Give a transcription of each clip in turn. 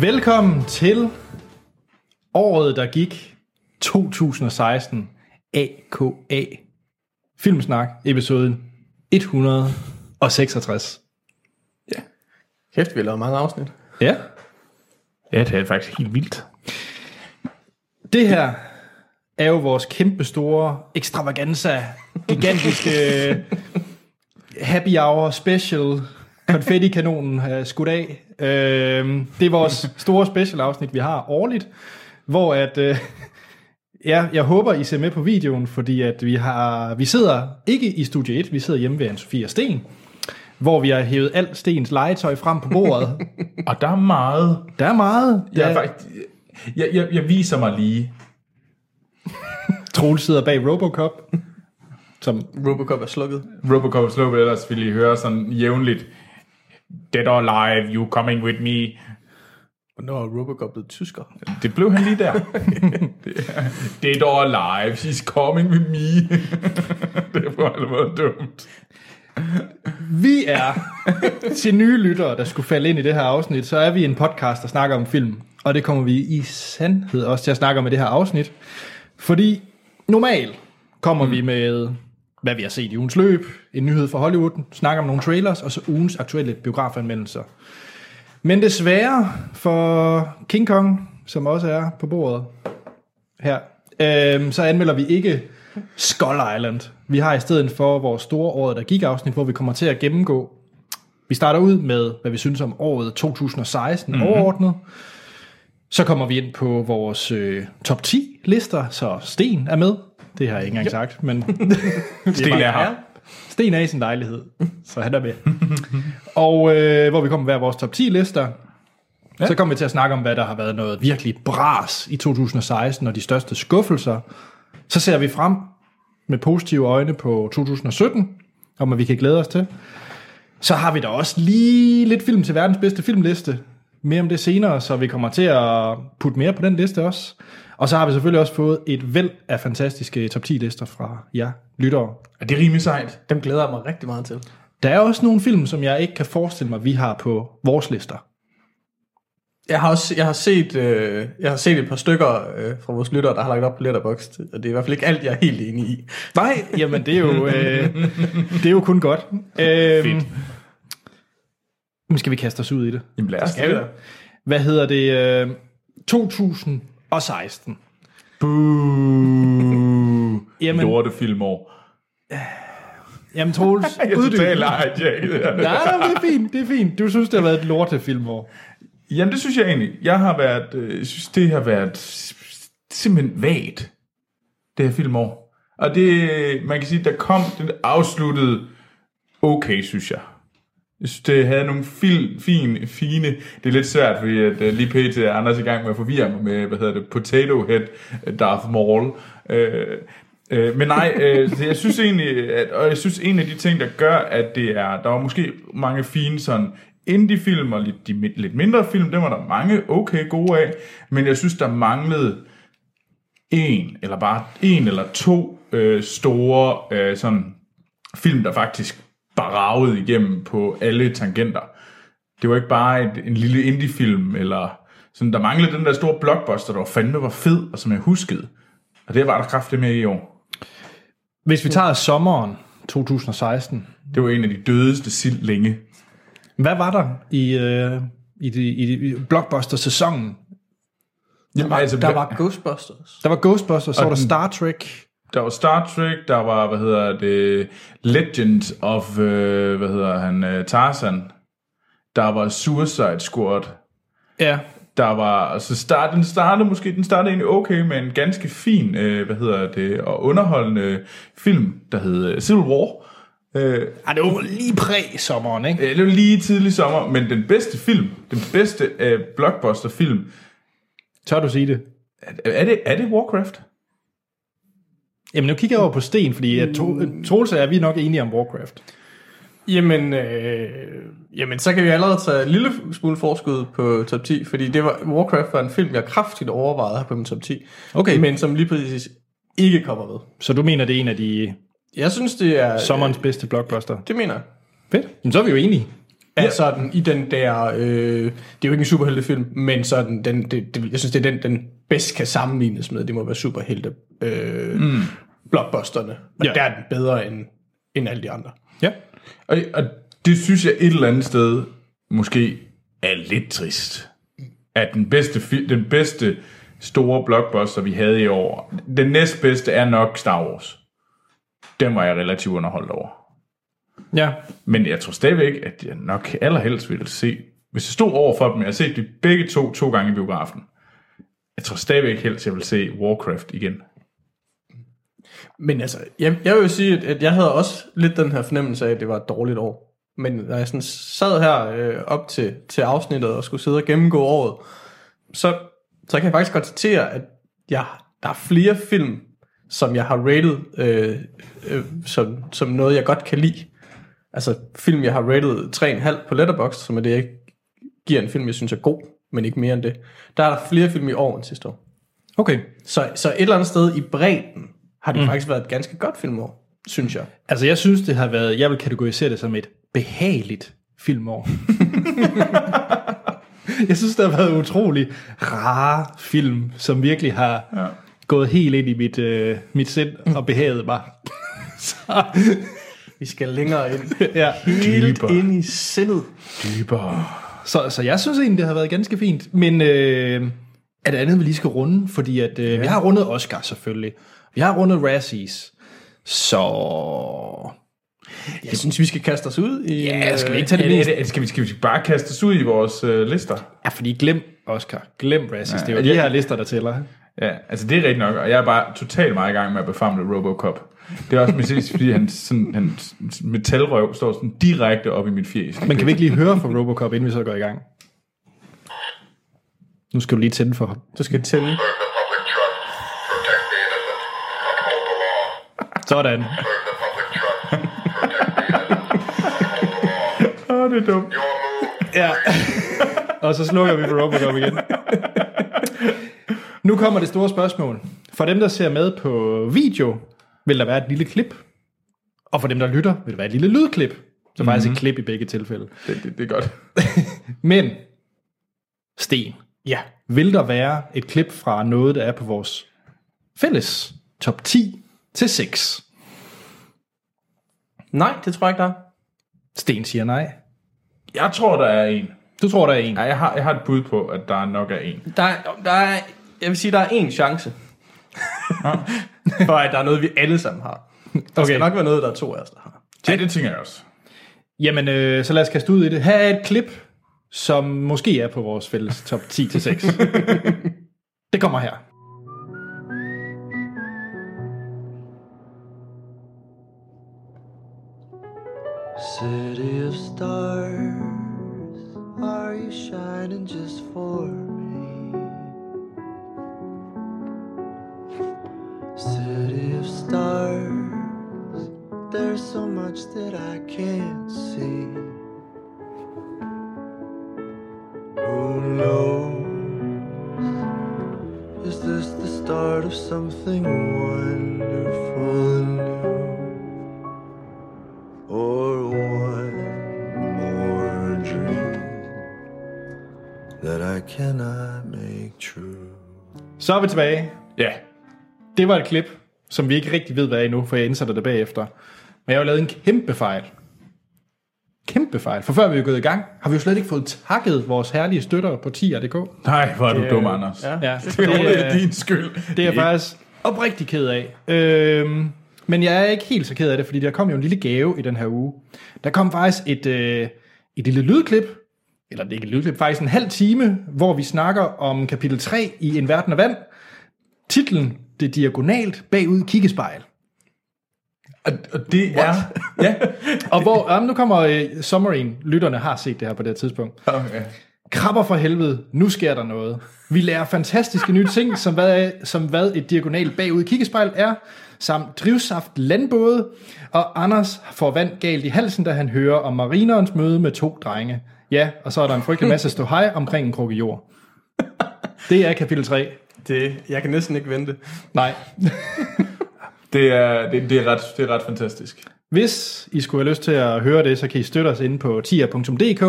Velkommen til året, der gik 2016 AKA Filmsnak, episoden 166. Kæft, vi har lavet mange afsnit. Ja, Ja, det er faktisk helt vildt. det her er jo vores kæmpe store extravaganza, gigantiske happy hour special, konfetti-kanonen har skudt af. Øhm, det er vores store special afsnit, vi har årligt, hvor at, øh, ja, jeg håber, I ser med på videoen, fordi at vi har, vi sidder ikke i studie 1, vi sidder hjemme ved Anne-Sophie og Sten, hvor vi har hævet alt Stens legetøj frem på bordet. Og der er meget. Der er meget. Der Jeg, er faktisk, jeg, jeg, jeg viser mig lige. Troels sidder bag Robocop, som Robocop er slukket. Robocop slå ellers vil I høre sådan jævnligt. Dead or alive, you coming with me. Hvornår er Robocop blevet tysker? Det blev han lige der. Det er- Dead or alive, she's coming with me. det er på alle måder dumt. Vi er til nye lyttere, der skulle falde ind i det her afsnit, så er vi en podcast, der snakker om film. Og det kommer vi i sandhed også til at snakke om i det her afsnit. Fordi normalt kommer mm. vi med, hvad vi har set i ugens løb, en nyhed fra Hollywood, snakker om nogle trailers, og så ugens aktuelle biografanmeldelser. Men desværre for King Kong, som også er på bordet her, øhm, så anmelder vi ikke Skull Island. Vi har i stedet for vores store året, der gik afsnit, hvor vi kommer til at gennemgå. Vi starter ud med, hvad vi synes om året 2016 mm-hmm. overordnet. Så kommer vi ind på vores øh, top 10 lister, så Sten er med. Det har jeg ikke engang yep. sagt, men Sten er her. Sten er i sin lejlighed, så han er med. og øh, hvor vi kommer hver vores top 10 lister. Ja. Så kommer vi til at snakke om, hvad der har været noget virkelig bras i 2016, og de største skuffelser. Så ser vi frem med positive øjne på 2017, om hvad vi kan glæde os til. Så har vi da også lige lidt film til verdens bedste filmliste. Mere om det senere, så vi kommer til at putte mere på den liste også. Og så har vi selvfølgelig også fået et væld af fantastiske top 10 lister fra jer lyttere. Er det rimelig sejt? Dem glæder jeg mig rigtig meget til. Der er også nogle film, som jeg ikke kan forestille mig, vi har på vores lister. Jeg har også jeg har set, øh, jeg har set et par stykker øh, fra vores lyttere, der har lagt op på Letterboxd, og det er i hvert fald ikke alt, jeg er helt enig i. Nej, jamen det er jo, øh, det er jo kun godt. Øh, Fedt. Nu skal vi kaste os ud i det. Jamen lad os Skal vi da? Hvad hedder det? Øh, 2016. Boo. Jamen- Lortefilmår. Jamen Troels, Jeg er totalt. Nej, nej, det er fint, det er fint. Du synes, det har været et lortefilmår. Jamen, det synes jeg egentlig. Jeg har været, øh, synes, det har været simpelthen vagt, det her filmår. Og det, man kan sige, der kom, den afsluttede okay, synes jeg. Jeg synes, det havde nogle fil, fine, fine... Det er lidt svært, fordi at, uh, lige pt. er Anders i gang med at forvirre mig med, hvad hedder det, Potato Head øh, Darth Maul. Uh, øh, men nej, øh, jeg synes egentlig, at, og jeg synes en af de ting, der gør, at det er... Der var måske mange fine sådan indie-film og lidt, de lidt mindre film, dem var der mange okay gode af, men jeg synes, der manglede en, eller bare en eller to øh, store øh, sådan film, der faktisk baragede igennem på alle tangenter. Det var ikke bare et, en lille indie-film, eller sådan, der manglede den der store blockbuster, der var fandme var fed, og som jeg huskede. Og det var der kraftigt med i år. Hvis vi tager sommeren 2016, Det var en af de dødeste sild længe. hvad var der i, øh, i, de, i, de, i blockbuster-sæsonen? Jamen, altså, Der var Ghostbusters. Der var Ghostbusters, så var der Star Trek. Der var Star Trek, der var, hvad hedder det, Legend of, øh, hvad hedder han, øh, Tarzan. Der var Suicide Squad. Ja, Der var, altså start, den startede måske, den startede egentlig okay med en ganske fin, øh, hvad hedder det, og underholdende film, der hed øh, Civil War. Øh, Ej, det var lige præ-sommeren, ikke? øh, det var lige tidlig sommer, men den bedste film, den bedste øh, blockbuster-film, Tør du sige det? er, er, det, er det Warcraft? Jamen, nu kigger jeg over på Sten, fordi at to, Troels og jeg, vi er nok enige om Warcraft. Jamen, øh, jamen, så kan vi allerede tage en lille smule forskud på top 10, fordi det var, Warcraft var en film, jeg kraftigt overvejede her på min top 10. Okay. Men som lige præcis ikke kommer med. Så du mener, det er en af de Jeg synes, det er... sommerens bedste blockbuster? Det mener jeg. Fedt. Jamen, så er vi jo enige. Er sådan i den der, øh, det er jo ikke en superheltefilm, men sådan, den, det, det, jeg synes, det er den, den bedst kan sammenlignes med. Det må være superhelte øh, mm. blockbusterne. Og Ja. ja. der er den bedre end, end alle de andre. Ja. Og, og det synes jeg et eller andet sted måske er lidt trist. At den bedste, den bedste store blockbuster, vi havde i år, den næstbedste er nok Star Wars. Den var jeg relativt underholdt over. Ja. Men jeg tror stadigvæk, at jeg nok allerhelst ville se, hvis jeg stod over for dem, jeg har set de begge to to gange i biografen, jeg tror stadigvæk helst, jeg vil se Warcraft igen. Men altså, jeg, jeg vil jo sige, at, at jeg havde også lidt den her fornemmelse af, at det var et dårligt år. Men når jeg sådan sad her øh, op til, til afsnittet og skulle sidde og gennemgå året, så, så kan jeg faktisk konstatere, at jeg, der er flere film, som jeg har rated øh, øh, som, som noget, jeg godt kan lide. Altså film, jeg har rated 3,5 på Letterboxd, som er det, jeg giver en film, jeg synes er god, men ikke mere end det. Der er der flere film i år end sidste år. Okay. Så, så et eller andet sted i bredden har det mm. faktisk været et ganske godt filmår, synes jeg. Altså, jeg synes, det har været, jeg vil kategorisere det som et behageligt filmår. jeg synes, der har været utrolig rare film, som virkelig har ja. gået helt ind i mit, øh, mit sind og behaget mig. Så, Vi skal længere ind. ja. Helt Dybere. ind i sindet. Dybere. så, så jeg synes egentlig, det har været ganske fint. Men øh, er det andet, vi lige skal runde? Fordi at, øh, ja. vi har rundet Oscar selvfølgelig. Vi har rundet Razzies. Så... Jeg synes, vi skal kaste os ud i... Ja, skal vi ikke Er tage det det, det, skal, vi, skal vi bare kaste os ud i vores øh, lister? Ja, fordi glem Oscar. Glem Razzies. Ja, det er jo de her lister, der tæller. Ja, altså det er rigtigt nok, og jeg er bare totalt meget i gang med at befamle Robocop. Det er også mest fordi han, sådan, han metalrøv står sådan direkte op i mit fjes. Men kan vi ikke lige høre fra Robocop, inden vi så går i gang? Nu skal du lige tænde for ham. Du skal tænde. Sådan. Åh, oh, det er dumt. Ja. Og så slukker vi for Robocop igen. Nu kommer det store spørgsmål. For dem, der ser med på video, vil der være et lille klip. Og for dem, der lytter, vil der være et lille lydklip. Så faktisk Mhm. et klip i begge tilfælde. Det, det, det er godt. Men, Sten, Ja. vil der være et klip fra noget, der er på vores fælles top 10 til 6? Nej, det tror jeg ikke, der er. Sten siger nej. Jeg tror, der er en. Du tror, der er en. Ja, jeg har, jeg har et bud på, at der nok er en. Der er, der er, jeg vil sige, der er én chance. For at der er noget, vi alle sammen har. Der okay. skal nok være noget, der er to af os, der har. Ja, det tænker jeg også. Jamen, øh, så lad os kaste ud i det. Her er et klip, som måske er på vores fælles top 10 til 6. det kommer her. City of stars, are you shining just for City of stars, there's so much that I can't see. Who knows? Is this the start of something wonderful and new? or one more dream that I cannot make true. Så er vi tilbage. Ja. Det var et klip, som vi ikke rigtig ved, hvad er endnu, for jeg indsætter det bagefter. Men jeg har jo lavet en kæmpe fejl. Kæmpe fejl. For før vi er gået i gang, har vi jo slet ikke fået takket vores herlige støtter på 10.dk. Nej, hvor er du dum, Anders. Ja. Ja, Det er din skyld. Det er jeg faktisk oprigtig ked af. Øhm, men jeg er ikke helt så ked af det, fordi der kom jo en lille gave i den her uge. Der kom faktisk et, øh, et lille lydklip, eller det er ikke et lydklip, faktisk en halv time, hvor vi snakker om kapitel 3 i En Verden af Vand. Titlen, det diagonalt bagud kiggespejl. Og, og det er... Ja. Og hvor, jamen, nu kommer øh, summaryen, lytterne har set det her på det her tidspunkt. Okay. Krabber for helvede, nu sker der noget. Vi lærer fantastiske nye ting, som hvad, som hvad et diagonalt bagud kiggespejl er, samt drivsaft landbåde, og Anders får vand galt i halsen, da han hører om marinerens møde med to drenge. Ja, og så er der en frygtelig masse stå hej omkring en krukke jord. Det er kapitel 3. Det, jeg kan næsten ikke vente. Nej. Det er, det, det, er ret, det er ret fantastisk. Hvis I skulle have lyst til at høre det, så kan I støtte os inde på tier.dk,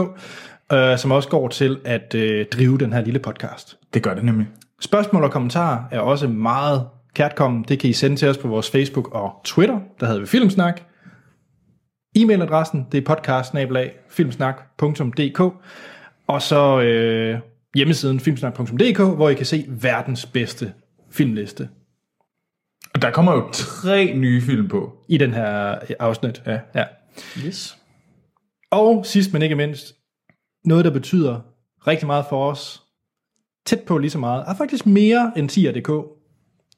øh, som også går til at øh, drive den her lille podcast. Det gør det nemlig. Spørgsmål og kommentarer er også meget kærtkommen. Det kan I sende til os på vores Facebook og Twitter. Der hedder vi Filmsnak. E-mailadressen, det er podcast filmsnak.dk og så øh, hjemmesiden filmsnak.dk, hvor I kan se verdens bedste filmliste Og der kommer jo tre nye film på. i den her afsnit. Ja. ja. Yes. Og sidst men ikke mindst, noget der betyder rigtig meget for os, tæt på lige så meget, er faktisk mere end 10.dk.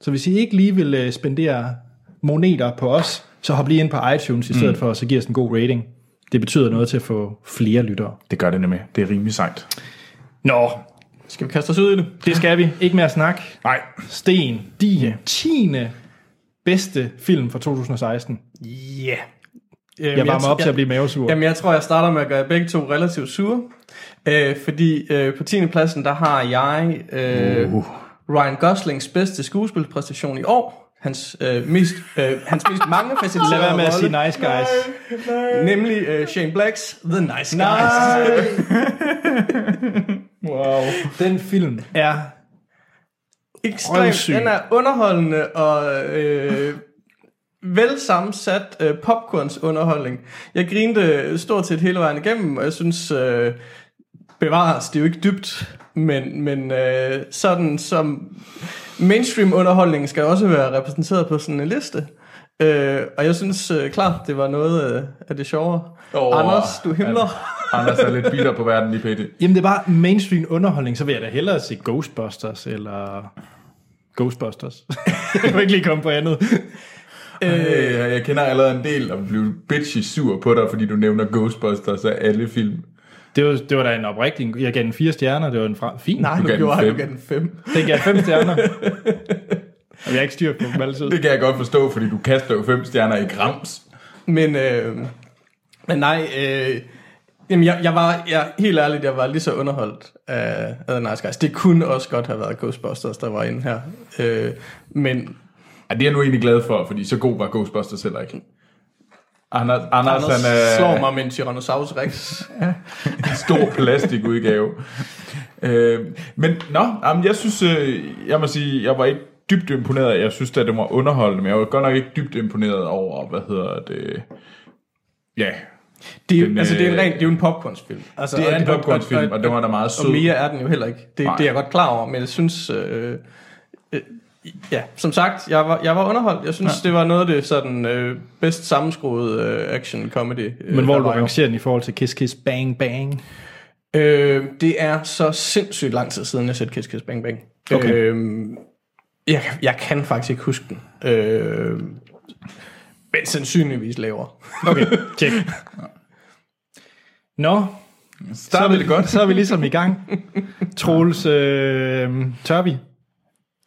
Så hvis I ikke lige vil øh, spendere moneter på os, så hop lige ind på iTunes i stedet mm. for, og så giv os en god rating. Det betyder noget til at få flere lyttere. Det gør det nemlig. Det er rimelig sejt. Nå, Skal vi kaste os ud i det? det skal vi. Ikke mere snak. Nej. Sten, din 10. bedste film fra 2016. Ja. Yeah. Øhm, Jeg varmer op til at blive mavesur. Jamen, jeg tror, jeg starter med at gøre begge to relativt sure. Øh, fordi øh, på 10. pladsen, der har jeg øh, Uh. Ryan Goslings bedste skuespilpræstation i år. Hans, øh, mest, øh, hans mest mange facetterede Lad være med at sige nice guys. Nemlig øh, Shane Blacks The Nice Guys. wow. Den film er Ekstremt. Den er underholdende og øh, vel sammensat øh, popcorns underholdning. Jeg grinte stort set hele vejen igennem, og jeg synes, øh, bevares, det er jo ikke dybt, men, men øh, sådan som mainstream underholdning skal også være repræsenteret på sådan en liste. Øh, og jeg synes øh, klart, det var noget øh, af det sjovere. Oh, Anders, du himler. Anders er lidt bitter på verden lige pt. Jamen, det er bare mainstream underholdning, så vil jeg da hellere se Ghostbusters, eller Ghostbusters. jeg kan ikke lige komme på andet. Øh, jeg kender allerede en del om blive bitchy sur på dig, fordi du nævner Ghostbusters af alle film. Det var, det var da en oprigtig, jeg gav den fire stjerner, det var en fra, fin. Nej, Du den gjorde du gav den fem. Den gav fem stjerner. Og jeg har ikke styr på dem altid. Det kan jeg godt forstå, fordi du kaster jo fem stjerner i grams. Men, øh, men nej, øh, jamen jeg, jeg var, jeg, helt ærligt, jeg var lige så underholdt af, af The Nice Guys. Det kunne også godt have været Ghostbusters, der var inde her. Øh, men Ja, det er jeg nu egentlig glad for, fordi så god var Ghostbusters heller ikke. Anders, Anders, Anders han er slår mig med en Tyrannosaurus Rex. en stor plastikudgave. øh, men nå, jamen, jeg synes, øh, jeg må sige, jeg var ikke dybt imponeret. Jeg synes, at det var underholdende, men jeg var godt nok ikke dybt imponeret over, hvad hedder det... Ja, Det er, jo, Den, altså, det er, en øh, ren, det er jo en popcornsfilm. Altså, det er og- en popcornsfilm, og den var da meget sød. Og mere er den jo heller ikke. Det, Nej. det er jeg godt klar over, men jeg synes... Øh, øh, ja, som sagt, jeg var, jeg var underholdt. Jeg synes, ja. det var noget af det sådan, øh, bedst sammenskruede øh, action comedy. Øh, Men hvor du var jo. rangere den i forhold til Kiss Kiss Bang Bang? Øh, det er så sindssygt lang tid siden, jeg set Kiss Kiss Bang Bang. Okay. Øh, jeg, jeg kan faktisk ikke huske den. Øh, men sandsynligvis lavere. Okay, tjek. Nå, så er, vi, det godt. så er vi ligesom i gang. Troels, øh, tør vi?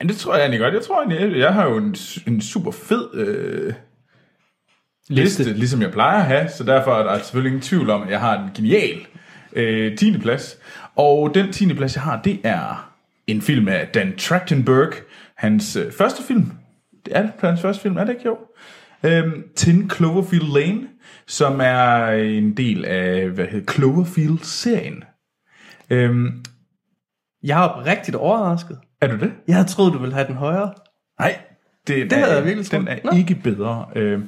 Men det tror jeg egentlig godt. Jeg tror egentlig, jeg har jo en, en super fed øh, liste, Liste. ligesom jeg plejer at have, så derfor er der selvfølgelig ingen tvivl om, at jeg har en genial øh, 10. plads. Og den 10. plads, jeg har, det er en film af Dan Trachtenberg, hans øh, første film. Det er det hans første film, er det ikke jo? Øhm, 10 Cloverfield Lane, som er en del af, hvad hedder Cloverfield-serien. Øhm, Jeg er rigtig overrasket. er du det? Jeg havde troet, du ville have den højere. Nej, det, Det havde jeg virkelig Den er Nå. ikke bedre. Øh,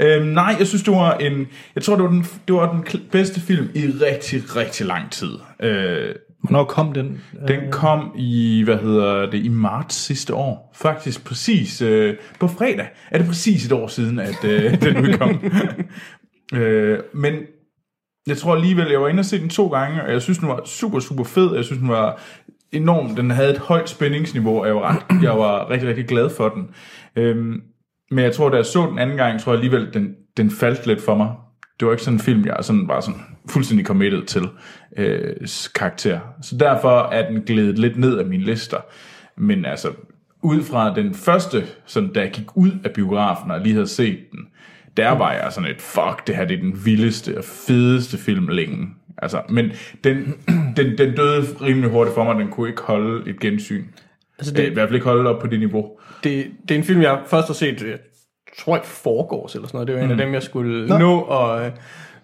øh, nej, jeg synes, det var en... Jeg tror, det var den, det var den bedste film i rigtig, rigtig lang tid. Øh, Hvornår kom den? den kom i, hvad hedder det, i marts sidste år. Faktisk præcis øh, på fredag. Er det præcis et år siden, at øh, den udkom. øh, men jeg tror alligevel, jeg var inde og se den to gange, og jeg synes, den var super, super fed. Jeg synes, den var enorm. Den havde et højt spændingsniveau, og jeg var, ret, jeg var rigtig, rigtig glad for den. Øhm, men jeg tror, da jeg så den anden gang, tror jeg alligevel, den, den faldt lidt for mig. Det var ikke sådan en film, jeg sådan var sådan fuldstændig committed til øh, karakter. Så derfor er den glædet lidt ned af mine lister. Men altså, ud fra den første, sådan, da jeg gik ud af biografen og lige havde set den, der var jeg sådan et, fuck, det her det er den vildeste og fedeste film længe. Altså, men den, den, den døde rimelig hurtigt for mig, den kunne ikke holde et gensyn. Altså Det, I hvert fald ikke holde op på det niveau. det, det er en film, jeg først har set, jeg tror jeg, foregårs eller sådan noget. Det var en af dem, jeg skulle Nå. nå og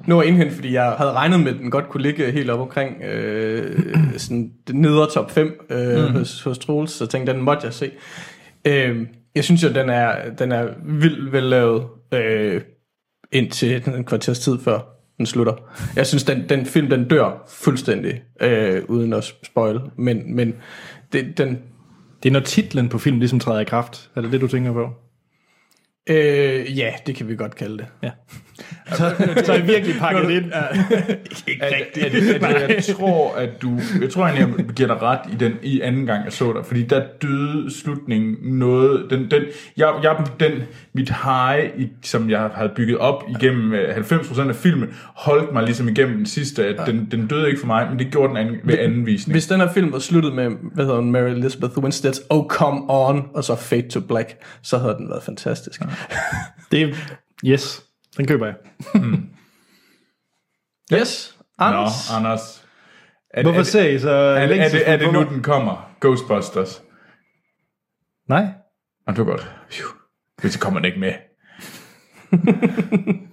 nå at indhente, fordi jeg havde regnet med, at den godt kunne ligge helt op omkring øh, sådan det nedre top 5 øh, mm. hos, hos Troels, så tænkte, den måtte jeg se. Øh, jeg synes jo, den er, den er vildt vellavet øh, indtil en kvarters tid før den slutter. Jeg synes, den, den film, den dør fuldstændig, øh, uden at spoil, men, men det, den, Det er når titlen på filmen ligesom træder i kraft. Er det det, du tænker på? Øh, ja, det kan vi godt kalde det. Ja så, så er I virkelig pakket ind. Ikke At, at, at, at, jeg tror, at du... Jeg tror egentlig, jeg giver dig ret i den i anden gang, jeg så dig. Fordi der døde slutningen noget... Den, den, jeg, jeg, den, mit high, i, som jeg havde bygget op igennem øh, 90% af filmen, holdt mig ligesom igennem den sidste. At den, den døde ikke for mig, men det gjorde den anden, ved anden visning. Hvis den her film var sluttet med, hvad hedder hun, Mary Elizabeth Winstead's Oh Come On, og så Fade to Black, så havde den været fantastisk. Det er, yes, den køber jeg. Yes, Nå, Anders. Anders. Er, Hvorfor er, ser I så er, er, er, det, er det nu, den kommer? Ghostbusters. Nej. Og det var godt. Hvis kommer den ikke med.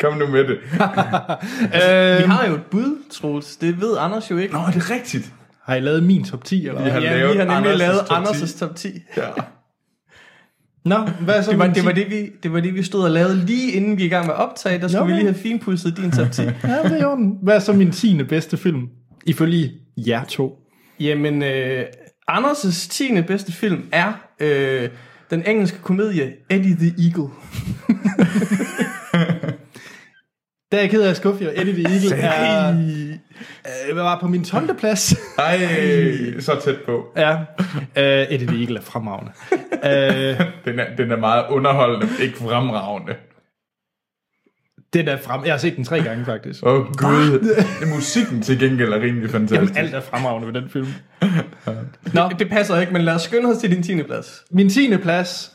Kom nu med det. Vi har jo et bud, Troels. Det ved Anders jo ikke. Nå, det er rigtigt. Har I lavet min top 10? Eller? Vi har ja, lavet vi har nemlig Anders' lavet top 10. Anders' top 10. Ja. Nå, hvad så Det var, det, var 10? det, vi, det var det, vi stod og lavede lige inden vi i gang med at optage. Der skulle Nå, vi lige have finpudset din top 10. Ja, det er i orden. Hvad er så min 10. bedste film? Ifølge jer to. Jamen, øh, Anders' 10. bedste film er øh, den engelske komedie Eddie the Eagle. Der er jeg ked af at skuffe jer. Eddie the Eagle er... Øh, var på min 12. plads. Ej, så tæt på. ja. Øh, Eddie the Eagle er fremragende. øh, Den er, den er meget underholdende, ikke fremragende. den er frem... Jeg har set den tre gange, faktisk. Åh oh, gud. Musikken til gengæld er rimelig fantastisk. Jamen, alt er fremragende ved den film. Nå. Det, det passer ikke, men lad os skynde os til din 10. plads. Min 10. plads...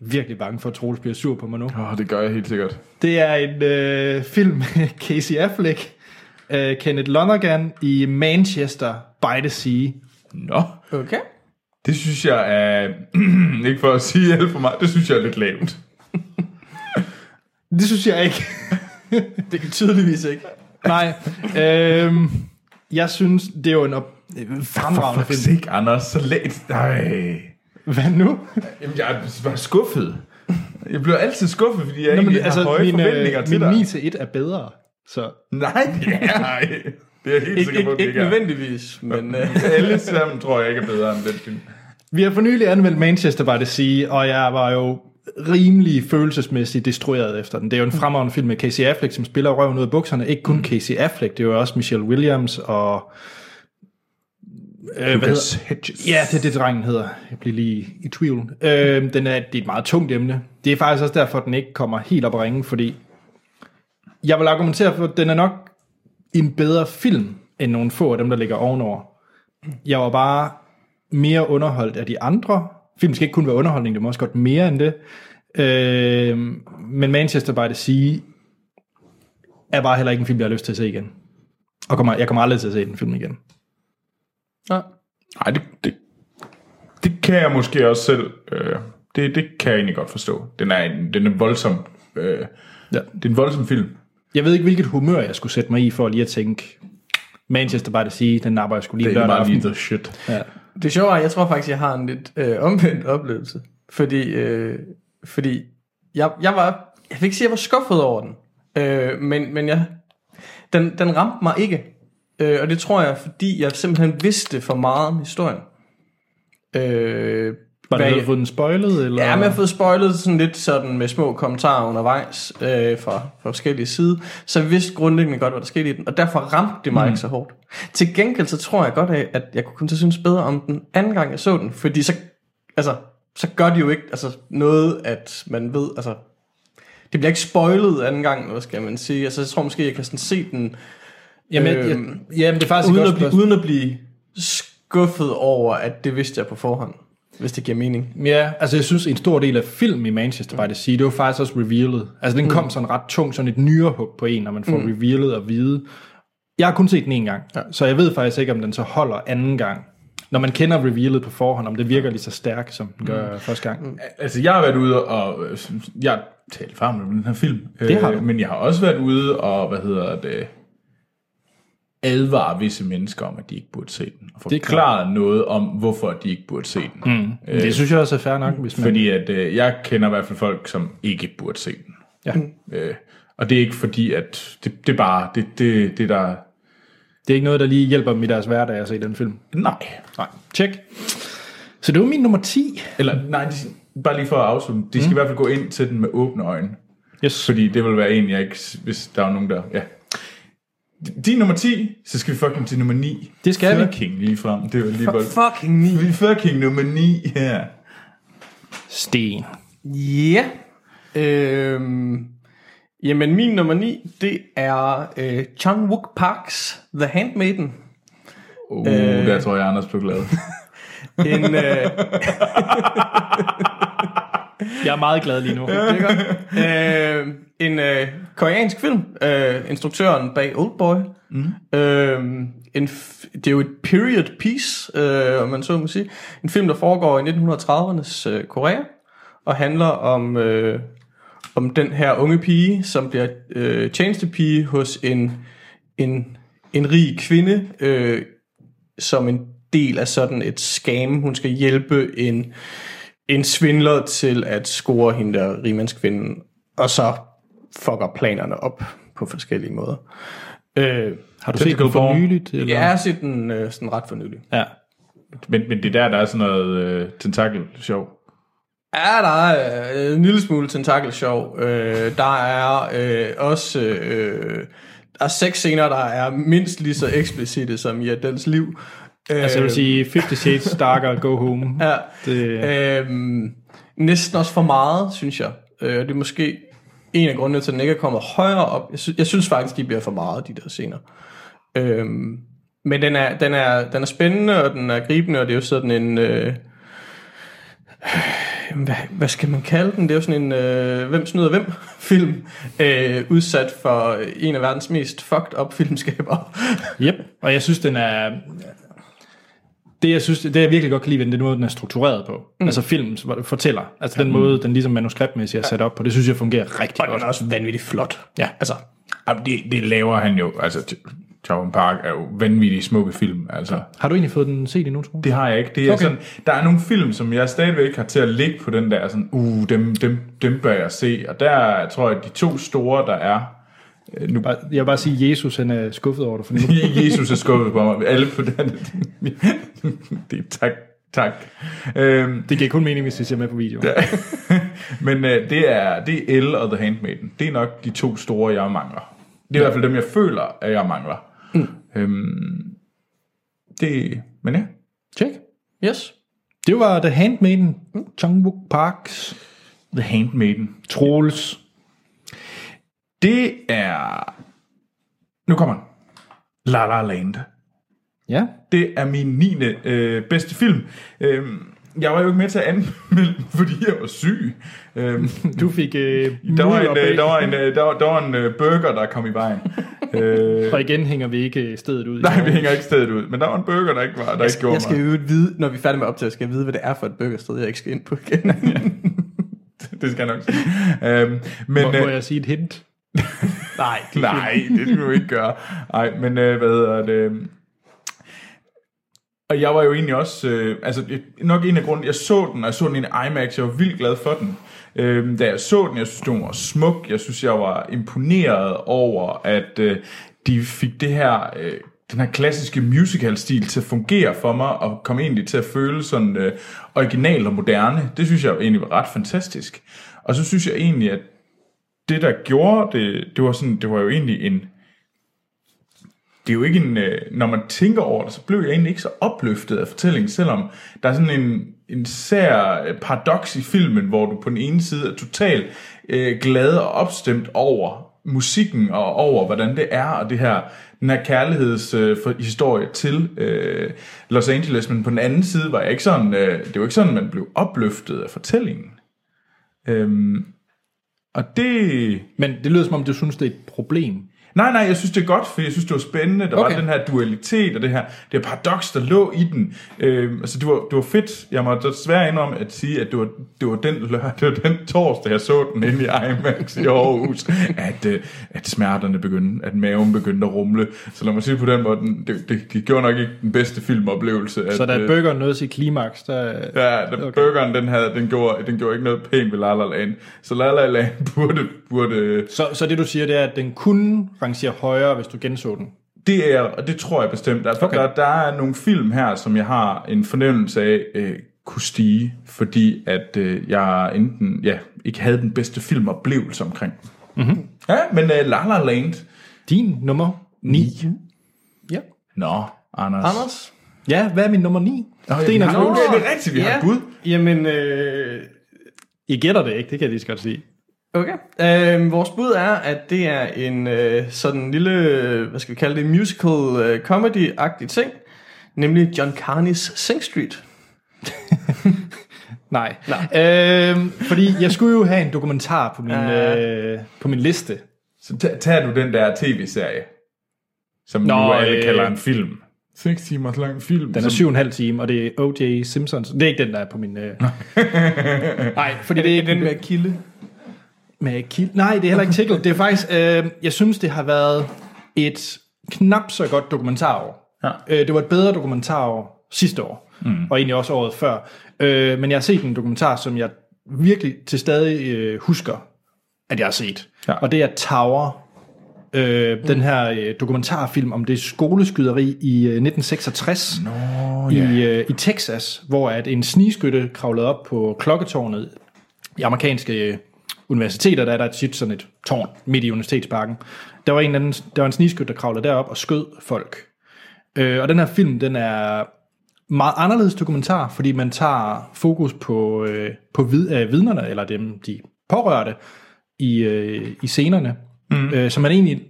Virkelig bange for, at Troels bliver sur på mig nu. Åh, oh, det gør jeg helt sikkert. Det er en øh, film med Casey Affleck, øh, Kenneth Lonergan i Manchester by the Sea. Nå, Okay. det synes jeg er, ikke for at sige alt for meget, det synes jeg er lidt lavt. Det synes jeg ikke. Det kan tydeligvis ikke. Nej. øhm, jeg synes, det er jo en op- fremragende For film. ikke, Anders, så lavt. Nej. Hvad nu? Jamen, jeg er bare skuffet. Jeg bliver altid skuffet, fordi jeg Nå, egentlig men, altså, har høje min, forventninger øh, til min dig. 9 til 1 er bedre. Så Nej, nej. Det er jeg helt Ikke, sikker på, ikke, at ikke ikke nødvendigvis, men... Øh, Alle sammen tror jeg ikke er bedre end den film. vi har for nylig anmeldt Manchester by the Sea, og jeg var jo rimelig følelsesmæssigt destrueret efter den. Det er jo en fremragende film med Casey Affleck, som spiller røven ud af bukserne. Ikke kun Casey Affleck, det er jo også Michelle Williams og... Øh, hvad Lucas hedder, Hedges. Ja, det er det, drengen hedder. Jeg bliver lige i tvivl. Øh, den er, det er et meget tungt emne. Det er faktisk også derfor, at den ikke kommer helt op at ringe, fordi jeg vil argumentere for, at den er nok en bedre film, end nogle få af dem, der ligger ovenover. Jeg var bare mere underholdt af de andre. Film skal ikke kun være underholdning, det må også godt mere end det. Øh, men Manchester by the Sea er bare heller ikke en film, jeg har lyst til at se igen. Og kommer, jeg kommer aldrig til at se den film igen. nej. Nej, det, det, det kan jeg måske også selv. Øh, det, det kan jeg egentlig godt forstå. Den er, en, den er voldsom. Øh, Ja. Det er en voldsom film. Jeg ved ikke, hvilket humør jeg skulle sætte mig i, for lige at tænke, Manchester by the Sea, den napper jeg skulle lige Det er lørdag aften. the shit. Ja. Det sjove er, jeg tror faktisk, jeg har en lidt øh, omvendt oplevelse. Fordi, øh, fordi jeg, jeg var, jeg vil ikke sige, at jeg var skuffet over den. Øh, men men jeg, den, den ramte mig ikke. Øh, og det tror jeg, fordi jeg simpelthen vidste for meget om historien. Øh, Var det, du fået den spoilet? Eller? Ja, men jeg har fået spoilet sådan lidt sådan med små kommentarer undervejs øh, fra, fra forskellige sider, så jeg vidste grundlæggende godt, hvad der skete i den, og derfor ramte det mig mm. ikke så hårdt. Til gengæld så tror jeg godt, at jeg kunne komme til at synes bedre om den anden gang, jeg så den, fordi så, altså, så gør det jo ikke altså, noget, at man ved, altså, det bliver ikke spoilet anden gang, hvad skal man sige. Altså, jeg tror måske, jeg kan sådan se den, Jamen, jeg, jeg, jamen, det er faktisk uden at, blive, uden at blive skuffet over, at det vidste jeg på forhånd, hvis det giver mening. Ja, altså jeg synes, en stor del af film i Manchester by the Sea, det var faktisk også revealet. Altså den Mm. kom sådan ret tung, sådan et nyrehug på en, når man får mm. revealet at vide. Jeg har kun set den en gang, ja. så jeg ved faktisk ikke, om den så holder anden gang. når man kender revealet på forhånd, om det virker lige så stærkt, som den gør mm. første gang. Altså, jeg har været ude og... øh, Jeg har talt varmt om den her film. Det har Øh, du. Men jeg har også været ude og, hvad hedder det, advare visse mennesker om, at de ikke burde se den. Er forklare noget om, hvorfor de ikke burde se den. Mm. Øh, det synes jeg også er fair nok, hvis man... Fordi at øh, jeg kender i hvert fald folk, som ikke burde se den. Ja. Øh, og det er ikke fordi, at det, det er bare, det, det, det der, Det er ikke noget, der lige hjælper dem i deres hverdag at se den film. nej. Nej. Tjek. Så det var min nummer 10. Eller nej, de, bare lige for at afslutte, de skal mm. i hvert fald gå ind til den med åbne øjne. Yes. Fordi det vil være en, jeg ikke, hvis der er nogen der, ja. Din nummer 10, så skal vi fucking til nummer 9. Det skal vi. Fucking lige frem. Det var lige bare... Fucking ni. Vi er fucking nummer 9 her. Sten. Ja. Øhm, jamen, min nummer 9, det er øh, Chung Wook Parks The Handmaiden. Uh, øh. der tror jeg, Anders blev glad. En, øh, Jeg er meget glad lige nu. det er godt. Øh, en øh, koreansk film. Øh, instruktøren bag Oldboy. Mm. Øh, en, det er jo et period piece, øh, om man så må sige. En film, der foregår i 1930'ernes øh, Korea, og handler om, øh, om den her unge pige, som bliver øh, tjenestepige hos en, en, en rig kvinde, øh, som en del af sådan et scam. Hun skal hjælpe en, en svindler til at score hende der rigmandskvinden, og så fucker planerne op på forskellige måder. Øh, Har du set den for nyligt? Eller? jeg har set den øh, sådan ret for nylig. ja. Men, men det er der, der er sådan noget øh, tentakel-sjov. Ja, der er øh, en lille smule tentakelshow. Øh, der er øh, også øh, der er seks scener, der er mindst lige så eksplicite som i Adels liv. Øh, Altså jeg vil sige 50 Shades Darker, Go Home. Ja, Det, Øhm, næsten også for meget, synes jeg. Øh, det er måske en af grundene til, at den ikke er kommet højere op. Jeg, synes, jeg synes faktisk, de bliver for meget, de der scener. Øhm, men den er, den, er, den er spændende, og den er gribende, og det er jo sådan en... Øh, hvad, hvad skal man kalde den? Det er jo sådan en øh, hvem snyder hvem film, øh, udsat for en af verdens mest fucked up filmskaber. Yep, og jeg synes, den er... Det, jeg synes, det jeg virkelig godt kan lide ved den, det er den måde, den er struktureret på. Mm. Altså film fortæller. Altså den måde, den ligesom manuskriptmæssigt er sat op på. Det synes jeg fungerer rigtig Og den godt. er også vanvittigt flot. Ja. Altså, Jamen, det, det laver han jo. Altså, Chow Park er jo vanvittigt smukke film. Altså, Har du egentlig fået den set endnu, Troels? det har jeg ikke. Det er Okay. sådan, der er nogle film, som jeg stadigvæk har til at ligge på den der, sådan, uh, dem, dem, dem bør jeg se. Og der tror jeg, de to store, der er, nu Bare- Jeg vil bare sige, at Jesus han er skuffet over dig. For nu. Jesus er skuffet på mig. Alle på den. det er tak. Tak. Øhm, Det giver kun mening, hvis vi ser med på video. men øh, det er det er Elle og The Handmaiden. Det er nok de to store, jeg mangler. Det er i hvert fald dem, jeg føler, at jeg mangler. Mm. Øhm, det, men ja. Tjek. yes. Det var The Handmaiden, Chung Wook Parks, The Handmaiden. Troels. Det er... Nu kommer den. La La Land. Ja. Det er min 9. Øh, bedste film. Øhm, jeg var jo ikke med til at anmelde fordi jeg var syg. Øhm, Du fik øh, der, var en, øh, der, var en, øh, der, var, der var en øh, burger, der kom i vejen. øh, Og igen hænger vi ikke stedet ud. nej, vi hænger ikke stedet ud. Men der var en burger, der ikke var, der ikke gjorde Jeg skal jo vide, når vi er færdige med optaget, skal jeg vide, hvad det er for et burgersted, jeg ikke skal ind på igen. Det skal jeg nok sige. Øhm, men, Må, må øh, jeg sige et hint? Nej, Nej, det skal du ikke gøre. Nej, men øh, hvad hedder det? Og jeg var jo egentlig også, øh, altså det- nok en af grunden, jeg så den, og jeg så den i en IMAX, jeg var vildt glad for den. Øh, da jeg så den, jeg synes, den var smuk, jeg synes, jeg var imponeret over, at øh, de fik det her, øh, den her klassiske musical-stil til at fungere for mig, og kom egentlig til at føle sådan øh, original og moderne. Det synes jeg egentlig var ret fantastisk. Og så synes jeg egentlig, at det, der gjorde det, det var, sådan, det var jo egentlig en... Det er jo ikke en... Øh, når man tænker over det, så blev jeg egentlig ikke så opløftet af fortællingen, selvom der er sådan en, en sær paradoks i filmen, hvor du på den ene side er totalt øh, glad og opstemt over musikken og over, hvordan det er, og det her, den her kærlighedshistorie øh, historie til øh, Los Angeles, men på den anden side var jeg ikke sådan, øh, det var ikke sådan, man blev opløftet af fortællingen. Øhm, og det... Men det lyder som om, du synes, det er et problem. Nej, nej, jeg synes, det er godt, for jeg synes, det var spændende. Der okay. Var den her dualitet, og det her det her paradoks, der lå i den. Øh, altså, det var, det var fedt. Jeg må desværre indrømme at sige, at det var, det var, den, lør- det var den torsdag, jeg så den inde i IMAX i Aarhus, at, øh, at smerterne begyndte, at maven begyndte at rumle. Så lad mig sige på den måde, den- det, det, det gjorde nok ikke den bedste filmoplevelse. At, Så da øh, burgeren nåede sit klimaks, der... Ja, da okay. burgeren, den, havde, den, gjorde, den gjorde ikke noget pænt ved La La Land. Så La La Land burde, burde Så, så det du siger, det er, at den kunne rangere højere, hvis du genså den. Det er, og det tror jeg bestemt. Der, okay. der, der er nogle film her, som jeg har en fornemmelse af øh, kunne stige, fordi at øh, jeg enten ja, ikke havde den bedste filmoplevelse omkring. Mm-hmm. Ja, men øh, La La Land. Din nummer 9. Ja. Nå, Anders. Anders? Ja, hvad er min nummer 9? Nå, ja, Sten og okay, det er rigtigt, vi ja. har Gud. Jamen, øh, I gætter det ikke, det kan jeg lige så godt sige. Okay. Øh, vores bud er, at det er en øh, sådan lille, hvad skal vi kalde det, musical øh, comedy-agtig ting. Nemlig John Carney's Sing Street. Nej. Nej. Øhm, fordi jeg skulle jo have en dokumentar på min, øh, på min liste. Så ta- tager du den der tv-serie, som Nå, nu alle øh, kalder en film. 6 timers lang film. Den er syv og en halv time, og det er O.J. Simpsons. Det er ikke den, der er på min... Øh... Nej, fordi det er ikke Den med kilde. Med kild. Nej, det er heller ikke tickle. Det er faktisk, øh, jeg synes, det har været et knap så godt dokumentarår. Ja. Øh, det var et bedre dokumentarår sidste år, mm. og egentlig også året før. Øh, men jeg har set en dokumentar, som jeg virkelig til stadig øh, husker, at jeg har set. Ja. Og det er Tower, øh, den her øh, dokumentarfilm om det skoleskyderi i øh, 1966 Nå, i, øh, i Texas, hvor at en snigskytte kravlede op på klokketårnet i amerikanske øh, universiteter, der er der tit sådan et tårn midt i universitetsparken. Der var en, anden, der var en snigskytte, der kravlede derop og skød folk. Øh, og den her film, den er meget anderledes dokumentar, fordi man tager fokus på, øh, på vid, øh, vidnerne, eller dem, de pårørte, i, øh, i scenerne. Mm. Øh, så man egentlig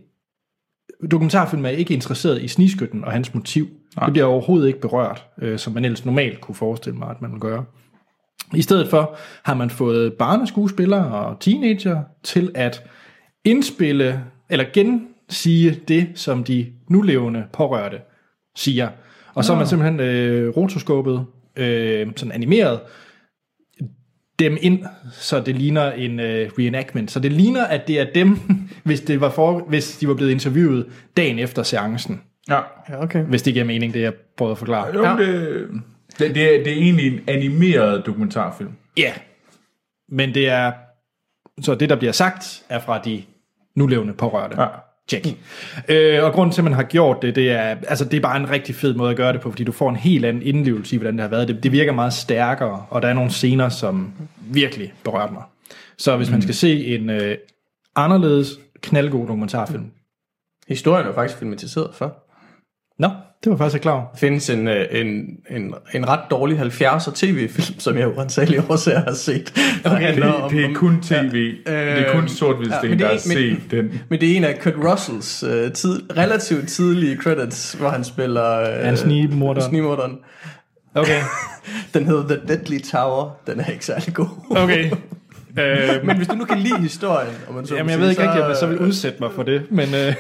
dokumentarfilm er ikke interesseret i snigskytten og hans motiv. Nej. Det bliver overhovedet ikke berørt, øh, som man ellers normalt kunne forestille mig, at man vil gøre. I stedet for har man fået barneskuespillere og teenager til at indspille eller gensige det, som de nulevende pårørte siger. Og så har man simpelthen øh, rotoskopet, øh, sådan animeret, dem ind, så det ligner en øh, reenactment. Så det ligner, at det er dem, hvis, det var for, hvis de var blevet interviewet dagen efter seancen. Ja. Ja, okay. Hvis det giver mening, det jeg prøvede at forklare. Jo, ja. det, det, det, er, det er egentlig en animeret dokumentarfilm. Ja, men det er, så det der bliver sagt, er fra de nulevende pårørte. Ja. Check. Øh, og grunden til, at man har gjort det, det er, altså det er bare en rigtig fed måde at gøre det på, fordi du får en helt anden indlevelse i, hvordan det har været. Det, det virker meget stærkere, og der er nogle scener, som virkelig berørte mig. Så hvis man skal se en øh, anderledes knaldgod dokumentarfilm, Historien er jo faktisk filmatiseret før. Nå, det var faktisk ikke klar. Der findes en, øh, en, en, en ret dårlig 70'er tv-film, som jeg uansageligt årsager har set. Der Det, om- det er kun tv. Ja. Det er kun sort ja, det der er- har men- set den. Men det er en af Kurt Russells uh, tid, relativt tidlige credits, hvor han spiller... Uh, Han snigmorder. Snigmorderen. Okay. Den hedder The Deadly Tower. Den er ikke særlig god. Okay. øh, Men hvis du nu kan lide historien, om man så Jamen, jeg sige, ved ikke så, om jeg så vil udsætte mig for det. Men, øh,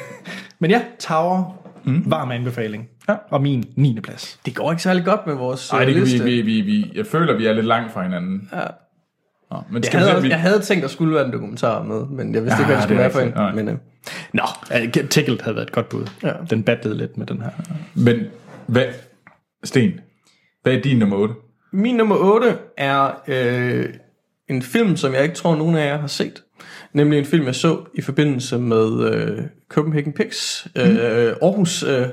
men ja, Tower, mm. varm anbefaling. Ja. Og min 9. plads. Det går ikke særlig godt med vores Nej, øh, det kan liste. vi, vi, vi, vi, jeg føler, vi er lidt langt fra hinanden. Ja. Nå, men Jeg skal havde, vi, jeg havde tænkt, der skulle være en dokumentar med, men jeg vidste Ja, ikke, hvad det skulle det være for en. Men, øh, Nå, uh, Tickled havde været et godt bud. Ja. Den battlede lidt med den her. men hvad, Sten, hvad er din nummer 8? Min nummer 8 er øh, en film, som jeg ikke tror, nogen af jer har set. Nemlig en film, jeg så i forbindelse med øh, Copenhagen Pigs, øh, Aarhus øh,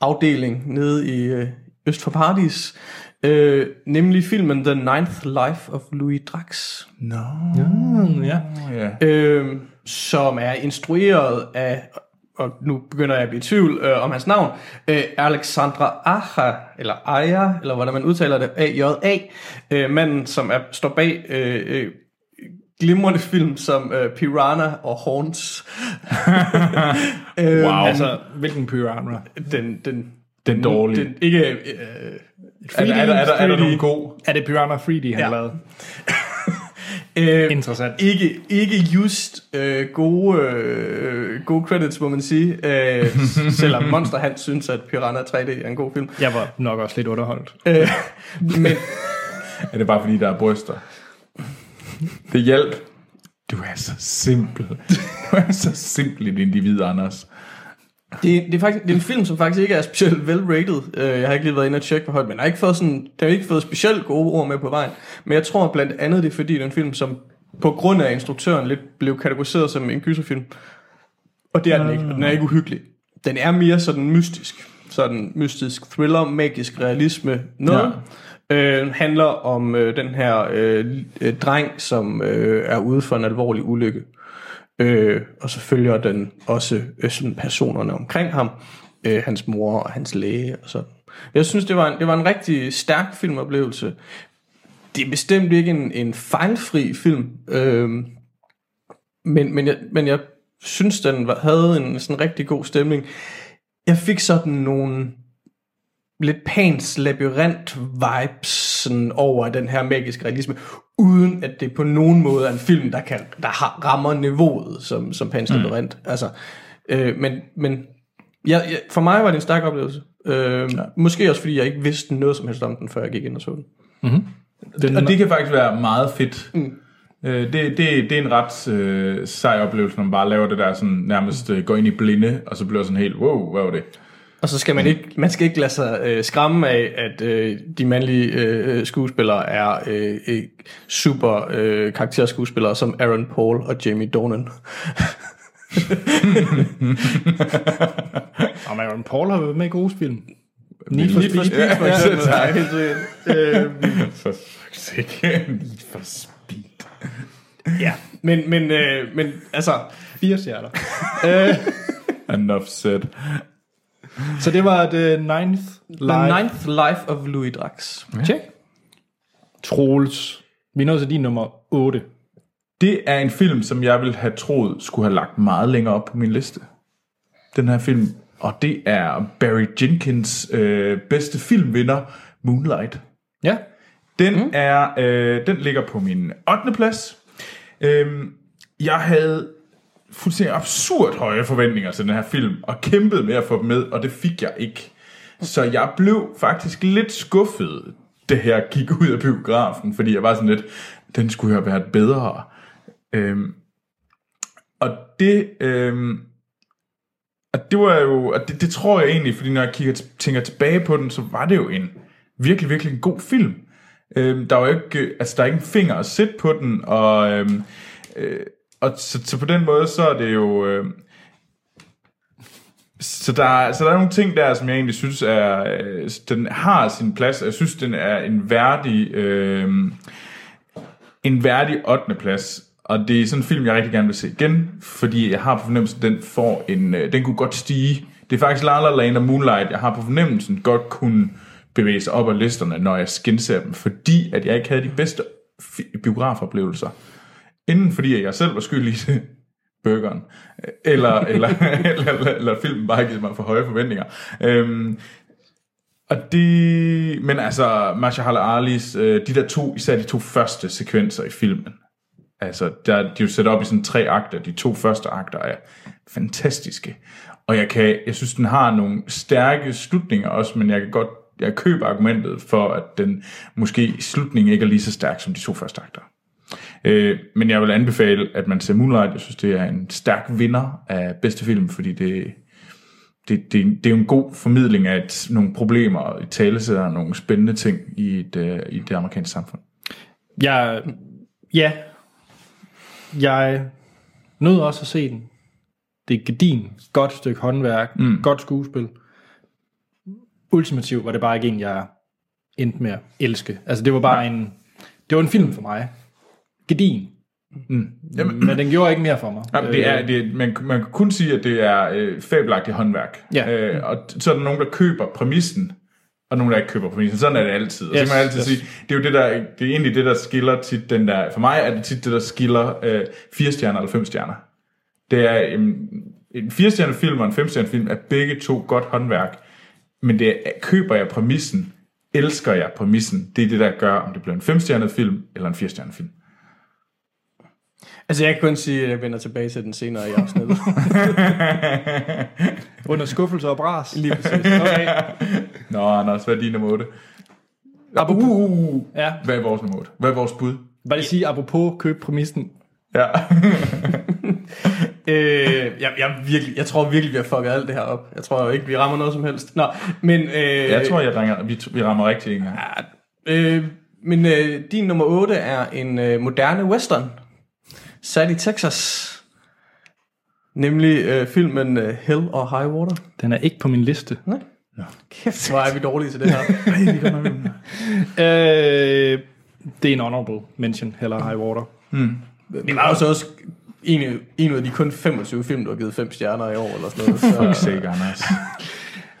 afdeling nede i øh, Øst for Paradis. Øh, nemlig filmen The Ninth Life of Louis Drax. Nå, Mm, ja. ja. øh, som er instrueret af, og nu begynder jeg at blive i tvivl øh, om hans navn, øh, Alexandra Aja, eller Aja, eller hvordan man udtaler det, A-J-A, øh, manden, som er, står bag øh, øh, glimrende film som øh, Piranha og Horns. øh, Wow. Altså, hvilken piranha? Den, den, Den dårlige. Den, ikke, øh, Er, der- er, der, er, der, er der 3D. nogle gode? Er det Piranha 3D, han Ja. lavede? Øh, Interessant. ikke, ikke just øh, gode, øh, gode credits, må man sige. Øh, selvom Monster Hans synes, at Piranha 3D er en god film. Jeg var nok også lidt underholdt. Øh, men Er det bare fordi, der er bryster? Det hjælp. Du er så simpel. Du er så simpel et individ, Anders. det, det, er faktisk, det er en film, som faktisk ikke er specielt well-rated. Øh, jeg har ikke lige været inde og tjekke på højt, men jeg har ikke fået, sådan, den har ikke fået specielt gode ord med på vejen. Men jeg tror blandt andet, det er fordi, det er en film, som på grund af instruktøren lidt blev kategoriseret som en gyserfilm. Og det er den ikke, og den er ikke uhyggelig. Den er mere sådan mystisk. Sådan mystisk thriller, magisk realisme, noget. Ja. Øh, handler om øh, den her øh, øh, dreng, som øh, er ude for en alvorlig ulykke. Øh, og så følger den også øh, sådan personerne omkring ham. Øh, hans mor og hans læge og sådan. Jeg synes, det var en, det var en rigtig stærk filmoplevelse. Det er bestemt ikke en, en fejlfri film. Øh, men, men, jeg, men jeg synes, den var, havde en sådan rigtig god stemning. Jeg fik sådan nogle lidt Pans labyrint vibes sådan over den her magiske realisme, uden at det på nogen måde er en film, der, kan, der har, rammer niveauet som, som Pans mm. labyrint. Altså, øh, men men ja, ja, for mig var det en stærk oplevelse. Øh, ja. Måske også fordi jeg ikke vidste noget som helst om den, før jeg gik ind og så den. Den, Og det kan faktisk være meget fedt. Mm. Øh, det, det, det er en ret øh, sej oplevelse, når man bare laver det der sådan nærmest øh, går ind i blinde, og så bliver sådan helt, wow, hvad var det? Og så skal man ikke, man skal ikke lade sig øh, skræmme af, at øh, de mandlige øh, skuespillere er øh, øh, super øh, karakterskuespillere som Aaron Paul og Jamie Dornan. Og Aaron Paul har været med i gode film. Need for Need for Speed. Speed, for eksempel. Ja, Ja, helt sikkert. Øh, For fuck's sake. Need for speed. ja, men, men, øh, men altså, Fire stjerner. Enough said. Så det var The Ninth Live. The Ninth Life of Louis Drax. Check. Troels. Vi er nået til din nummer 8. Det er en film, som jeg ville have troet skulle have lagt meget længere op på min liste. Den her film. Og det er Barry Jenkins øh, bedste filmvinder, Moonlight. Ja. Den mm. er, øh, den ligger på min 8. plads. Øhm, jeg havde fuldstændig absurd høje forventninger til den her film, og kæmpede med at få dem med, og det fik jeg ikke. Så jeg blev faktisk lidt skuffet, det her gik ud af biografen, fordi jeg var sådan lidt, den skulle have været bedre. Øhm, og det, øhm, og det var jo, og det, det tror jeg egentlig, fordi når jeg kigger, tænker tilbage på den, så var det jo en virkelig, virkelig en god film. Øhm, der var jo ikke, øh, altså der er ikke en finger at sætte på den, og, øhm, øh, og så, så på den måde, så er det jo, øh, så der, så der er nogle ting der, som jeg egentlig synes er, øh, den har sin plads, jeg synes, den er en værdig, øh, en værdig 8. plads. Og det er sådan en film, jeg rigtig gerne vil se igen, fordi jeg har på fornemmelsen, at den får en, øh, den kunne godt stige. Det er faktisk La La Land og Moonlight, jeg har på fornemmelsen godt kunne bevæge sig op ad listerne, når jeg skinser dem, fordi at jeg ikke havde de bedste biografoplevelser. Enten fordi jeg selv var skyldig i det, burgeren, eller, eller, eller, eller, eller filmen bare givet mig for høje forventninger. Øhm, og det, men altså, Mahershala Alis, øh, de der to, især de to første sekvenser i filmen, altså, der, de er jo sat op i sådan tre akter, de to første akter er fantastiske, og jeg kan, jeg synes, den har nogle stærke slutninger også, men jeg kan godt, jeg køber argumentet for, at den måske i slutningen ikke er lige så stærk som de to første akter. Øh, men jeg vil anbefale, at man ser Moonlight. Jeg synes, det er en stærk vinder af bedste film, fordi det, det, det, det er jo en god formidling af et, nogle problemer og i talesætter nogle spændende ting i, et, øh, i det amerikanske samfund. Jeg, ja, jeg nød også at se den. Det er gedin, godt stykke håndværk, mm. godt skuespil. Ultimativt var det bare ikke en, jeg endte med at elske. Altså det var bare en, det var en film for mig. Gedin. Mm. Jamen, Men den gjorde ikke mere for mig. Jamen, det er, det, er- man, man kan kun sige, at det er øh, fabelagtigt håndværk. Ja. Øh, og så er der nogen, der køber præmissen, og nogen, der ikke køber præmissen. Sådan er det altid. Og så Yes, kan man altid yes. sige, det er jo det, der, det er egentlig det, der skiller tit den der, for mig er det tit det, der skiller øh, fire stjerner eller fem stjerner. Det er en, en fire film og en fem film er begge to godt håndværk, men det er, køber jeg præmissen, elsker jeg præmissen, det er det, der gør, om det bliver en fem film eller en fire film. Altså, jeg kan kun sige, at jeg vender tilbage til den senere i afsnittet. Under skuffelse og bras. Lige præcis. Okay. Nå, Anders, hvad er din nummer 8? Apropos, Uh, uh, uh. ja, Hvad er vores nummer 8? Hvad er vores bud? bare lige sige, apropos køb præmissen. Ja. Øh, jeg, jeg, virkelig, jeg tror virkelig, vi har fucket alt det her op. Jeg tror ikke, vi rammer noget som helst. Nå, men... Øh, Jeg tror, jeg ringer, vi, vi rammer rigtig en gang. Øh, men øh, din nummer 8 er en øh, moderne western. Sat i Texas. Nemlig øh, filmen øh, Hell or High Water. Den er ikke på min liste. Nej. Kæft, hvor er vi dårlige til det her. Øh, det er en honorable mention, heller high water. Vi var jo så også en, af- en af de kun 25 film, du har givet 5 stjerner i år, eller sådan noget. Så, Sikke, Anders.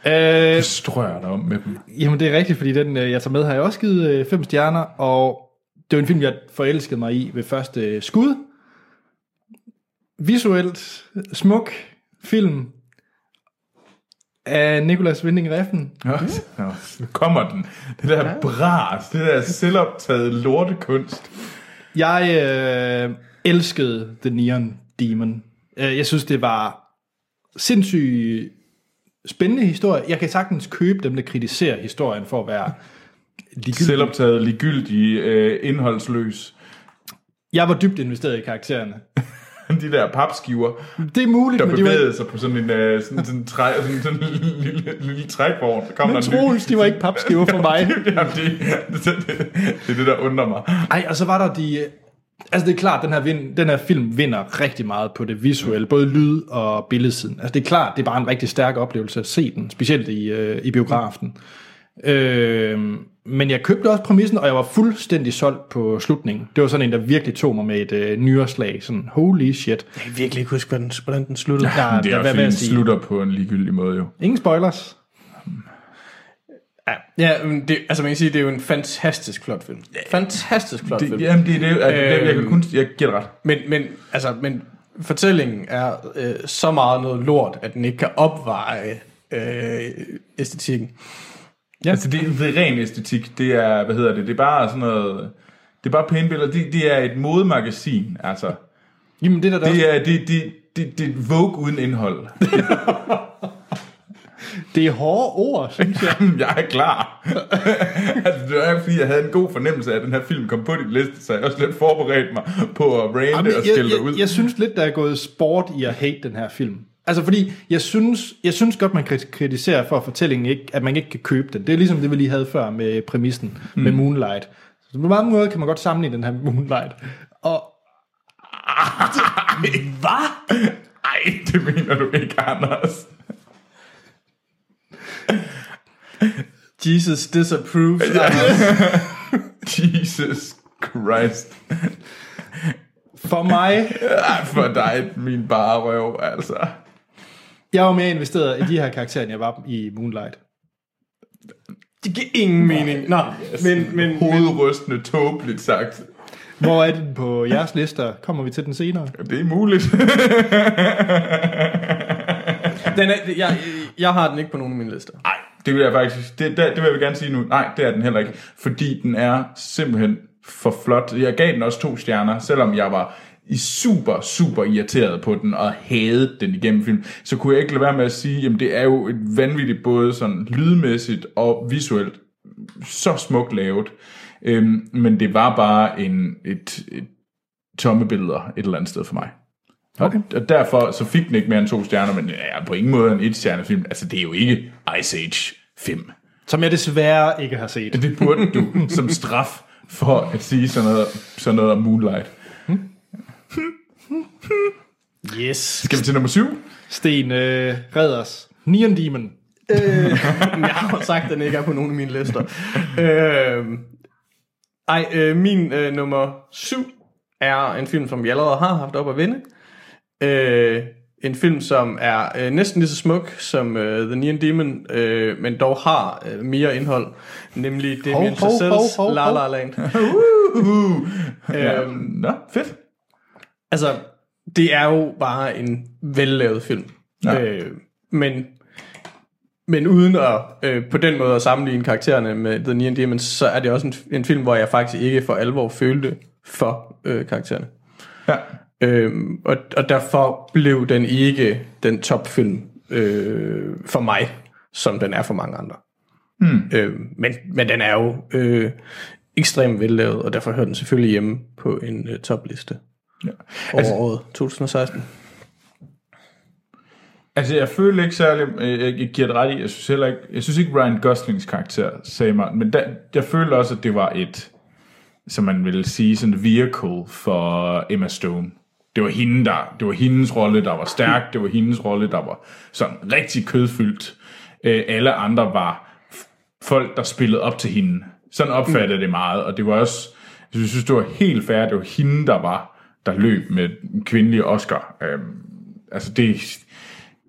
Øh, Jeg strøger dig om med dem. jamen det er rigtigt, fordi den, øh, jeg tager med, har jeg også givet øh, fem stjerner, og det var en film, jeg forelskede mig i ved første øh, skud. Visuelt smuk film af Nicolas Winding Refn. Nå, nå, nu kommer den. Det der bras, det der selvoptaget lortekunst. Jeg øh, elskede The Neon Demon. Øh, jeg synes, det var sindssygt spændende historie. Jeg kan sagtens købe dem, der kritiserer historien for at være ligegyldig. Selvoptaget, ligegyldig, øh, indholdsløs. Jeg var dybt investeret i karaktererne. De der papskiver, Det er muligt, der men de var bevægede sig på sådan en, øh, sådan, sådan, træ, sådan, sådan en lille, lille trækvogn. Så kom men der Troels, de var ikke papskiver for mig. Jamen, det, det, det, det er det, der undrer mig. Ej, og så var der de... Altså det er klart, den her, vind, den her film vinder rigtig meget på det visuelle, både lyd og billedsiden. Altså det er klart, det er bare en rigtig stærk oplevelse at se den, specielt i, øh, i biografen. Øh, men jeg købte også præmissen, og jeg var fuldstændig solgt på slutningen. Det var sådan en, der virkelig tog mig med et øh, nyårslag. Sådan, holy shit. jeg kan virkelig ikke huske, hvordan, hvordan den sluttede. Der, Det er der, fordi, jeg den slutter på en ligegyldig måde jo. Ingen spoilers. Ja, ja men det, altså man kan sige, det er jo en fantastisk flot film. Fantastisk flot film. Det, jamen, det er det. Altså, det jeg kan Øhm. kun, jeg giver ret. Men, men, altså, men fortællingen er øh, så meget noget lort, at den ikke kan opveje øh, æstetikken. Ja. Altså, det, det er ren æstetik. Det er, hvad hedder det, det er bare sådan noget... Det er bare pæne billeder. Det, det er et modemagasin, altså. Jamen det der, der også, Det er, det, det, det, det er Vogue uden indhold. det er hårde ord, synes jeg. jeg er klar. altså, det er fordi, jeg havde en god fornemmelse af, at den her film kom på din liste, så jeg også lidt forberedt mig på at rande Jamen, og skille ud. jeg, jeg synes lidt, der er gået sport i at hate den her film. Altså fordi, jeg synes, jeg synes godt, man kan kritisere for, at fortællingen ikke, at man ikke kan købe den. Det er ligesom det, vi lige havde før med præmissen mm. med Moonlight. Så på mange måder kan man godt sammenligne den her Moonlight. Og Hvad? Ej, det mener du ikke, Anders. Jesus disapproves. Jesus Christ. for mig, Ej, for dig, min bare røv, altså. Jeg var mere investeret i de her karakterer, end jeg var i Moonlight. Det giver ingen mening. Nå, men, men, men Hovedrystende, tåbeligt sagt. Hvor er den på jeres lister? Kommer vi til den senere? Det er muligt. den er, jeg, jeg har den ikke på nogen af mine lister. Nej, det vil jeg faktisk, det, det, det vil jeg gerne sige nu. Nej, det er den heller ikke. Fordi den er simpelthen for flot. Jeg gav den også to stjerner, selvom jeg var super, super irriteret på den og havde den igennem film, så kunne jeg ikke lade være med at sige, jamen det er jo et vanvittigt både sådan lydmæssigt og visuelt så smukt lavet. Øhm, men det var bare en, et, et tomme billeder et eller andet sted for mig. Okay. Og, og derfor så fik den ikke mere end to stjerner, men er på ingen måde en et stjernefilm. Altså det er jo ikke Ice Age 5. Som jeg desværre ikke har set. Det burde du som straf for at sige sådan noget, sådan noget om Moonlight. Yes. Skal vi til nummer syv? Sten øh, Redders. Neon Demon. jeg har sagt, at den ikke er på nogen af mine lister. øh, ej, øh, min øh, nummer syv er en film, som vi allerede har haft op at vinde. Øh, en film, som er øh, næsten lige så smuk som øh, The Neon Demon, øh, men dog har øh, mere indhold, nemlig Damien Chazelles La. La Land. Uh, ja. Øhm, Nå, fedt. Altså, det er jo bare en vellavet film. Ja. Øh, men, men uden at øh, på den måde at sammenligne karaktererne med The Neon Demons, så er det også en, en film, hvor jeg faktisk ikke for alvor følte for øh, karaktererne. Ja. Øhm, og, og derfor blev den ikke den topfilm øh, for mig, som den er for mange andre. Mm. Øhm, men, men den er jo øh, ekstremt vellavet, og derfor hører den selvfølgelig hjemme på en øh, topliste Ja. over altså, året 2016. Altså, jeg føler ikke særlig, jeg, jeg giver det ret i, jeg synes heller ikke, jeg synes ikke Ryan Goslings karakter sagde mig, men der, jeg føler også, at det var et, som man vil sige, sådan et vehicle for Emma Stone. Det var hende, der, det var hendes rolle, der var stærk, det var hendes rolle, der var sådan rigtig kødfyldt. Øh, alle andre var folk, der spillede op til hende. Sådan opfattede jeg det meget, og det var også, jeg synes, det var helt fair, det var hende, der var, der løb med den kvindelige Oscar. Øhm, altså det,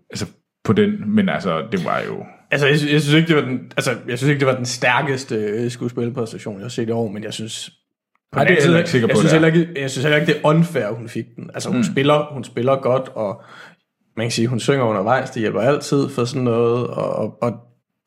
altså på den, men altså det var jo, Altså, jeg, synes- jeg synes ikke, det var den, altså, jeg synes ikke, det var den stærkeste øh, skuespillerpræstation, jeg har set i år, men jeg synes... På Ej, det er jeg ikke sikker på, jeg synes, det er. heller ikke, jeg synes heller ikke, det er unfair, hun fik den. Altså, hun, mm. spiller, hun spiller godt, og man kan sige, hun synger undervejs, det hjælper altid for sådan noget, og, og,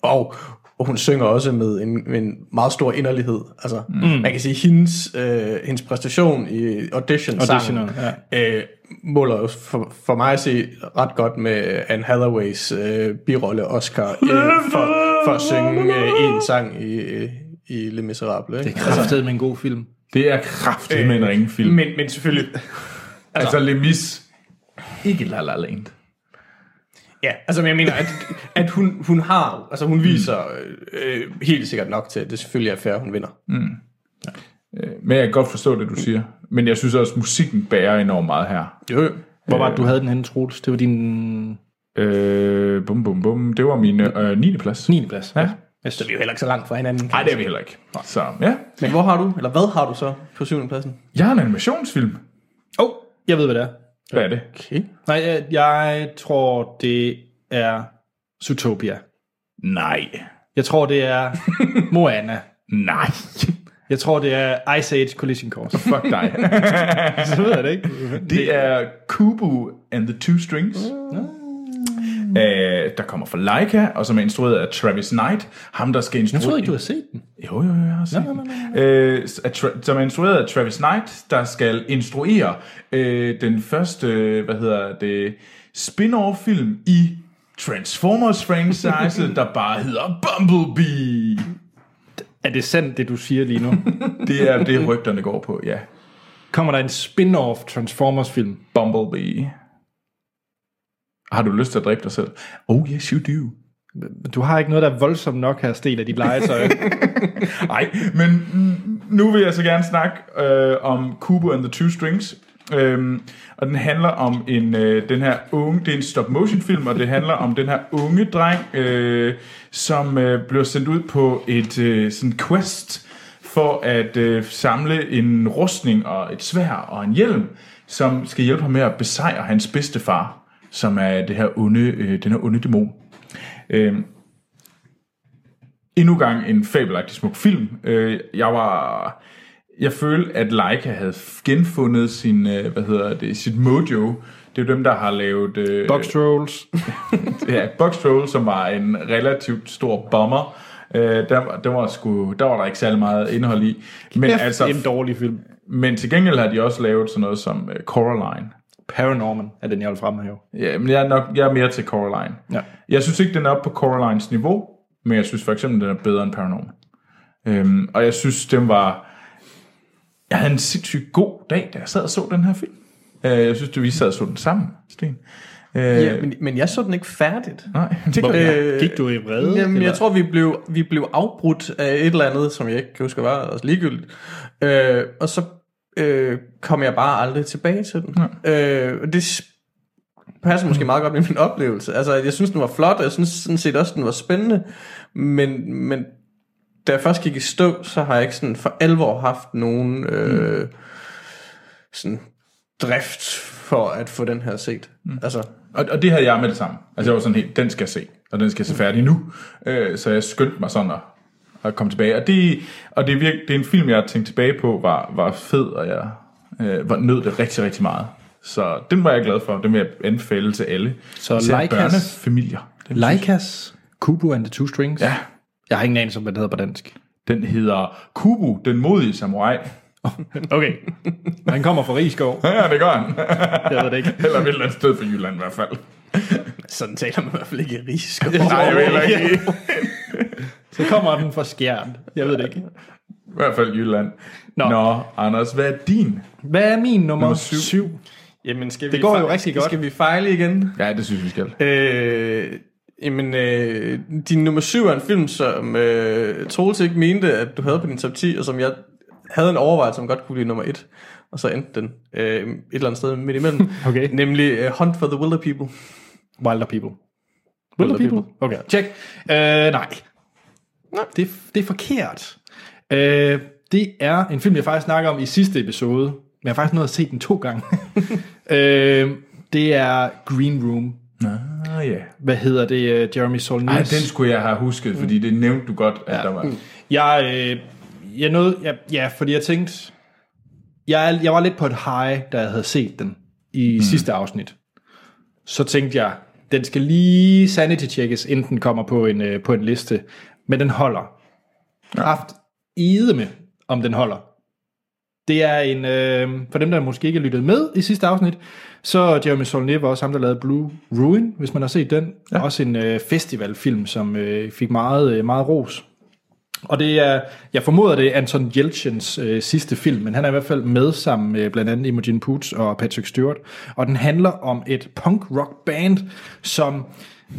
og, og, og hun synger også med en, med en meget stor inderlighed. Altså, mm. man kan sige, hendes, øh, hendes præstation i audition Auditionen, øh, måler jo for, for mig at se ret godt med Anne Hathaways øh, birolle Oscar øh, for, for at synge øh, en sang i, øh, i Les Misérables. Ikke? Det er kraftedet med en god film. det er kraftigt med en ringfilm. Men, men selvfølgelig, Altså, altså Lemis, ikke La La Land. Ja, altså men jeg mener, at, at hun, hun har, altså hun viser øh, øh, helt sikkert nok til, at det selvfølgelig er fair, hun vinder. Øh, Men jeg kan godt forstå det, du siger. Men jeg synes også, at musikken bærer enormt meget her. Jo. Hvor var det, du havde den henne, Troels? Det var din Øh, bum, bum, bum. Det var min øh, 9. plads. 9. plads. Ja. Yes. Så vi er jo heller ikke så langt fra hinanden. Nej, det er vi heller ikke. Så ja. Men hvor har du, eller hvad har du så på syvende pladsen? Jeg har en animationsfilm. Oh, jeg ved, hvad det er. Hvad er det? Okay. Nej, jeg, jeg tror, det er Zootopia. Nej. Jeg tror, det er Moana. Nej. Jeg tror, det er Ice Age Collision Course. Fuck dig. Så ved jeg det ikke. det er Kubu and the Two Strings. Øh, der kommer fra Leica, og som er instrueret af Travis Knight. Ham, der skal instruere... Jeg troede ikke, du havde set den. Jo, jo, jo, jeg har set den. Øh, af Tra- som er instrueret af Travis Knight, der skal instruere øh, den første, øh, hvad hedder det, spin-off film i Transformers franchise, der bare hedder Bumblebee. Er det sandt, det du siger lige nu? Det er det, rygterne går på, ja. Kommer der en spin-off Transformers-film? Bumblebee. Har du lyst til at dræbe dig selv? Oh, yes, you do. Du har ikke noget, der er voldsomt nok her, Stel, af dit legetøj. Nej, men nu vil jeg så gerne snakke øh, om Kubo and the Two Strings. Øhm, og den handler om en øh, den her unge, det er en stop motion film, og det handler om den her unge dreng, øh, som øh, bliver sendt ud på et øh, sådan quest for at øh, samle en rustning og et svær og en hjelm, som skal hjælpe ham med at besejre hans bedste far, som er det her onde, øh, den her onde dæmon. Øh, endnu gang en fabelagtig smuk film. Øh, jeg var... Jeg følte, at Leica havde genfundet sin, øh, hvad hedder det, sit mojo. Det er jo dem, der har lavet... Øh, Box Trolls. ja, Box Troll, som var en relativt stor bomber. Øh, der, var- der, var sgu, der var der ikke særlig meget indhold i. Men, Altså, altså, en dårlig film. men til gengæld har de også lavet sådan noget som øh, Coraline. Paranorman er den, jeg vil fremhæve. Ja, men jeg er, nok, jeg er mere til Coraline. Ja. Jeg synes ikke, den er oppe på Coralines niveau, men jeg synes for eksempel, den er bedre end Paranormal. Øhm, og jeg synes, den var... Jeg havde en sindssygt god dag, da jeg sad og så den her film. Øh, jeg synes, at vi sad og så den sammen, Sten. Øh, Ja, men, men jeg så den ikke færdigt. Nej, det jeg. Øh, Gik du i vrede? Jamen, eller? jeg tror, vi blev, vi blev afbrudt af et eller andet, som jeg ikke kan huske, hvad var, også ligegyldigt. Øh, og så øh, kom jeg bare aldrig tilbage til den. Øh, og det passer måske meget godt med min oplevelse. Altså, jeg synes, den var flot, og jeg synes sådan set også, den var spændende. Men, men da jeg først gik i stå, så har jeg ikke sådan for alvor haft nogen øh, sådan drift for at få den her set. Mm. Altså, Og, og det havde jeg med det samme. Altså jeg var sådan helt, den skal jeg se, og den skal jeg se færdig nu. Øh, så jeg skyndte mig sådan at, at komme tilbage. Og, det, og det, er virke, det er en film, jeg tænkte tilbage på, var, var fed, og jeg øh, var nød det rigtig, rigtig meget. Så den var jeg glad for. Den vil jeg anbefale til alle. Så børnefamilier. Den, Leikas Kubo and the Two Strings. Ja. Jeg har ingen anelse om, hvad det hedder på dansk. den hedder Kubu, den modige samurai. Okay. Han kommer fra Rigskov. Ja, det gør han. Jeg ved det ikke. Eller et eller andet sted for Jylland i hvert fald. Sådan taler man i hvert fald ikke i risk. Nej, jeg ved ikke. Så kommer den fra Skjern. Jeg ved det ikke. I hvert fald Jylland. Nå. Nå. Anders, hvad er din? Hvad er min nummer, Nummer syv? syv. Jamen, skal Det vi går jo fejle- rigtig godt. Skal vi fejle igen? Ja, det synes vi skal. Øh, jamen, øh, din nummer syv er en film, som øh, Troels ikke mente, at du havde på din top 10, og som jeg havde en overvejelse, som godt kunne blive nummer et. Og så endte den øh, et eller andet sted midt imellem. Okay. Nemlig øh, Hunt for the Wilder People. Wilder People. Wilder People? Okay, check. Øh, nej. Det, det er forkert. Øh, det er en film, jeg faktisk snakker om i sidste episode, men jeg har faktisk nået at se den to gange. øh, det er Green Room. Ah, ja. Hvad hedder det? øh, Jeremy Saulnier. Ej, den skulle jeg have husket, fordi det nævnte du godt, at ja. der var. Jeg, øh, jeg nåede, jeg, ja, fordi jeg tænkte, jeg, jeg var lidt på et high, da jeg havde set den i mm. sidste afsnit. Så tænkte jeg, den skal lige sanity checkes, inden den kommer på en, øh, på en liste. Men den holder. Ja. Haft ide med, om den holder. Det er en, øh, for dem der måske ikke lyttede med i sidste afsnit, så Jeremy Saulnier var også ham, der lavede Blue Ruin, hvis man har set den. Ja. Også en øh, festivalfilm, som øh, fik meget, øh, meget ros. Og det er, jeg formoder, det er Anton Yelchins øh, sidste film, men han er i hvert fald med sammen med blandt andet Imogen Poots og Patrick Stewart. Og den handler om et punk-rock band, som...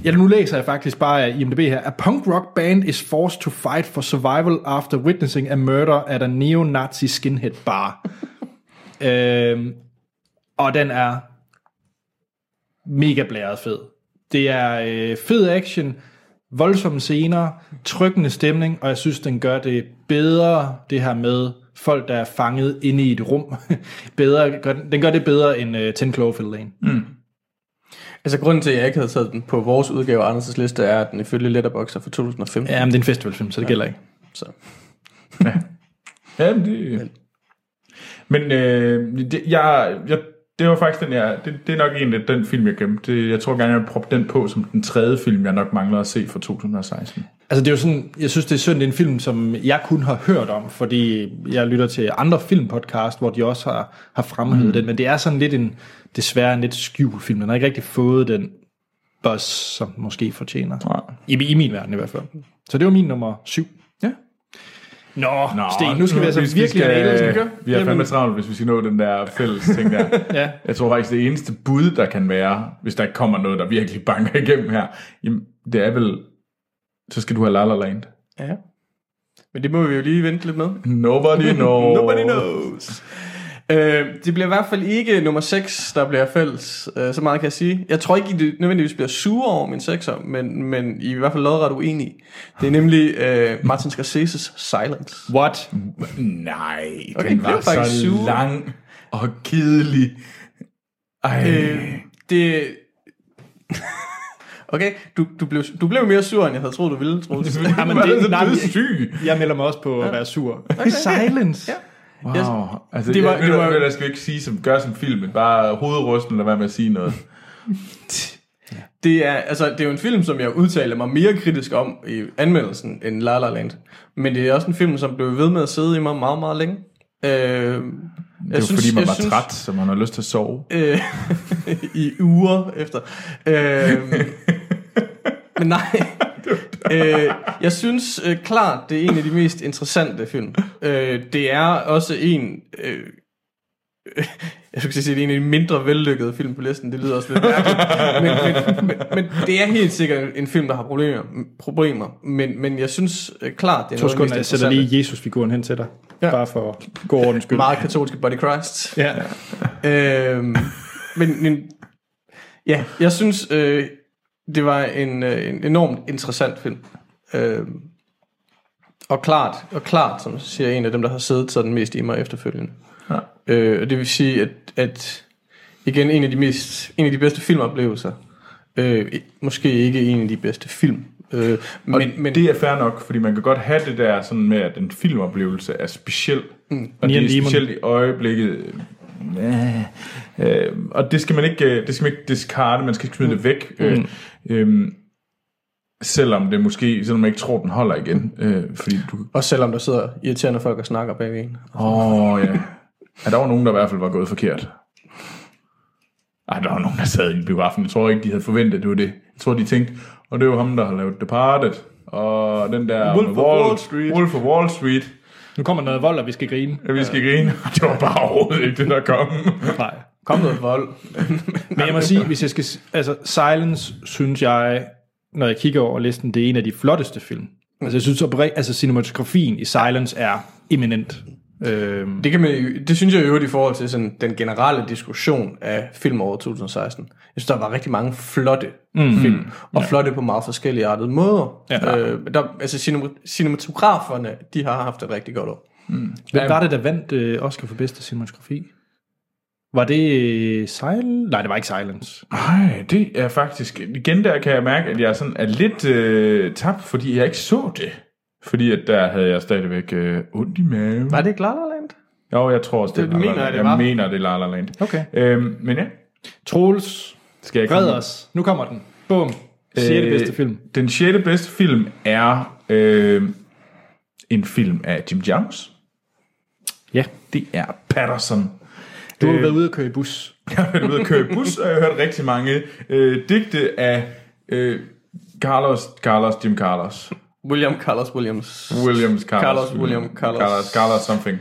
Ja, nu læser jeg faktisk bare af IMDb her. A punk rock band is forced to fight for survival after witnessing a murder at a neo-Nazi skinhead bar. øhm, og den er mega blæret fed. Det er øh, fed action, voldsomme scener, trykkende stemning, og jeg synes, den gør det bedre, det her med folk, der er fanget inde i et rum. bedre, gør, den- gør det bedre end uh, 10 Cloverfield Lane. Mm. Altså, grunden til, at jeg ikke havde taget den på vores udgave af Anders' liste, er, at den ifølge Letterboxd er fra 2015. Ja, men det er en festivalfilm, så det ja. gælder ikke. Så. Ja, men det... Men øh, det, jeg, jeg, det var faktisk den, jeg, det, det er nok egentlig den film, jeg glemte. Det, jeg tror gerne, jeg vil proppe den på som den tredje film, jeg nok mangler at se fra 2016. Altså det er jo sådan, jeg synes det er synd, det er en film, som jeg kun har hørt om, fordi jeg lytter til andre filmpodcast, hvor de også har, har fremhævet mm. den, men det er sådan lidt en, desværre en lidt skjult film. Den har ikke rigtig fået den buzz, som måske fortjener. Nej. I, I min verden i hvert fald. Så det var min nummer syv. Nå, Nå Sten, nu skal vi altså vi virkelig have skal vi gøre? Vi har fandme travlt, hvis vi skal nå den der fælles ting der. Ja. Jeg tror faktisk, det eneste bud, der kan være, hvis der ikke kommer noget, der virkelig banker igennem her, jamen, det er vel, så skal du have La La Land. Ja. Men det må vi jo lige vente lidt med. Nobody knows. Nobody knows. Øh, det bliver i hvert fald ikke nummer 6, der bliver fælles. Øh, så meget kan jeg sige. Jeg tror ikke, I det nødvendigvis bliver sure over min 6'er, men, men I er i hvert fald lodret uenige. Det er nemlig øh, Martin Scorsese's Silence. What? Nej, Okay, den det var så sure. lang og kedelig. Ej. Øh, det... okay, du, du, blev, du blev mere sur, end jeg havde troet, du ville, Troels. Jamen, Var det, så nej, blevet men- syg. jeg melder mig også på at være sur. Okay. Silence. Ja. Wow. Yes. Altså, Det var- jeg, det det var- var, jeg skal ikke sige, som gør som film, men bare hovedrysten, eller hvad med at sige noget. Det er, altså, det er jo en film, som jeg udtaler mig mere kritisk om i anmeldelsen end La La Land. Men det er også en film, som blev ved med at sidde i mig meget, meget længe. Øh, jeg Det var fordi, man var synes, træt, så man har lyst til at sove. Øh, I uger efter. Øh, men nej. øh, jeg synes øh, klart, det er en af de mest interessante film. Øh, det er også en... Øh, jeg skulle sige, det er en af de mindre vellykkede film på listen. Det lyder også lidt mærkeligt. Men, men, men, men det er helt sikkert en film, der har problemer. problemer. Men, men jeg synes øh, klart, det er noget af det mest sekunder, jeg sætter lige Jesus-figuren hen til dig. Ja. Bare for god ordens skyld. Meget katolske Body Christ. Ja. øhm, men, men ja, jeg synes, øh, det var en, øh, en enormt interessant film. Øhm, og klart, og klart, som siger en af dem, der har siddet sådan mest i mig efterfølgende. Ja. Øh, og det vil sige, at, at igen, en af de, mest, en af de bedste filmoplevelser. Øh, måske ikke en af de bedste film. Øh, men, Men, men det er fair nok, fordi man kan godt have det der sådan med, at en filmoplevelse er speciel. Mm. Og det er specielt i øjeblikket. Øh, øh, og det skal man ikke, øh, det skal man ikke discarde, man skal ikke smide det væk. Øh, øh, Selvom det måske, selvom man ikke tror, den holder igen. Øh, fordi du... Også selvom der sidder irriterende folk og snakker bag en. Åh, oh, ja. ja. der var nogen, der i hvert fald var gået forkert. Ej, der var nogen, der sad i biografen. Jeg tror ikke, de havde forventet, det var det. Jeg tror, de tænkte, og det var ham, der har lavet Departed. Og den der... Wolf of Wall Street. Wolf of Wall Street. Nu kommer noget vold, og vi skal grine. Ja, vi skal grine. Det var bare overhovedet ikke det, der kom. Nej. Kom noget vold. Men jeg må sige, hvis jeg skal... Altså, Silence, synes jeg, når jeg kigger over listen, det er en af de flotteste film. Altså, jeg synes, at altså, cinematografien i Silence er eminent. Øhm, Det, kan man, det synes jeg i øvrigt i forhold til sådan, den generelle diskussion af filmåret 2016. Jeg synes, der var rigtig mange flotte mm. film, og ja. flotte på meget forskellige artede måder. Ja. Øh, der, altså cinema- cinematograferne, de har haft et rigtig godt år. Hvem var det, der vandt øh, Oscar for bedste cinematografi? Var det øh, Silence? Nej, det var ikke Silence. Nej, det er faktisk... Igen der kan jeg mærke, at jeg sådan er lidt øh, tabt, fordi jeg ikke så det. Fordi at der havde jeg stadigvæk øh, ondt i maven. Var det ikke La La Land? Jo, jeg tror også, det, Det er La La mener jeg, Land. det jeg var. mener, det er La La Land. Okay. Øhm, men ja, Troels, skal jeg red komme- os. Nu kommer den. Bum. Sjette Øh, bedste film. Den sjette bedste film er øh, en film af Jim Jones. Ja. Det er Patterson. Du har Øh, været ude at køre i bus. Jeg har været ude at køre i bus, og jeg har hørt rigtig mange øh, digte af øh, Carlos, Carlos, Jim Carlos. William Carlos Williams. Williams Carlos. Carlos, William Carlos. Carlos, Carlos something.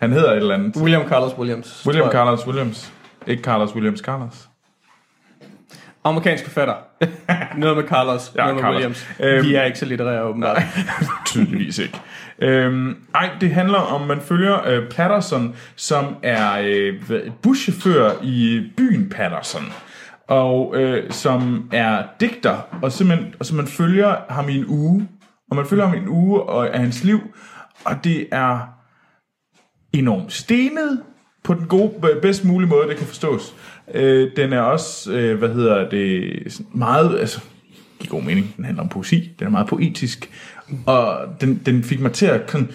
Han hedder et eller andet. William Carlos Williams. William. Carlos Williams. Ikke Carlos Williams Carlos. Amerikansk forfatter. noget med Carlos, Ja, noget med Carlos. Williams. Øhm, De er ikke så litterære, åbenbart. Tydeligvis ikke. Øhm, ej, det handler om, man følger øh, Patterson, som er øh, buschauffør i byen Patterson. Og øh, som er digter, og, simpelthen, og så man følger ham i en uge. Og man følger ham i en uge og, af hans liv. Og det er enormt stenet på den gode, bedst mulige måde, det kan forstås. Øh, den er også, øh, hvad hedder det, meget, altså, i god mening, den handler om poesi, den er meget poetisk, og den, den fik mig til at sådan,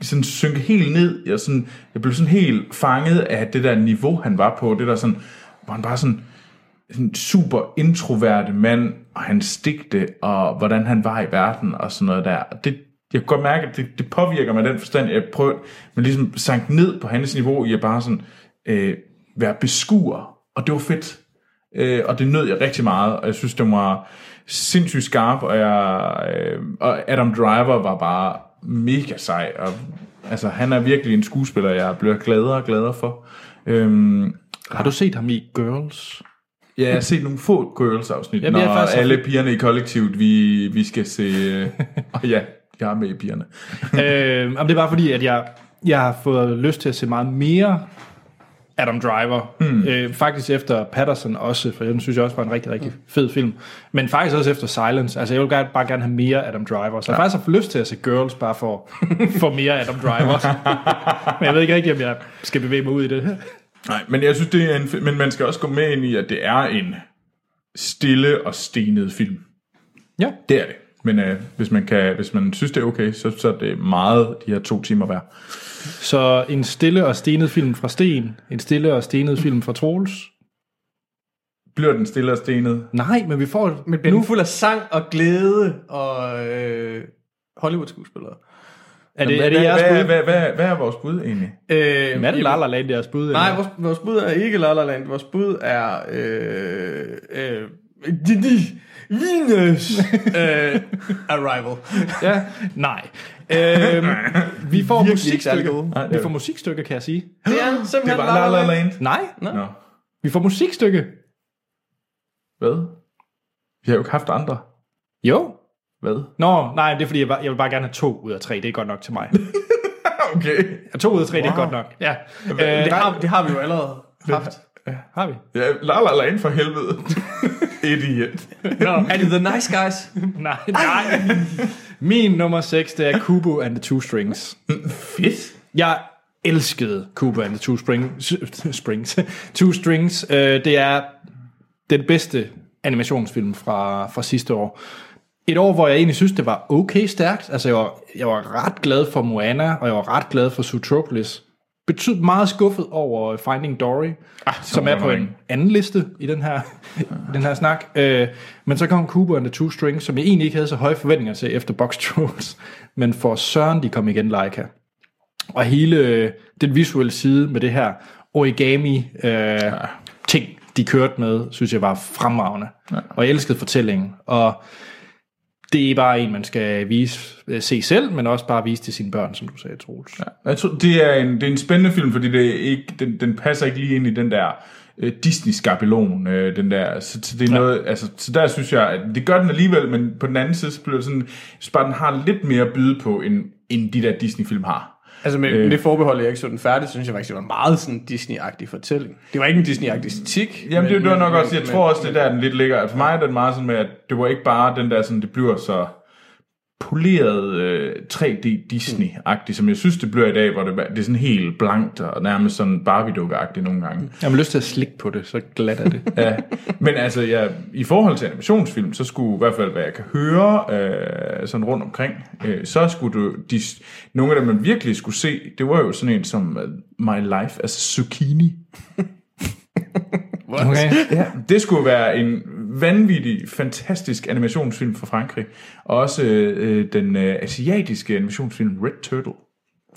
sådan synke helt ned, jeg, sådan, jeg blev sådan helt fanget af det der niveau, han var på, det der sådan, hvor han bare sådan, en super introverte mand, og hans digte, og hvordan han var i verden, og sådan noget der. Og Det, jeg kan godt mærke, at det, det påvirker mig den forstand, jeg prøver, men ligesom sank ned på hans niveau, i at bare sådan, øh, være beskuer, og det var fedt. Øh, og det nød jeg rigtig meget, og jeg synes, det var sindssygt skarp, og, jeg, øh, og Adam Driver var bare mega sej, og altså, han er virkelig en skuespiller, jeg bliver gladere og gladere for. Øhm, Har du set ham i Girls? Ja, jeg har set nogle få Girls-afsnit, Jamen, når faktisk- alle pigerne i kollektivet, vi, vi skal se... Og ja, jeg er med i pigerne. øh, det er bare fordi, at jeg, jeg har fået lyst til at se meget mere Adam Driver. Mm. Øh, faktisk efter Patterson også, for den synes jeg også var en rigtig, rigtig fed film. Men faktisk også efter Silence. Altså jeg vil bare gerne have mere Adam Driver. Så jeg har faktisk haft lyst til at se Girls, bare for, for mere Adam Driver. Men jeg ved ikke rigtig, om jeg skal bevæge mig ud i det her. Nej, men jeg synes, det er en... Men man skal også gå med ind i, at det er en stille og stenet film. Ja. Det er det. Men øh, hvis, man kan, hvis man synes, det er okay, så, så er det meget de her to timer værd. Så en stille og stenet film fra Sten. En stille og stenet film fra Troels. Bliver den stille og stenet? Nej, men vi får... Men bliver nu fuld af sang og glæde og øh, Hollywood-skuespillere. Er det, hvad, er det jeres hvad, bud? hvad, hvad, hvad, hvad er vores bud egentlig? Øh, Men er det La La Land, jeres bud? Nej, vores, vores bud er ikke La La Land. Vores bud er... Øh, øh, Didi Venus øh, Arrival. Ja, nej. Øhm, vi får. Nej, det Vi får musikstykker, kan jeg sige. Det er Det simpelthen var La La Land. Nej, Nå. vi får musikstykke. Hvad? Vi har jo ikke haft andre. Jo. Hvad? Nå, nej, det er fordi, jeg, bare, jeg vil bare gerne have to ud af tre. Det er godt nok til mig. Okay. Ja, to ud af tre, wow. det er godt nok. Ja. Øh, Det har, det har vi jo allerede haft. har vi. Ja, La La Land for helvede. Idiot. Nå, Er det The Nice Guys? nej, nej. Min nummer 6, det er Kubo and the Two Strings. Fedt. Jeg elskede Kubo and the Two Spring, Springs. Two Strings. Øh, det er den bedste animationsfilm fra, fra sidste år. Et år, hvor jeg egentlig synes, det var okay stærkt. Altså, jeg var, jeg var ret glad for Moana, og jeg var ret glad for Zootropolis. Betydeligt meget skuffet over Finding Dory, ah, som er på en anden liste i den her, i den her snak. Øh, men så kom Cooper and the Two Strings, som jeg egentlig ikke havde så høje forventninger til efter Box Trolls. Men for Søren, de kom igen, Leica. Og hele øh, den visuelle side med det her origami øh, ting, de kørte med, synes jeg var fremragende. Ja. Og jeg elskede fortællingen. Og det er bare en, man skal vise, øh, se selv, men også bare vise til sine børn, som du sagde, Troels. Ja. Jeg tror, det er en, det er en spændende film, fordi det ikke, den, den passer ikke lige ind i den der øh, Disney-skabelon, øh, den der, så, så det er noget, altså, så der synes jeg, at det gør den alligevel, men på den anden side, så bliver det sådan, jeg synes bare, den har lidt mere at byde på, end, end de der Disney-film har. Altså med, Øh. øh. det forbehold, jeg ikke så den færdig, synes jeg faktisk, det var en meget sådan Disney-agtig fortælling. Det var ikke en Disney-agtig æstetik. Jamen, det, det var nok også, jeg men- tror også, det er der, den lidt ligger. For mig er den meget sådan med, at det var ikke bare den der, sådan, det bliver så poleret øh, 3D Disney-agtigt, som jeg synes, det bliver i dag, hvor det, det er sådan helt blankt og nærmest sådan Barbie-dukke-agtigt nogle gange. Jeg har lyst til at slikke på det, så glat er det. Ja, men altså, ja, i forhold til animationsfilm, så skulle i hvert fald, hvad jeg kan høre øh, sådan rundt omkring, øh, så skulle du, de, nogle af dem, man virkelig skulle se, det var jo sådan en som uh, My Life as a Zucchini. Okay. Ja, det skulle være en vanvittig, fantastisk animationsfilm fra Frankrig. Og også øh, den øh, asiatiske animationsfilm Red Turtle.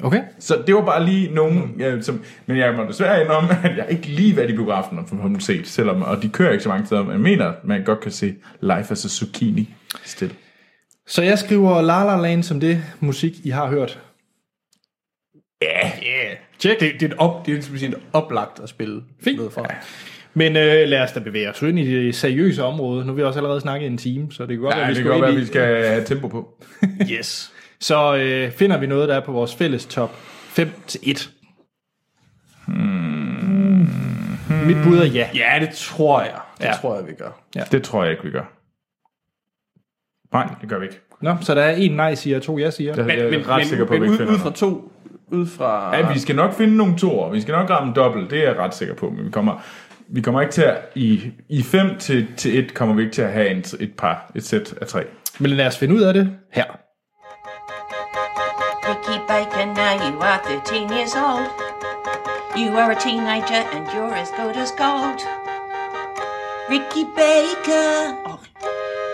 okay. Så det var bare lige nogen, ja, som, men jeg må desværre indrømme, at jeg ikke lige været i biografen og dem set, selvom, og de kører ikke så mange steder, men jeg mener, at man godt kan se Life as a Zucchini stil. Så jeg skriver La La Land som det musik, I har hørt. Yeah. Check. Det, det, er et op, det er et oplagt at spille Fint. noget fra. Men øh, lad os da bevæge os ind i det seriøse område. Nu har vi også allerede snakket i en time, så det kan godt Ja, være, vi det skal godt være, vi skal have tempo på. Yes. Så øh, finder vi noget, der er på vores fælles top 5 til 1. Hmm. Mit bud er ja. Ja, det tror jeg. Det Ja. ja. tror jeg, vi gør. Det tror jeg ikke, vi gør. Nej, det gør vi ikke. Nå, så der er en nej siger, to ja siger. Det, jeg er ret sikker på, at vi men ikke ud, finder ud fra to, ud fra... Ja, vi skal nok finde nogle toer. Vi skal nok ramme dobbelt. Det er jeg ret sikker på. Men vi kommer, vi kommer ikke til at... I, i 5 til, til 1 kommer vi ikke til at have en, et par, et sæt af tre. Men lad os finde ud af det her. Ricky Baker, now you are 13 years old. You are a teenager and you're as good as gold. Ricky Baker, oh,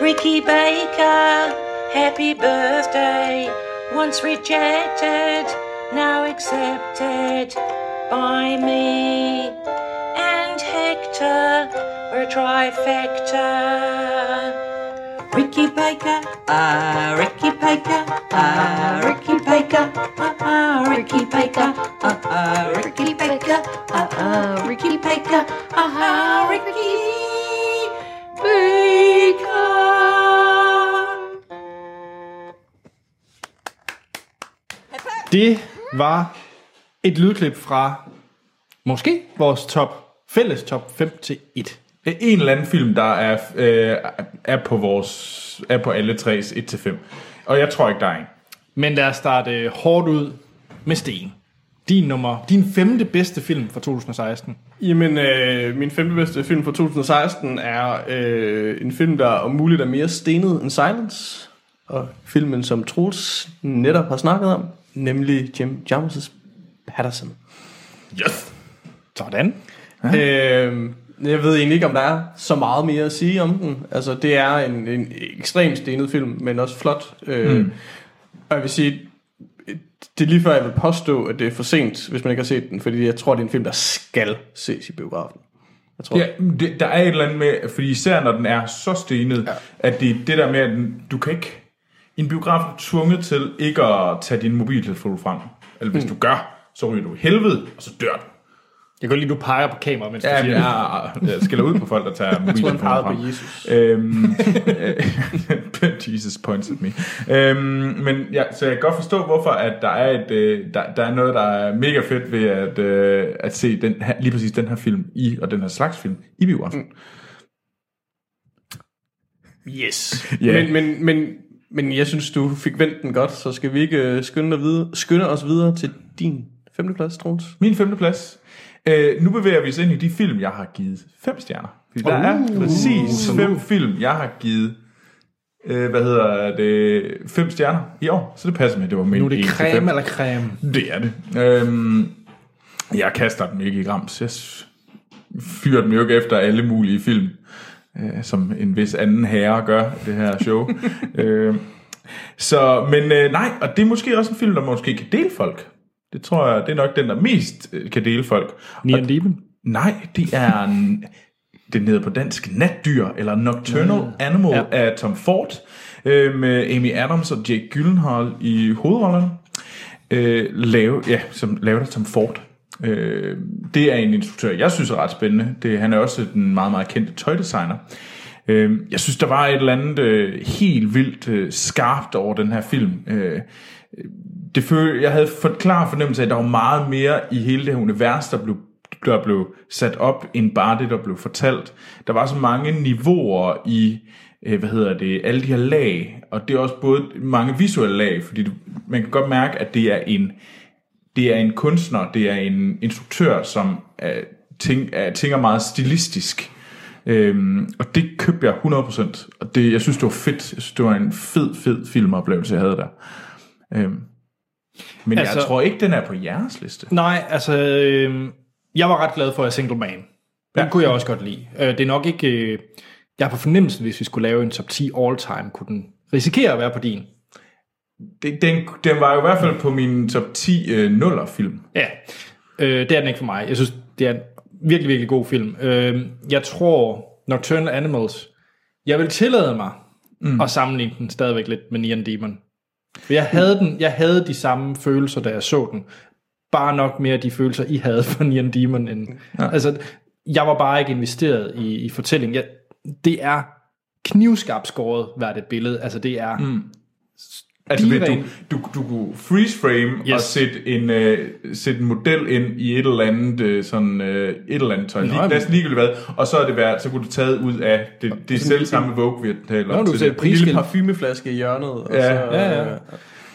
Ricky Baker, happy birthday. Once rejected, now accepted by me and Hector. We're a trifecta. Ricky Baker, ah, uh, Ricky Baker, ah, uh, Ricky Baker, ah, uh, ah, Ricky Baker, ah, ah, Ricky Baker, ah, ah, uh, Ricky Baker, ah, ah, Ricky Baker. Det var et lydklip fra måske vores top, fælles top 5 til 1. Det er en eller anden film, der er, øh, er på vores er på alle tres 1-5. Og jeg tror ikke, der er en. Men lad os starte hårdt ud med Sten. Din nummer, din femte bedste film fra 2016. Jamen, øh, min femte bedste film fra 2016 er øh, en film, der om muligt er mere stenet end Silence. Og filmen, som Troels netop har snakket om, nemlig Jim Jarmusch's Patterson. Yes! Sådan. Øh, jeg ved egentlig ikke, om der er så meget mere at sige om den. Altså, det er en, en ekstremt stenet film, men også flot. Øh, mm. Og jeg vil sige, det er lige før, jeg vil påstå, at det er for sent, hvis man ikke har set den, fordi jeg tror, det er en film, der skal ses i biografen. Jeg tror, Ja, det, der er et eller andet med, fordi især når den er så stenet, ja. at det er det der med, at den, du kan ikke... En biograf er tvunget til ikke at tage din mobiltelefon frem. Eller hvis mm. du gør, så ryger du i helvede, og så dør du. Jeg kan godt lide, du peger på kamera, mens du Ja, siger jeg, det. jeg skælder ud på folk, der tager jeg tror, han mobiltelefonen pegede frem. på Jesus. Øhm, øh, Jesus points at me. Øhm, men ja, så jeg kan godt forstå, hvorfor at der er et, øh, der, der er noget, der er mega fedt ved at, øh, at se den her, lige præcis den her film i, og den her slags film i biografen. Mm. Yes. Ja. Men, men, men, men jeg synes, du fik vendt den godt, så skal vi ikke øh, skynde, dig videre, skynde os videre til din femteplads, Troels? Min femte plads. Øh, nu bevæger vi os ind i de film, jeg har givet fem stjerner. Fordi der er præcis fem film, jeg har givet øh, hvad hedder det, fem stjerner i år. Så det passer med, det var min Nu er det creme eller creme. Det er det. Øhm, Jeg kaster dem ikke i grams. Jeg fyrer dem jo ikke efter alle mulige film, øh, som en vis anden herre gør det her show. øh, så, men øh, nej, og det er måske også en film, der måske kan dele folk. Det tror jeg, det er nok den, der mest øh, kan dele folk. Neon Demon. Nej, det er en, den hedder på dansk Natdyr, eller Nocturnal mm. Animal Ja. af Tom Ford, øh, med Amy Adams og Jake Gyllenhaal i hovedrollerne, øh, lave, ja, som lavet af Tom Ford. Øh, det er en instruktør, jeg synes er ret spændende. Det, han er også den meget, meget kendte tøjdesigner. Øh, jeg synes, der var et eller andet øh, helt vildt øh, skarpt over den her film. Øh, det føl, jeg havde for klar fornemmelse af, at der var meget mere i hele det her univers, der blev, der blev sat op, end bare det, der blev fortalt. Der var så mange niveauer i, øh, hvad hedder det, alle de her lag, og det er også både mange visuelle lag, fordi du, man kan godt mærke, at det er en, det er en kunstner, det er en instruktør, som er, tænk, er, tænker meget stilistisk. Øhm, og det købte jeg 100%. Og det, jeg synes, det var fedt. Jeg synes, det var en fed, fed filmoplevelse, jeg havde der. Øhm, men altså, jeg tror ikke, den er på jeres liste. Nej, altså, øh, jeg var ret glad for A Single Man. Den ja. Kunne jeg også godt lide. Øh, det er nok ikke... Øh, jeg har på fornemmelsen, hvis vi skulle lave en top 10 all time, kunne den risikere at være på din. Det, den, den var jo i hvert fald på min top 10 øh, nuller film. Ja, øh, det er den ikke for mig. Jeg synes, det er en virkelig, virkelig god film. Øh, jeg tror, Nocturnal Animals, jeg vil tillade mig mm. at sammenligne den stadigvæk lidt med Neon Demon. Jeg havde, den, jeg havde de samme følelser, da jeg så den. Bare nok mere de følelser, I havde for Neon Demon. End, ja. Altså, jeg var bare ikke investeret i, i fortællingen. Jeg, det er knivskarpt skåret hvert et billede. Altså, det er... Mm. Altså, ved, du, du, du kunne freeze frame yes. Og sætte en, øh, sætte en model ind i et eller andet, øh, sådan, øh, et eller andet tøj. Nå, Lige, næsten ligegyldigt hvad. Og så er det været, så kunne du tage ud af det, det selv samme Vogue, vi taler Nå, om du til sætter. En lille parfumeflaske i hjørnet. Og Ja. så, Ja, ja.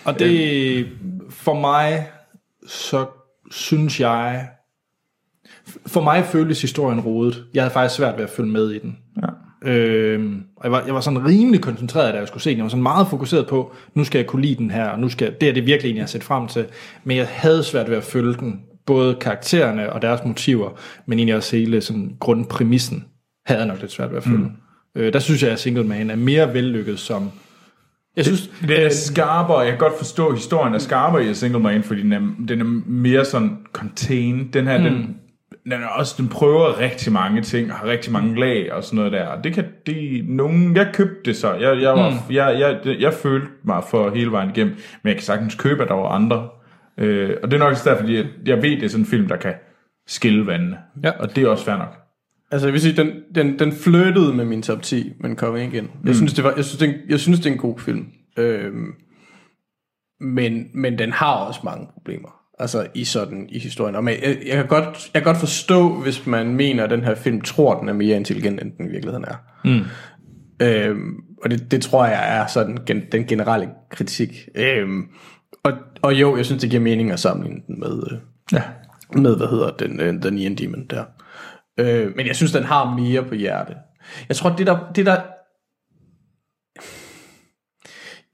Og det, for mig, så synes jeg, for mig føltes historien rodet. Jeg havde faktisk svært ved at følge med i den. Og jeg var, jeg var sådan rimelig koncentreret, da jeg skulle se den. Jeg var sådan meget fokuseret på, nu skal jeg kunne lide den her, og nu skal, det er det virkelig en, jeg har set frem til. Men jeg havde svært ved at følge den. Både karaktererne og deres motiver, men egentlig også hele sådan, grundpræmissen havde jeg nok lidt svært ved at følge. Mm. Øh, der synes jeg, at Single Man er mere vellykket som... Jeg synes, Den er skarpere, jeg kan godt forstå, at historien er skarpere i Single Man, fordi den er, den er mere sådan contained. Den her, mm. den, den, er også, den prøver rigtig mange ting, og har rigtig mange lag og sådan noget der. Og det kan, det, nogen, jeg købte det så. Jeg, jeg, var, mm. jeg, jeg, jeg, følte mig for hele vejen igennem, men jeg kan sagtens købe, at der var andre. Øh, og det er nok også derfor, fordi jeg, jeg ved, det er sådan en film, der kan skille vandene. Ja. Og det er også fair nok. Altså, jeg vil sige, den, den, den flirtede med min top 10, men kom ikke ind. Jeg, synes, det var, jeg, synes, det jeg synes, det er en god film. Øhm, men, men den har også mange problemer. Altså i sådan i historien. Og man, jeg, jeg, kan godt, jeg kan godt forstå, hvis man mener, at den her film tror, den er mere intelligent, end den i virkeligheden er. Mm. Øhm, og det, det tror jeg er sådan gen, den generelle kritik. Øhm, og, og jo, jeg synes, det giver mening at sammenligne den med, øh, Ja. med hvad hedder den, øh, den Ian Demon der. Øh, men jeg synes, den har mere på hjerte. Jeg tror, det der, det der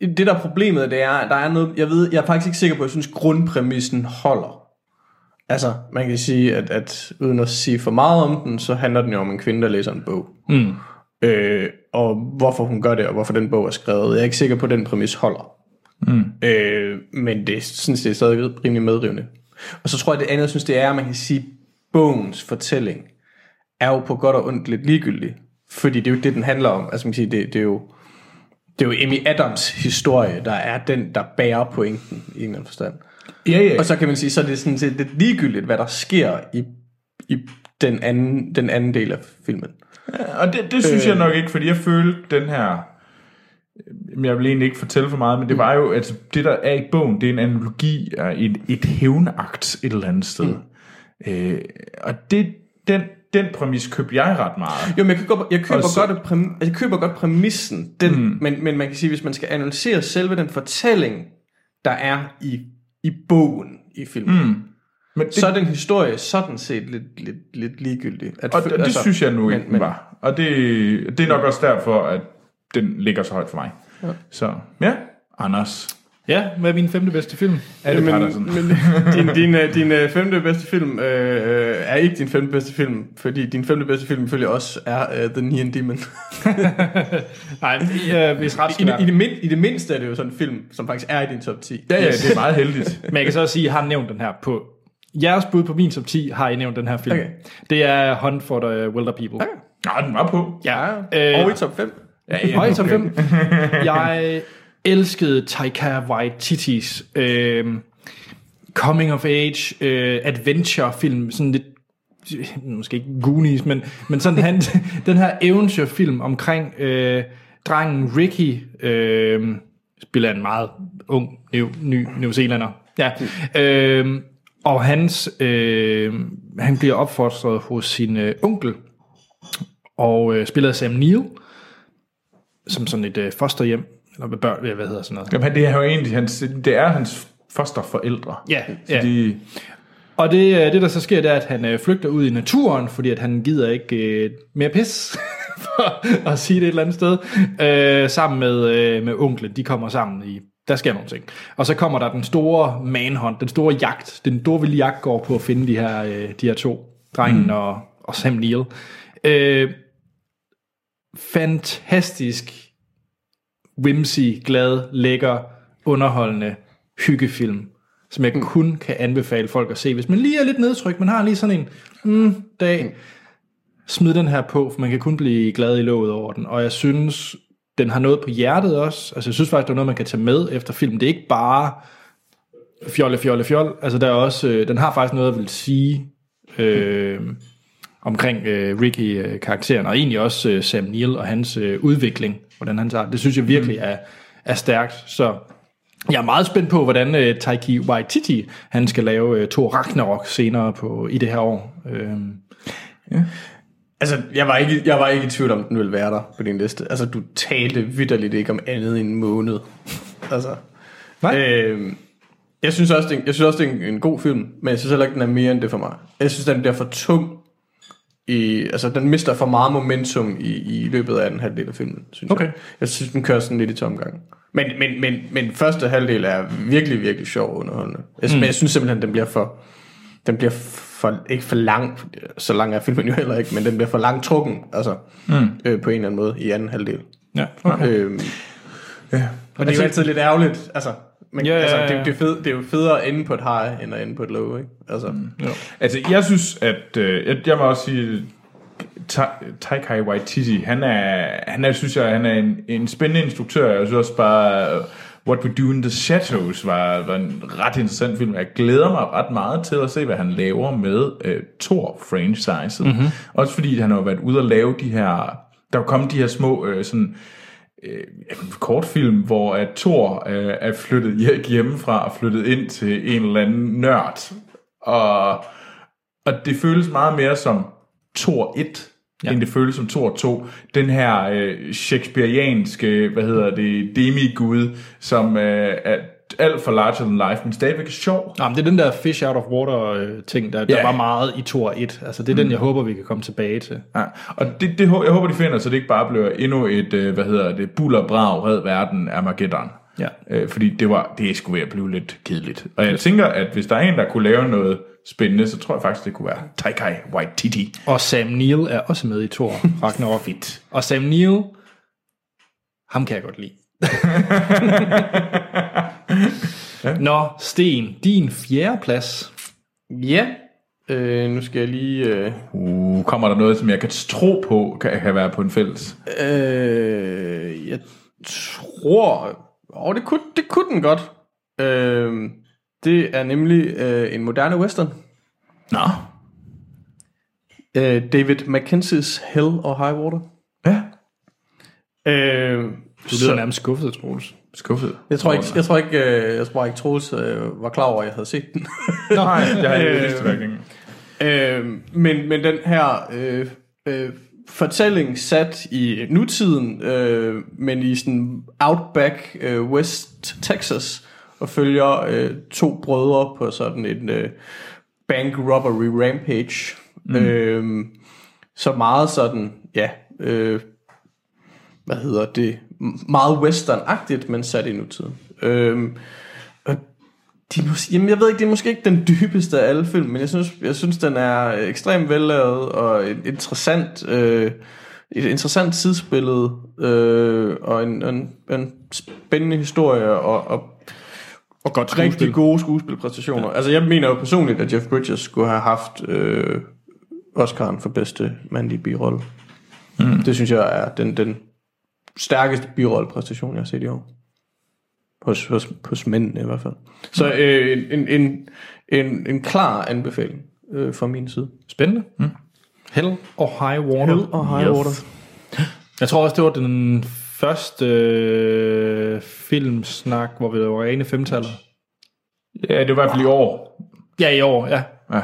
det der er problemet, det er, at der er noget, jeg ved, jeg er faktisk ikke sikker på, at jeg synes, grundpræmissen holder. Altså, man kan sige, at, at uden at sige for meget om den, så handler den jo om en kvinde, der læser en bog. Mm. Øh, og hvorfor hun gør det, og hvorfor den bog er skrevet. Jeg er ikke sikker på, at den præmis holder. Mm. Øh, men det synes det er stadig rimelig medrivende. Og så tror jeg, det andet, jeg synes, det er, at man kan sige, bogens fortælling er jo på godt og ondt lidt ligegyldig. Fordi det er jo ikke det, den handler om. Altså man kan sige, det, det er jo det er jo Amy Adams historie, der er den, der bærer pointen i en eller anden forstand. Ja, ja. Og så kan man sige, så er det sådan set lidt ligegyldigt, hvad der sker i, i den, anden, den anden del af filmen. Og det, det synes øh. jeg nok ikke, fordi jeg følte den her... Jeg vil egentlig ikke fortælle for meget, men det var jo, at det der er i bogen, det er en analogi af et, et hævnakt et eller andet sted. Mm. Øh, og det, den, den præmis købte jeg ret meget. Jo, men jeg, godt, jeg, køber, så- godt, præm, jeg køber godt præmissen, den, mm. men, men man kan sige, hvis man skal analysere selve den fortælling, der er i, i bogen i filmen, mm. Men det, så er den historie sådan set lidt, lidt, lidt ligegyldig. At, og det, det altså, synes jeg nu ikke, men- var. Og det, det er nok også derfor, at den ligger så højt for mig. Ja. Så ja, Anders. Ja, hvad er min femte bedste film? Er det men, men din, din, øh, din øh, femte bedste film øh, øh, er ikke din femte bedste film, fordi din femte bedste film ifølge os er uh, The Neon Demon. Nej, øh, hvis ret I, i, det mind, I det mindste er det jo sådan en film, som faktisk er i din top 10. Ja, ja, det er meget heldigt. Men jeg kan så også sige, at jeg har nævnt den her på... Jeres bud på min top 10 har I nævnt den her film. Okay. Det er Hunt for the Wilder People. Okay. Nå, den var på. Ja, Øh, øh, og i top 5. Ja, Høj top 5. Jeg elskede Taika Waititis øh, coming of age øh, adventure film, sådan lidt øh, måske ikke Goonies, men, men sådan han, den her eventyrfilm omkring øh, drengen Ricky, øh, spiller en meget ung, ny, ny New Zealander. Ja. Øh, og hans, øh, han bliver opfostret hos sin øh, onkel, og øh, spiller Sam Neill, som sådan et øh, fosterhjem, eller hvad, børn, hvad hedder sådan noget. Jamen, det er jo egentlig hans, det er hans fosterforældre. Ja, Så ja. Og det, øh, det der så sker, det er, at han øh, flygter ud i naturen, fordi at han gider ikke øh, mere pis, for at sige det et eller andet sted, øh, sammen med, øh, med onklen. De kommer sammen i, der sker nogle ting. Og så kommer der den store manhunt, den store jagt, den store vilde jagt går på at finde de her, øh, de her to, drengen mm. og, og Sam Neill. Øh, fantastisk, whimsy, glad, lækker, underholdende hyggefilm, som jeg kun kan anbefale folk at se. Hvis man lige er lidt nedtrykt, man har lige sådan en mm, dag, smid den her på, for man kan kun blive glad i låget over den. Og jeg synes, den har noget på hjertet også. Altså jeg synes faktisk, det er noget, man kan tage med efter filmen. Det er ikke bare fjolle, fjolle, fjol. Altså der er også, øh, den har faktisk noget, jeg vil sige, øh, omkring øh, Ricky-karakteren, og egentlig også øh, Sam Neill og hans øh, udvikling, hvordan han tager. Det synes jeg virkelig er, er stærkt. Så jeg er meget spændt på, hvordan øh, Taiki Waititi, han skal lave øh, Thor Ragnarok senere på, i det her år. Øh, Altså, jeg var, ikke, jeg var ikke i tvivl om, den ville være der på din liste. Altså, du talte vidderligt ikke om andet end en måned. Altså. Nej. Øh, jeg synes også, det jeg synes også, det er en, en god film, men jeg synes heller ikke, den er mere end det for mig. Jeg synes, den bliver for tung. I, altså, den mister for meget momentum i, i løbet af den halvdel af filmen, synes Okay. jeg. Jeg synes, den kører sådan lidt i tomgang. Men, men, men, men første halvdel er virkelig, virkelig sjov underholdende. Jeg, mm. Men jeg synes simpelthen, den bliver for... Den bliver for, ikke for lang, så lang er filmen jo heller ikke, men den bliver for lang trukken, altså, mm. øh, på en eller anden måde, i anden halvdel. ja, okay. Øhm, ja. Og det er jo altid lidt ærgerligt, altså, men, Ja, ja, altså ja, det, ja. det, er fed, det er jo federe at ende på et high, end at ende på et low, ikke? Altså, mm. Altså, jeg synes, at... Øh, jeg, jeg må også sige, Ta- Taika Waititi, han er, han er, synes jeg, han er en, en spændende instruktør. Jeg synes også bare, What We Do in the Shadows var, var en ret interessant film. Jeg glæder mig ret meget til at se, hvad han laver med uh, Thor-franchiset. Mm-hmm. Også fordi han har været ude og lave de her... Der er kommet de her små uh, sådan, øh, kortfilm, hvor at Thor øh, er flyttet hjem- hjemmefra og flyttet ind til en eller anden nørd. Og, og det føles meget mere som Thor 1, ja. end det føles som Thor 2. Den her øh, shakespearianske, hvad hedder det, demigud, som øh, er alt for larger than life, men stadigvæk er sjov. Nå, men det er den der fish out of water øh, ting, der, der Ja. var meget i Thor 1. Altså det er den, jeg håber, vi kan komme tilbage til. Ja, og det, det, jeg håber, de finder, så det ikke bare bliver endnu et, øh, hvad hedder det, buller brav, red verden, Armageddon. Ja. Øh, fordi det var, det skulle at blive lidt kedeligt. Og jeg tænker, at hvis der er en, der kunne lave noget spændende, så tror jeg faktisk, det kunne være Taika Waititi. Og Sam Neill er også med i Thor Ragnarok. Fedt. Og Sam Neill, ham kan jeg godt lide. Nå, Sten, din fjerde plads. Ja, øh, nu skal jeg lige... Øh, Uh, kommer der noget, som jeg kan tro på, kan, kan være på en fælles? øh, jeg tror... Åh, det kunne, det kunne den godt. Øh, det er nemlig øh, en moderne western. Nå. Øh, David Mackenzie's Hell or High Water. Ja. Øh, Du lyder nærmest skuffet, Troels. Skuffet. Jeg tror ikke, jeg tror ikke, øh, jeg tror ikke Troels øh, var klar over, at jeg havde set den. Nej, jeg har ikke Øh, hverken. øh, men, men den her øh, øh, fortælling sat i nutiden, øh, men i sådan outback øh, West Texas, og følger øh, to brødre på sådan en øh, bank robbery rampage. Mm. Øh, så meget sådan, ja, øh, hvad hedder det, meget western-agtigt, men sat i nutiden. Øhm, og de, jamen, jeg ved ikke, det er måske ikke den dybeste af alle film, men jeg synes, jeg synes den er ekstremt vellavet og et interessant, øh, et interessant tidsbillede øh, og en, en, en spændende historie og, og Og godt rigtig gode skuespilpræstationer. Ja. Altså, jeg mener jo personligt, at Jeff Bridges skulle have haft øh, Oscar'en for bedste mandlige birolle. Mm. Det synes jeg er den, den stærkeste birollepræstation, jeg har set i år. Hos, hos, hos mændene i hvert fald. Så øh, en, en, en, en klar anbefaling øh, fra min side. Spændende. Mm. Hell og High Water. Hell og High Water. Jeg tror også, det var den første øh, filmsnak, hvor vi var rene femtaller. Ja, det var i hvert fald i år. Ja, i år, ja. Ja,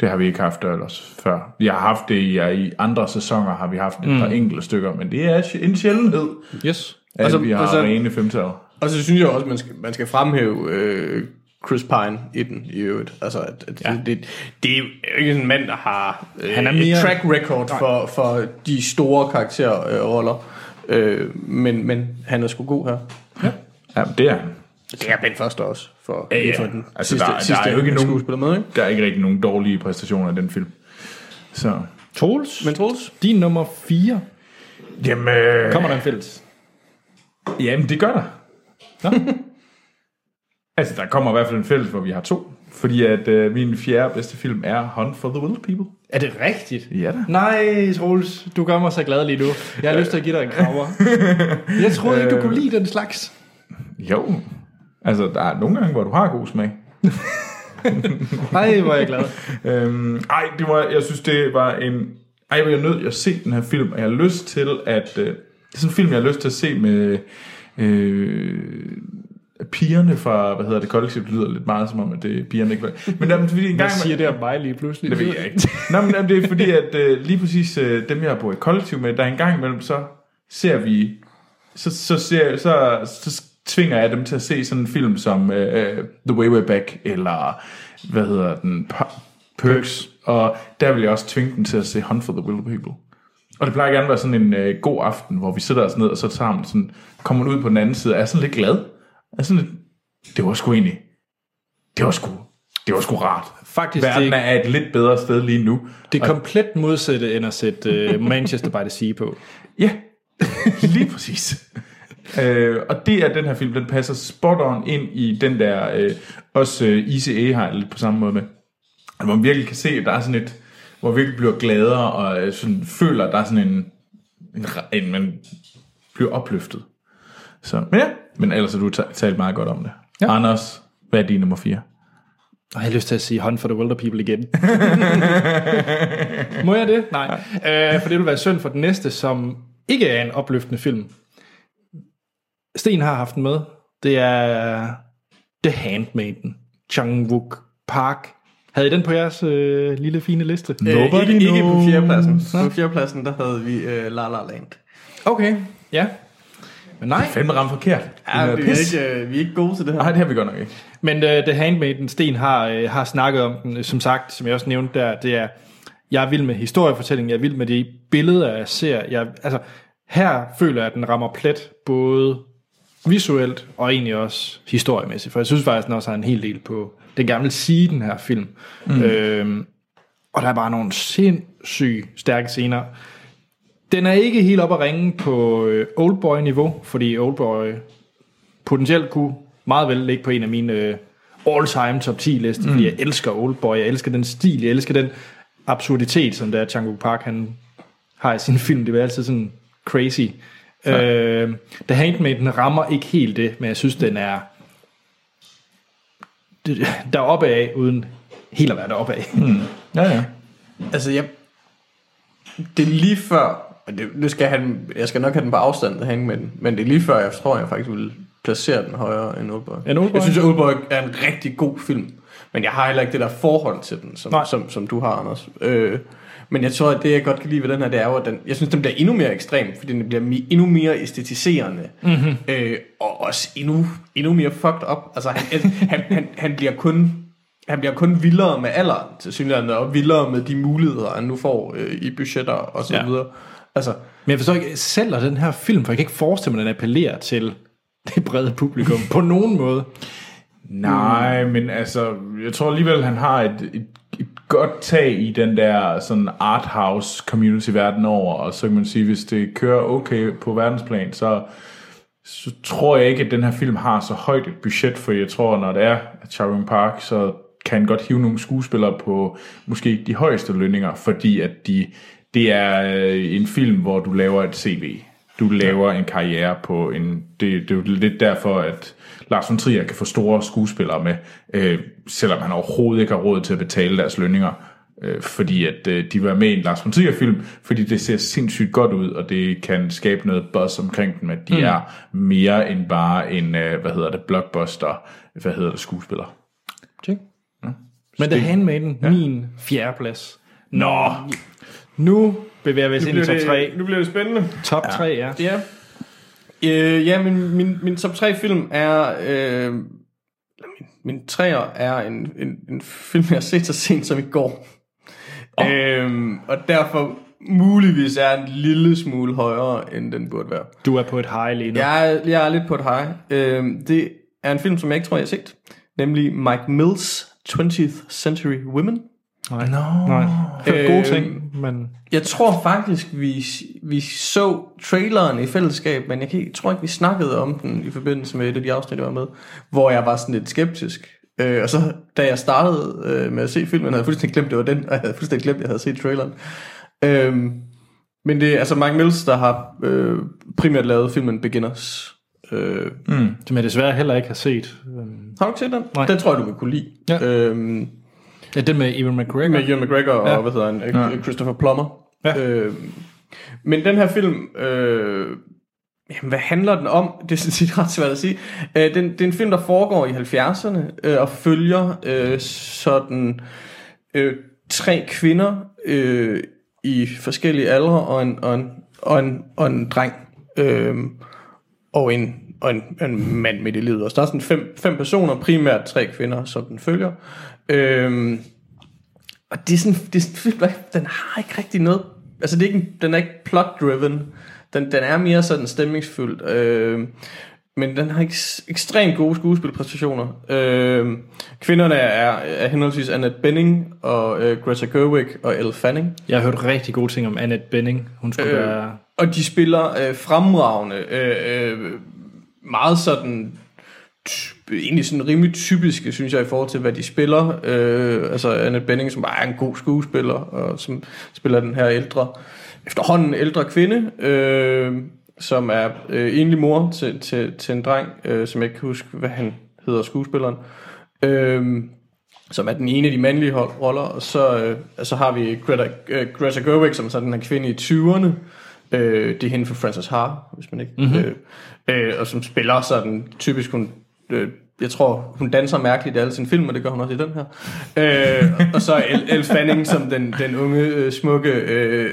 det har vi ikke haft ellers før. Vi har haft det i, i andre sæsoner, har vi haft et mm. par enkelte stykker, men det er en sjældenhed, Yes. at Altså, vi har altså- rene femtaller. Og så synes jeg også, man skal, man skal fremhæve øh, Chris Pine i den i øvrigt. Altså, at, at Ja. ja. det, det er jo ikke en mand, der har øh, Han er et mere- track record for, for de store karakterroller. Øh, men, men han er sgu god her. Ja, det er han. Det er Ben Foster også, for, Ja, ja. for den Altså, sidste, der- der er sidste jo ikke nogen- skuespiller med, ikke? Der er ikke rigtig nogen dårlige præstationer i den film. Så, Troels, Men Troels? din nummer 4. jamen, øh, Kommer der en fælles? jamen det gør der. Nå. Altså, der kommer i hvert fald en fælles, hvor vi har to. Fordi at øh, min fjerde bedste film er Hunt for the Wilder People. Er det rigtigt? Ja da. Nej, Troels, du gør mig så glad lige nu. Jeg har lyst til at give dig en krammer. Jeg troede ikke, du kunne lide den slags. Jo. Altså, der er nogle gange, hvor du har god smag. Nej, hvor er jeg glad. Øhm, ej, det var, jeg synes, det var en... Ej, jeg er nødt til at se den her film, og jeg har lyst til at... Øh, det er sådan en film, jeg har lyst til at se med... Øh, pigerne fra, hvad hedder det, kollektivt, lyder lidt meget som om, at det er pigerne ikke var. Men der, fordi en gang, Hvad siger det om mig lige pludselig? det ved jeg ikke. Nå, men jamen, det er fordi, at øh, lige præcis øh, dem, jeg bor i kollektiv med, der en gang imellem, så ser vi, så, så, ser, så, så tvinger jeg dem til at se sådan en film som øh, The Way Way Back, eller hvad hedder den, Perks, og der vil jeg også tvinge dem til at se Hunt for the Wilder People. Og det plejer gerne at være sådan en øh, god aften, hvor vi sætter os ned, og så tager man sådan, kommer man ud på den anden side, og er sådan lidt glad. Er sådan lidt, det var sgu egentlig, det var sgu, det var sgu rart. Faktisk, Verden det, er et lidt bedre sted lige nu. det er komplet modsatte, end at sætte uh, Manchester by the Sea på. Ja, lige præcis. Øh, og det er den her film, den passer spot on ind i den der, øh, også øh, ICA har lidt på samme måde med, hvor man virkelig kan se, at der er sådan et, hvor man virkelig bliver gladere, og øh, sådan, føler, at der er sådan en, en, en man bliver opløftet. Så, men ja, men ellers har du ta- talt meget godt om det. Ja. Anders, hvad er din nummer 4? Og jeg har lyst til at sige Hunt for the Wilder People igen. Må jeg det? Nej. Øh, for det vil være synd for den næste, som ikke er en opløftende film. Sten har haft den med. Det er The Handmaiden. Chang-wook Park. Havde I den på jeres øh, lille fine liste? Øh, Nobody ikke, ikke på fjerdepladsen. På fjerdepladsen, der havde vi øh, La La Land. Okay, ja. Men nej, Fandme ramt forkert. Ja, Det vi, er er ikke, øh, vi er ikke gode til det her. Nej, det har vi godt nok ikke. Men uh, The Handmaiden, Sten har, uh, har snakket om den, som sagt, som jeg også nævnte der, det er, jeg er vild med historiefortællingen, jeg er vild med de billeder, jeg ser. Jeg, altså, her føler jeg, at den rammer plet, både visuelt og egentlig også historiemæssigt, for jeg synes faktisk, den også har en hel del på den gamle sige, den her film. Mm. Øhm, og der er bare nogle sindssygt stærke scener. Den er ikke helt op at ringe på øh, Oldboy-niveau, fordi Oldboy potentielt kunne meget vel ligge på en af mine øh, all-time top 10 lister, mm. fordi jeg elsker Oldboy, jeg elsker den stil, jeg elsker den absurditet, som der Chang Park han har i sin film. Det er altid sådan crazy. Øh, The Handmaiden rammer ikke helt det, men jeg synes, den er det- der er opad, uden helt at være deroppe af. Mm. Ja, ja. Altså, jeg, det er lige før, og det, det skal han, jeg skal nok have den på afstand at hænge med den, men det er lige før, jeg tror, jeg faktisk vil placere den højere end Oldboy. End Oldboy? Jeg synes, at Oldboy er en rigtig god film, men jeg har heller ikke det der forhold til den, som, Nej. som, som du har, Anders. Øh, men jeg tror, at det, jeg godt kan lide ved den her, det er jo, at den, jeg synes, den bliver endnu mere ekstrem, fordi den bliver mi- endnu mere æstetiserende, mm-hmm. øh, og også endnu, endnu mere fucked up. Altså, han, han, han, han bliver kun han bliver kun vildere med alderen til synligheden, og vildere med de muligheder, han nu får øh, i budgetter og så Ja. videre. Altså, Men jeg forstår ikke, sælger den her film, for jeg kan ikke forestille mig, at den appellerer til det brede publikum på nogen måde. Nej, men altså, jeg tror alligevel, han har et, et godt tag i den der sådan arthouse community verden over, og så kan man sige, hvis det kører okay på verdensplan, så, så tror jeg ikke, at den her film har så højt et budget, for jeg tror, når det er Charming Park, så kan han godt hive nogle skuespillere på måske ikke de højeste lønninger, fordi at de, det er øh, en film, hvor du laver et CV. Du laver en karriere på en... Det, det er jo lidt derfor, at Lars von Trier kan få store skuespillere med, øh, selvom han overhovedet ikke har råd til at betale deres lønninger. Øh, fordi at øh, de var med i en Lars von Trier-film, fordi det ser sindssygt godt ud, og det kan skabe noget buzz omkring dem, at de mm. er mere end bare en, øh, hvad hedder det, blockbuster, hvad hedder det, skuespiller. Check. Men The Handmaiden, ja. min fjerde plads. Nå, Nu bevæger vi os ind i top 3. nu bliver det spændende. Top 3, ja. Ja. Øh, ja, min, min, min top 3 film er... Øh, min, min træer er en, en, en film, jeg har set så sent som i går. Oh. Øhm, og derfor muligvis er en lille smule højere, end den burde være. Du er på et high lige nu. Jeg er, jeg er lidt på et high. Øhm, det er en film, som jeg ikke tror, jeg har set. Nemlig Mike Mills 20th Century Women. Nej. No. Nej. Hørt gode Øhm, ting, men... Jeg tror faktisk, vi, vi så traileren i fællesskab, men jeg, kan, jeg tror ikke, vi snakkede om den i forbindelse med et af de afsnit, jeg var med, hvor jeg var sådan lidt skeptisk. Øh, og så da jeg startede øh, med at se filmen, havde jeg fuldstændig glemt, det var den, og jeg havde fuldstændig glemt, at jeg havde set traileren. Øh, men det er altså Mike Mills, der har øh, primært lavet filmen Beginners. Øh, Som jeg desværre heller ikke har set. Har du ikke set den? Nej. Den tror jeg, du vil kunne lide. Ja. Øh, Ja, den med Ewan McGregor. med Ewan McGregor og Ja. hvad hedder han, ja. Christopher Plummer. Ja. Øh, men den her film, øh, jamen, hvad handler den om? Det er sådan set ret svært at sige. Øh, den, det er en film, der foregår i 70'erne øh, og følger øh, sådan øh, tre kvinder øh, i forskellige aldre og en, og en, og en, og en dreng. Øh, og en, og en, en mand midt i livet. Og så der er sådan fem, fem personer, primært tre kvinder, som den følger. Øhm, og det er sådan, det er sådan film, den har ikke rigtig noget, altså det er ikke, en- den er ikke plot-driven, den, den er mere sådan stemningsfyldt, øhm, men den har eks, ekstremt gode skuespilpræstationer. Øhm, kvinderne er, er henholdsvis Annette Bening og øh, Greta Gerwig og Elle Fanning. Jeg har hørt rigtig gode ting om Annette Benning. Hun skulle øh. Være... Og de spiller øh, fremragende, øh, øh, meget sådan, egentlig sådan rimelig typiske, synes jeg, i forhold til, hvad de spiller. Øh, altså Annette Benning, som bare er en god skuespiller, og som spiller den her ældre, efterhånden ældre kvinde, øh, som er øh, enlig mor til, til, til en dreng, øh, som jeg ikke kan huske, hvad han hedder, skuespilleren. Øh, som er den ene af de mandlige roller, og så, øh, så har vi Greta, øh, Greta Gerwig, som sådan en kvinde i 20'erne. Øh, det er hende for Frances Ha, hvis man ikke... Mm-hmm. Øh, øh, og som spiller sådan typisk, hun... Øh, jeg tror, hun danser mærkeligt i alle sine film, og det gør hun også i den her. Øh, og så Elle, Fanning som den, den unge, øh, smukke øh,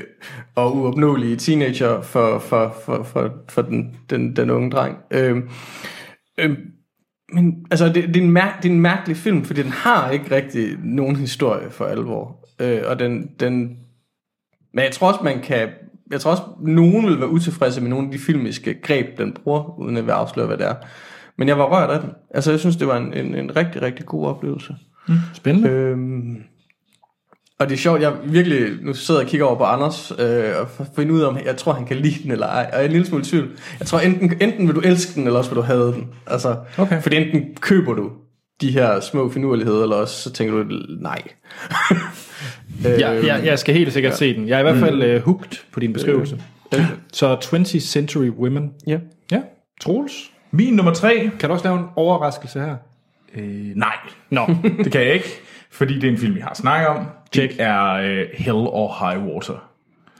og uopnåelige teenager for, for, for, for, for den, den, den unge dreng. Øh, øh, men altså, det, det, er en mær- det er en mærkelig film, fordi den har ikke rigtig nogen historie for alvor. Øh, og den, den... Men jeg tror også, man kan... Jeg tror også, nogen vil være utilfredse med nogle af de filmiske greb, den bruger, uden at være afsløre, hvad det er. Men jeg var rørt af den. Altså, jeg synes, det var en, en, en rigtig, rigtig god oplevelse. Spændende. Øhm, og det er sjovt, jeg virkelig nu sidder og kigger over på Anders, øh, og for at finde ud af, om jeg tror, han kan lide den eller ej. Og jeg er en lille smule i tvivl. Jeg tror, enten, enten vil du elske den, eller også vil du have den. Altså, Okay. Fordi enten køber du de her små finurligheder, eller også så tænker du, nej. Ja, jeg, jeg skal helt sikkert ja. se den. Jeg er i hvert fald uh, hooked på din beskrivelse. Så 20th Century Women. Ja. Ja. Troels, min nummer tre, kan du også lave en overraskelse her? øh, nej, Nå, det kan jeg ikke, fordi det er en film, vi har snakket om. Check. Det er øh, Hell or High Water.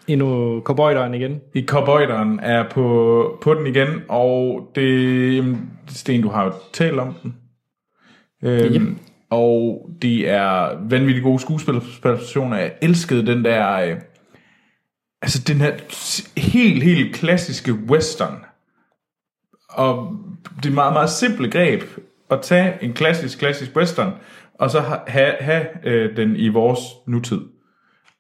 endnu cowboyderen igen. I Cowboyderen er på, på den igen, og det, jamen, Sten, du har jo talt om den. Øhm, Yep. Og det er vanvittigt gode skuespilpræstationer. Jeg elskede den der... Øh, altså den her helt, helt klassiske western. Og det er meget, meget simple greb at tage en klassisk, klassisk western, og så have, have øh, den i vores nutid.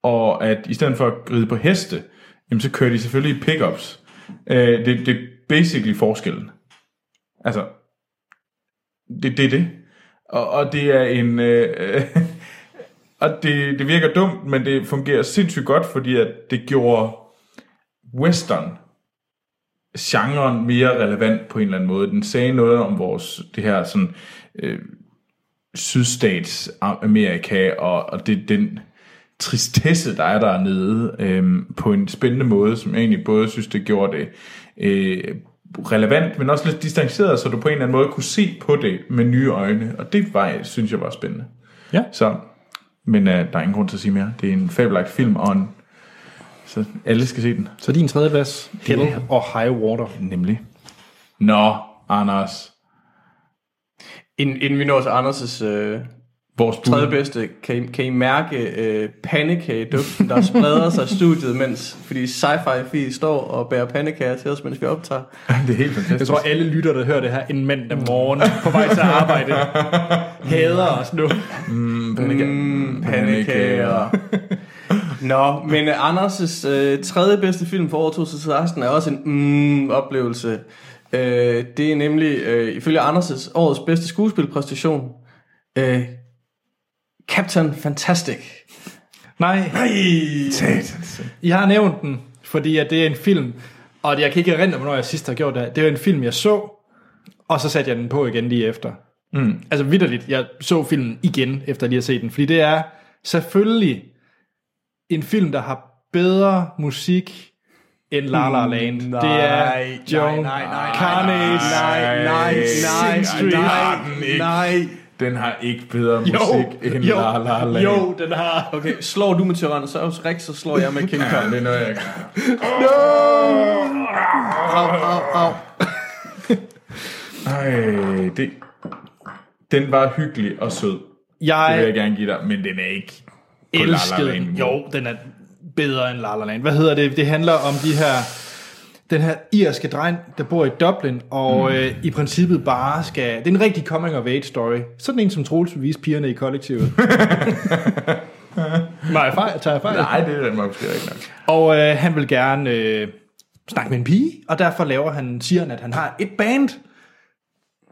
Og at i stedet for at ride på heste, jamen så kører de selvfølgelig i pickups. Øh, det, det er basically forskellen. Altså, det, det er det. Og, og det er en... Øh, og det, det virker dumt, men det fungerer sindssygt godt, fordi at det gjorde western genren mere relevant på en eller anden måde. Den sagde noget om vores, det her sådan, øh, sydstats Amerika, og, og det, den tristesse, der er dernede, øh, på en spændende måde, som jeg egentlig både synes, det gjorde det øh, relevant, men også lidt distanceret, så du på en eller anden måde kunne se på det med nye øjne, og det var, synes jeg var spændende. Ja. Så, men øh, der er ingen grund til at sige mere. Det er en fabelagtig film, og en, så alle skal se den. Så din tredje plads, Hell og High Water. Nemlig. Nå, Anders. Inden, inden vi når til Anders' øh, Vores bud. tredje bedste, kan I, kan I mærke øh, pandekageduften, der spreder sig i studiet, mens, fordi sci-fi fi står og bærer pandekager til os, mens vi optager. det er helt fantastisk. Jeg tror, alle lytter, der hører det her en mandag morgen på vej til arbejde, hader os nu. Mm, pandekager. Nå, men Anders' øh, tredje bedste film for år 2016 er også en mm, oplevelse. Øh, det er nemlig, øh, ifølge Anders' årets bedste skuespilpræstation, øh, Captain Fantastic. Nej, I har nævnt den, fordi at det er en film, og jeg kan ikke erindre, hvornår jeg sidst har gjort det. Det er en film, jeg så, og så satte jeg den på igen lige efter. Mm. Altså vidderligt, jeg så filmen igen, efter lige at se den, fordi det er selvfølgelig en film, der har bedre musik end La La Land. Nej, det er nej, Joe nej, nej. Nej, nej, nej, Sing Street. nej, den ikke. nej. Den har ikke bedre musik Jo, end jo, La La Land. jo, den har... Okay, slår du med Tyrannosaurus Rex, så slår jeg med King Ja, Kong. det er noget, jeg kan. Au, au, au. Ej, det, den var hyggelig og sød. Det vil jeg Jeg gerne give dig, men den er ikke elskede den. Jo, den er bedre end La La Land. Hvad hedder det? Det handler om de her den her irske dreng, der bor i Dublin, og mm. øh, i princippet bare skal... Det er en rigtig coming of age story. Sådan en, som Troels vil vise pigerne i kollektivet. Nej, jeg fejl, tager jeg fejl? Nej, det er den måske ikke nok. Og øh, han vil gerne øh, snakke med en pige, og derfor laver han, siger han, at han har et band.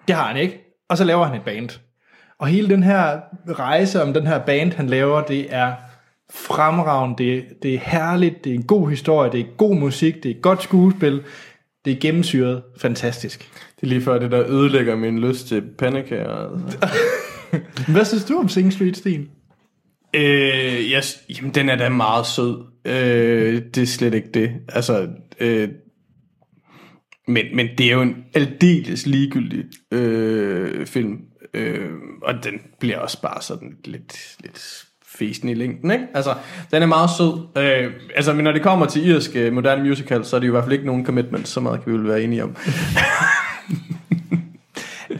Det har han ikke. Og så laver han et band. Og hele den her rejse om den her band, han laver, det er fremragende, det, det er herligt, det er en god historie, det er god musik, det er godt skuespil, det er gennemsyret, fantastisk. Det er lige før det, der ødelægger min lyst til pandekager. Altså. Hvad synes du om Sing Street, Sten? Øh, yes, jamen, den er da meget sød. Øh, det er slet ikke det. Altså, øh, men, men det er jo en aldeles ligegyldig øh, film. Øh, og den bliver også bare sådan lidt, lidt fesen i længden, ikke? Altså, den er meget sød. Øh, altså, men når det kommer til irsk øh, moderne musical, så er det jo i hvert fald ikke nogen commitment, så meget kan vi vel være enige om.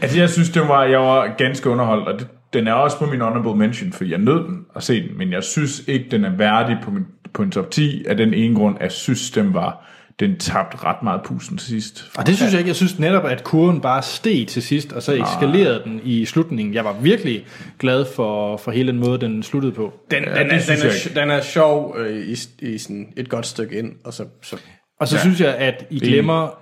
Altså, jeg synes, det var, jeg var ganske underholdt, og det, den er også på min honorable mention, for jeg nød den at se den, men jeg synes ikke, den er værdig på, min, på en top 10 af den ene grund, at jeg synes, den var den tabte ret meget pusen til sidst. Og det synes jeg ikke. Jeg synes netop, at kurven bare steg til sidst, og så eskalerede den i slutningen. Jeg var virkelig glad for, for hele den måde, den sluttede på. Den, Ja, ja, den, er, den, er, den er sjov øh, i, i sådan et godt stykke ind, og så, så Og så ja. synes jeg, at I glemmer,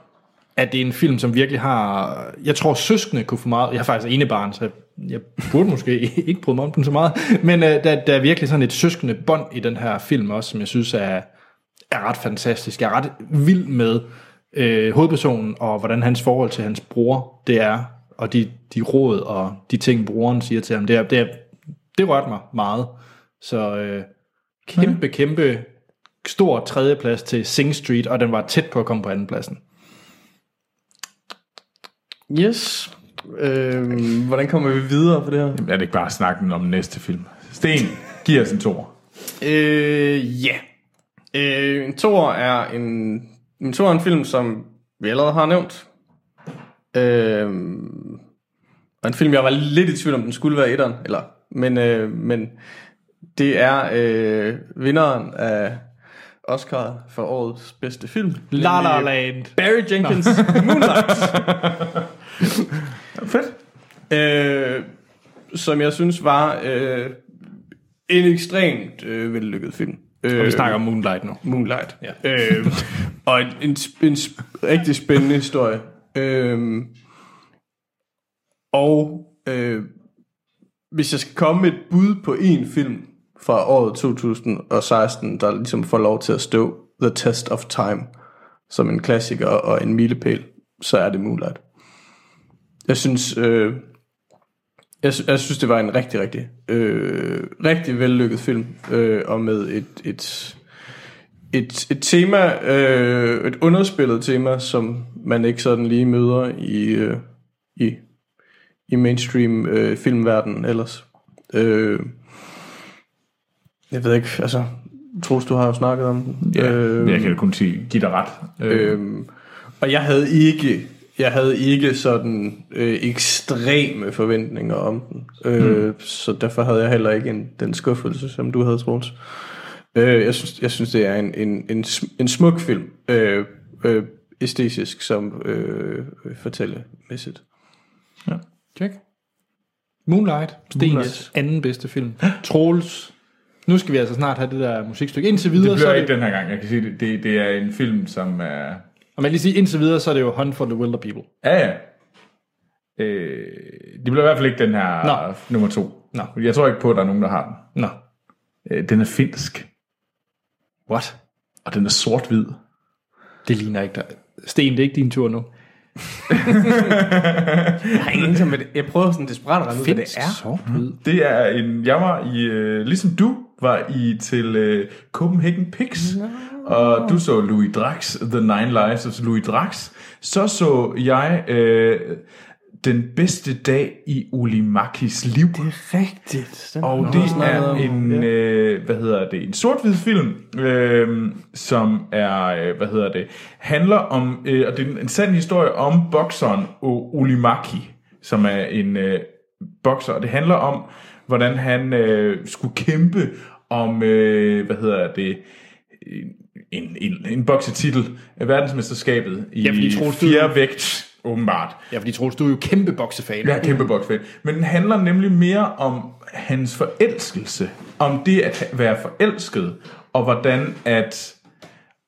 at det er en film, som virkelig har... Jeg tror, søskende kunne få meget... Jeg har faktisk ene barn, så jeg, burde måske ikke bryde mig om den så meget. Men uh, der, der er virkelig sådan et søskende bånd i den her film også, som jeg synes er, er ret fantastisk. Jeg er ret vild med øh, hovedpersonen, og hvordan hans forhold til hans bror det er, og de, de råd og de ting, broren siger til ham. Det, er, det, er, det rørte mig meget. Så øh, kæmpe, kæmpe stor tredjeplads til Sing Street, og den var tæt på at komme på andenpladsen. Yes. Øh, hvordan kommer vi videre på det her? Er det ikke bare snakken om næste film? Sten, giv os en toer. Øh, ja. Øh, en toer er en, en toer er en film, som vi allerede har nævnt. Øh, og en film, jeg var lidt i tvivl om, den skulle være etteren, eller, men, øh, men det er øh, vinderen af Oscar for årets bedste film. La La Land. Barry Jenkins Moonlight. Fedt. øh, som jeg synes var øh, en ekstremt øh, vellykket film. Øh, Og vi snakker om Moonlight nu. Moonlight. Ja. Øh, og en, en, en rigtig spændende historie. Øh, Og øh, hvis jeg skal komme med et bud på en film fra året 2016, der ligesom får lov til at stå The Test of Time som en klassiker og en milepæl, så er det Moonlight. Jeg synes, øh, jeg, jeg synes det var en rigtig, rigtig, øh, rigtig vellykket film, øh, og med et, et, et, et tema, øh, et underspillet tema, som man ikke sådan lige møder i, øh, i, i mainstream øh, filmverdenen ellers. Øh, jeg ved ikke, altså, Troels, du har jo snakket om den. Ja, øh, jeg kan kun sige, give dig ret. Øh, Øhm, og jeg havde ikke, jeg havde ikke sådan øh, ekstreme forventninger om den. Øh, mm. Så derfor havde jeg heller ikke en, den skuffelse, som du havde, Troels. Øh, jeg, synes, jeg synes, det er en, en, en, en smuk film. Øh, øh, æstetisk som øh, fortællemæssigt. Check. Moonlight, Stens Moonlight. anden bedste film. Troels. Nu skal vi altså snart have det der musikstykke. Indtil det videre, så bliver er ikke det, den her gang. Jeg kan sige, det, det, det er en film, som er... og man lige sige, indtil videre, så er det jo Hunt for the Wilder People. Ja, ja. Øh, det bliver i hvert fald ikke den her Nå. nummer to. Nå. Jeg tror ikke på, at der er nogen, der har den. Nå. Øh, den er finsk, What? og den er sort-hvid. Det ligner ikke dig. Sten, det er ikke din tur nu. Jeg har ingen som jeg prøver sådan desperat at regne ud, hvad det er. Sort-hvid. Det er en... Jeg var i... Øh, ligesom du var i til øh, Copenhagen Pigs, og du så Louis Drax, The Nine Lives of Louis Drax. Så så jeg øh, Den bedste dag i Ulimakis liv. Rigtigt. Den Og det er en, øh, hvad hedder det, en sort-hvid film, øh, som er, øh, hvad hedder det, handler om, øh, og det er en, en sand historie om bokseren Ulimaki, som er en øh, bokser, og det handler om, hvordan han øh, skulle kæmpe om, øh, hvad hedder det, en, en, en boksetitel, øh, verdensmesterskabet i Ja, fordi Troels, fjerde vægt, åbenbart. Ja, fordi Troels, du er jo kæmpe boksefan. Er kæmpe boksfan. Men den handler nemlig mere om hans forelskelse. Om det at være forelsket. Og hvordan at...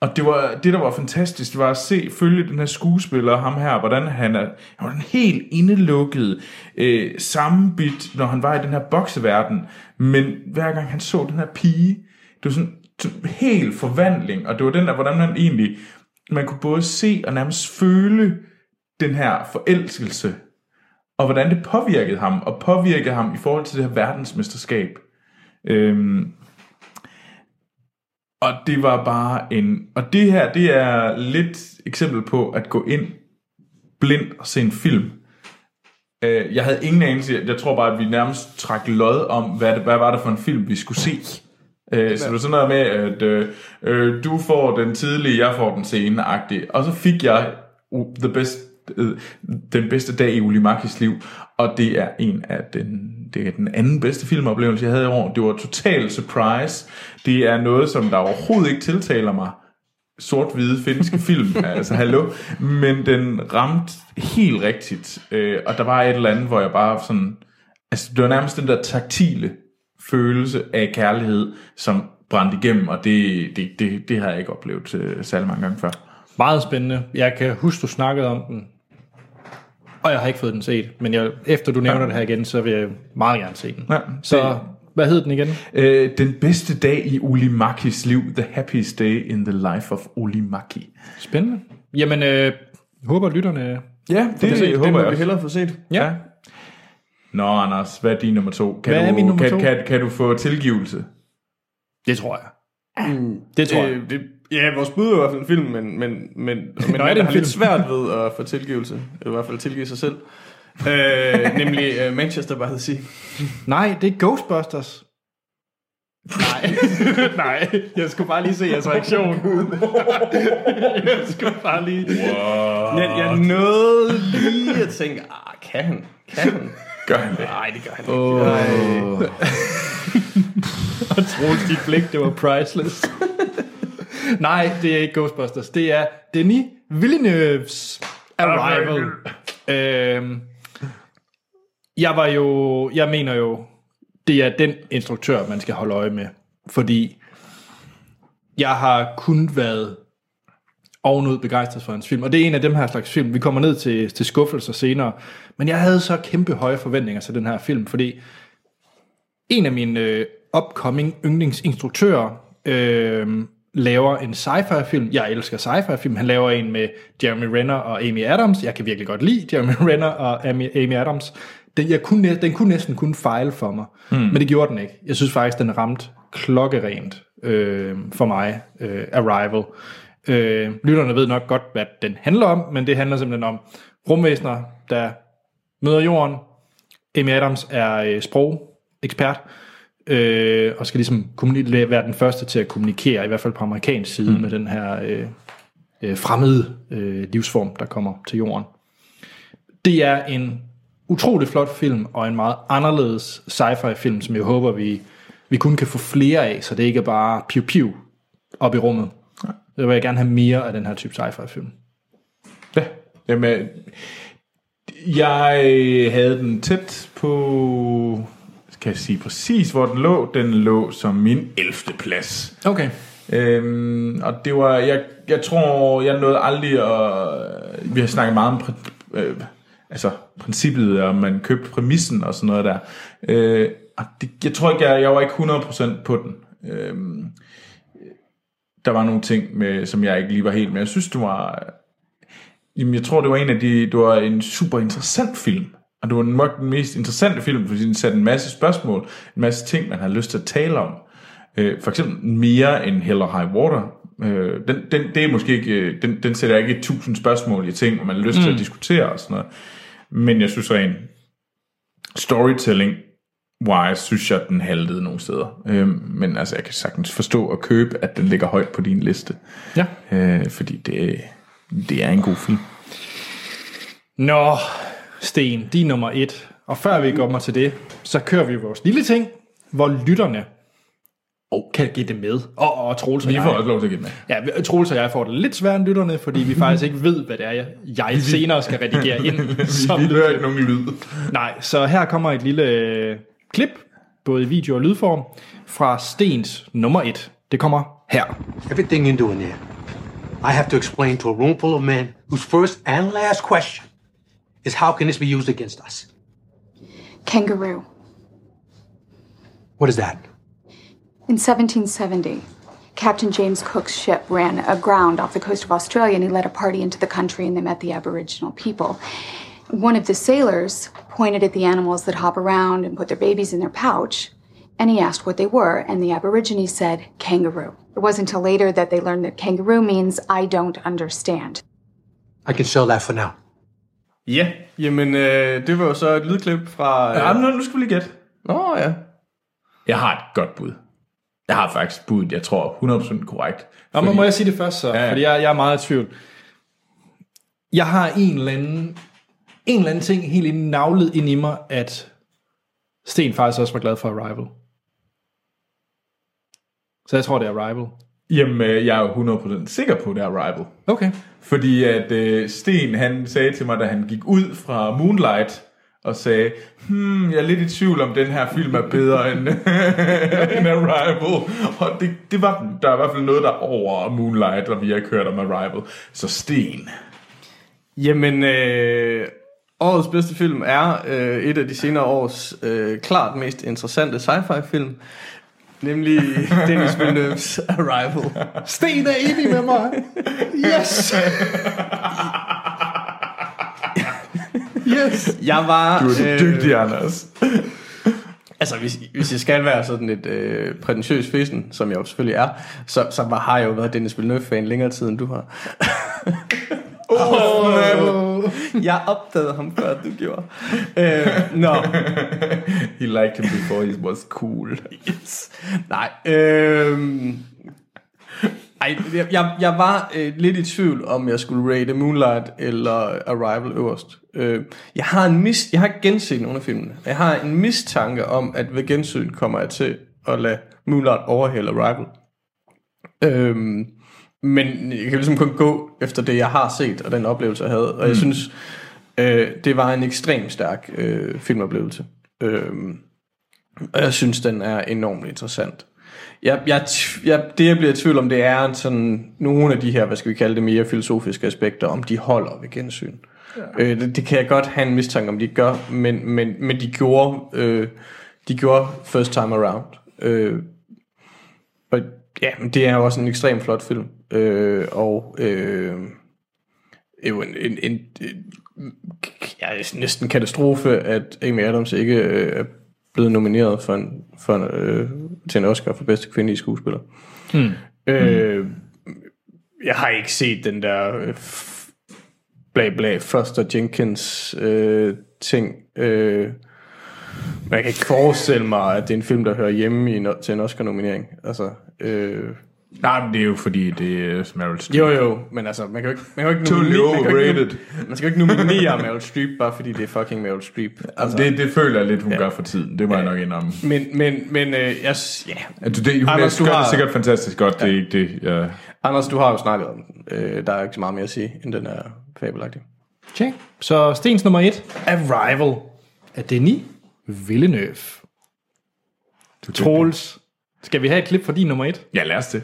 Og det, var, det, der var fantastisk, det var at se, følge den her skuespiller, ham her, hvordan han er, han var en helt indelukket, øh, sammenbit, når han var i den her bokseverden. Men hver gang han så den her pige, det var sådan helt forvandling, og det var den der, hvordan han egentlig, man kunne både se og nærmest føle den her forelskelse, og hvordan det påvirkede ham, og påvirkede ham i forhold til det her verdensmesterskab. Øhm, og det var bare en... Og det her, det er lidt eksempel på at gå ind blind og se en film. Øh, jeg havde ingen anelse. Jeg tror bare, at vi nærmest trak lod om, hvad, det, hvad var det for en film, vi skulle se. Øh, så det var sådan noget med, at øh, øh, du får den tidlige, jeg får den sene -agtige. Og så fik jeg the best, øh, den bedste dag i Ulimakis liv, og det er en af den, det er den anden bedste filmoplevelse, jeg havde i år. Det var total surprise. Det er noget, som der overhovedet ikke tiltaler mig sort-hvide finske film, altså hallo, men den ramte helt rigtigt, øh, og der var et eller andet, hvor jeg bare sådan, altså det var nærmest den der taktile følelse af kærlighed, som brændte igennem, og det, det, det, det har jeg ikke oplevet øh, særlig mange gange før. Meget spændende. Jeg kan huske, du snakkede om den. Og jeg har ikke fået den set. Men jeg, efter du nævner Ja. det her igen, så vil jeg meget gerne se den. Ja, så det- hvad hed den igen? Øh, den bedste dag i Ulimakis liv, the happiest day in the life of Ulimaki. Spændende. Jamen, øh, håber lytterne... Ja, det, Det, det det håber må jeg vi også. hellere få set. Ja. Nå, Anders, hvad er din nummer to? Kan Hvad er du, min nummer kan, to? Kan, kan du få tilgivelse? Det tror jeg. Mm, det tror jeg. Øh, det, ja, vores bud er i hvert fald en film, men, men, men, men Nå, er det en har film? lidt svært ved at få tilgivelse. Eller i hvert fald tilgive sig selv. øh, nemlig uh, Manchester by the Sea. Nej, det er Ghostbusters. Nej, nej, jeg skulle bare lige se jeres reaktion. jeg skulle bare lige... Jeg, jeg nåede lige at tænke, ah, kan han? Kan han? Gør han det? Nej, det gør han ikke. Oh. Og Troels, dit blik, det var priceless. Nej, det er ikke Ghostbusters. Det er Denis Villeneuve's Arrival. øhm, jeg var jo, jeg mener jo, det er den instruktør, man skal holde øje med. Fordi jeg har kun været ovenud begejstret for hans film. Og det er en af dem her slags film. Vi kommer ned til, til skuffelser senere. Men jeg havde så kæmpe høje forventninger til den her film, fordi en af mine øh, upcoming yndlingsinstruktører øh, laver en sci-fi film. Jeg elsker sci-fi film. Han laver en med Jeremy Renner og Amy Adams. Jeg kan virkelig godt lide Jeremy Renner og Amy, Amy Adams. Den, jeg kunne, den kunne næsten kun fejle for mig. Mm. Men det gjorde den ikke. Jeg synes faktisk, den ramte klokkerent øh, for mig. Øh, Arrival. Øh, lytterne ved nok godt, hvad den handler om, men det handler simpelthen om rumvæsener, der møder jorden. Amy Adams er øh, sprogekspert, øh, og skal ligesom være den første til at kommunikere, i hvert fald på amerikansk side, mm. med den her øh, øh, fremmede øh, livsform, der kommer til jorden. Det er en utrolig flot film, og en meget anderledes sci-fi film, som jeg håber, vi, vi kun kan få flere af, så det ikke er bare piu-piu op i rummet. Så vil jeg gerne have mere af den her type sci-fi film. Ja, jamen, jeg havde den tæt på, kan jeg sige præcis, hvor den lå. Den lå som min 11. plads. Okay. Øhm, og det var, jeg, jeg tror, jeg nåede aldrig at, vi har snakket meget om, øh, altså princippet, om man købte præmissen og sådan noget der. Øh, og det, jeg tror ikke, jeg, jeg var ikke 100% på den. Øhm, der var nogle ting, med, som jeg ikke lige var helt med. Jeg synes, det var, jamen, jeg tror, det var en af de, det var en super interessant film. Og det var nok den mest interessante film, fordi den satte en masse spørgsmål, en masse ting, man har lyst til at tale om. Øh, for eksempel mere end Hell or High Water. Øh, den, den, det er måske ikke, øh, den, den sætter ikke tusind spørgsmål i ting, hvor man har lyst mm. til at diskutere og sådan noget. Men jeg synes rent storytelling wise, synes jeg, den haltede nogle steder. Øh, men altså, jeg kan sagtens forstå og købe, at den ligger højt på din liste. Ja. Øh, fordi det, det er en god film. Nå, Sten, er nummer et. Og før vi kommer til det, så kører vi vores lille ting, hvor lytterne oh, kan gætte med. Og, og Troels og Vi jeg. får også lov til at gætte med. Ja, Troels og jeg får det lidt sværere end lytterne, fordi vi faktisk ikke ved, hvad det er, jeg, jeg senere skal redigere ind. Som Vi hører ikke nogen lyd. Nej, så her kommer et lille klip, både i video og lydform, fra Stens nummer et. Det kommer her. Everything you're doing there, I have to explain to a room full of men whose first and last question is how can this be used against us? Kangaroo. What is that? In 1770, Captain James Cook's ship ran aground off the coast of Australia and he led a party into the country and they met the Aboriginal people. One of the sailors pointed at the animals that hop around and put their babies in their pouch and he asked what they were, and the Aborigines said kangaroo. It wasn't until later that they learned that kangaroo means I don't understand. I can sell that for now. Ja, jamen øh, det var jo så et lydklip fra... Øh... Ja, nu, nu skal vi lige gætte. Nå ja. Jeg har et godt bud. Jeg har faktisk budet, jeg tror 100% korrekt. Nå, men må jeg sige det først så? Ja, ja. Fordi jeg, jeg er meget i tvivl. Jeg har en eller anden, en eller anden ting helt ind- navlet ind i mig, at Sten faktisk også var glad for Arrival. Så jeg tror, det er Arrival. Jamen, øh, jeg er jo 100% sikker på, det er Arrival. Okay. Fordi at øh, Sten, han sagde til mig, da han gik ud fra Moonlight, og sagde, hmm, jeg er lidt i tvivl om, den her film er bedre end, end Arrival. Og det, det var den. Der er i hvert fald noget, der er over Moonlight, og vi har kørt om Arrival. Så Sten. Jamen, øh, årets bedste film er øh, et af de senere års øh, klart mest interessante sci-fi film. Nemlig Dennis Villeneuve's Arrival. Sten er enig med mig. Yes. yes. Jeg var... Du er så dygtig, Anders. Altså, hvis, hvis jeg skal være sådan et øh, prætentiøs fesen, som jeg jo selvfølgelig er, så, så var, har jeg jo været Dennis Villeneuve-fan længere tid, end du har. Oh, Jeg opdagede ham, før du gjorde. Øh, Nå, He liked him before he was cool. yes. Nej, øh, ej, jeg, jeg, var øh, lidt i tvivl, om jeg skulle rate Moonlight eller Arrival øverst. Øh, jeg har en mis, jeg har genset nogle af filmene. Jeg har en mistanke om, at ved gensyn kommer jeg til at lade Moonlight overhale Arrival. Øhm, men jeg kan ligesom kun gå efter det, jeg har set, og den oplevelse, jeg havde. Og jeg synes, øh, det var en ekstremt stærk øh, filmoplevelse. Øhm, og jeg synes, den er enormt interessant. Jeg, jeg, jeg, det jeg bliver i tvivl om, det er en sådan, nogle af de her, hvad skal vi kalde det, mere filosofiske aspekter, om de holder ved gensyn. Ja. Øh, det, det kan jeg godt have en mistanke om, de gør, men, men, men de gjorde, øh, de gjorde first time around. Øh, og ja, men det er jo også en ekstremt flot film. Øh, og øh, jo en, en, en, en ja, næsten en katastrofe, at Amy Adams ikke øh, er blevet nomineret for en, for en, øh, til en Oscar for bedste kvindelige skuespiller. Hmm. Øh, jeg har ikke set den der øh, bla bla Foster Jenkins øh, ting. Øh, jeg kan ikke forestille mig, at det er en film, der hører hjemme i en, til en Oscar-nominering. Altså, øh, Nej, men det er jo fordi, det er Meryl Streep. jo jo, men altså, man kan jo ikke, man kan jo ikke, Totally nominere, man kan jo ikke, overrated. man skal jo ikke nominere Meryl Streep, bare fordi det er fucking Meryl Streep. Altså, det, det føler jeg lidt, hun ja. gør for tiden. Det må ja. jeg nok indrømme. Men, men, men øh, jeg, ja. Altså, det, hun Anders, gør du det har- sikkert fantastisk godt. Det er ikke det. Ja. Anders, du har jo snakket om den. Øh, der er ikke så meget mere at sige, end den er fabelagtig. Check. Så Stens nummer et, Arrival af Denis Villeneuve. Troels, skal vi have et klip fra din nummer et? ja, lad os det.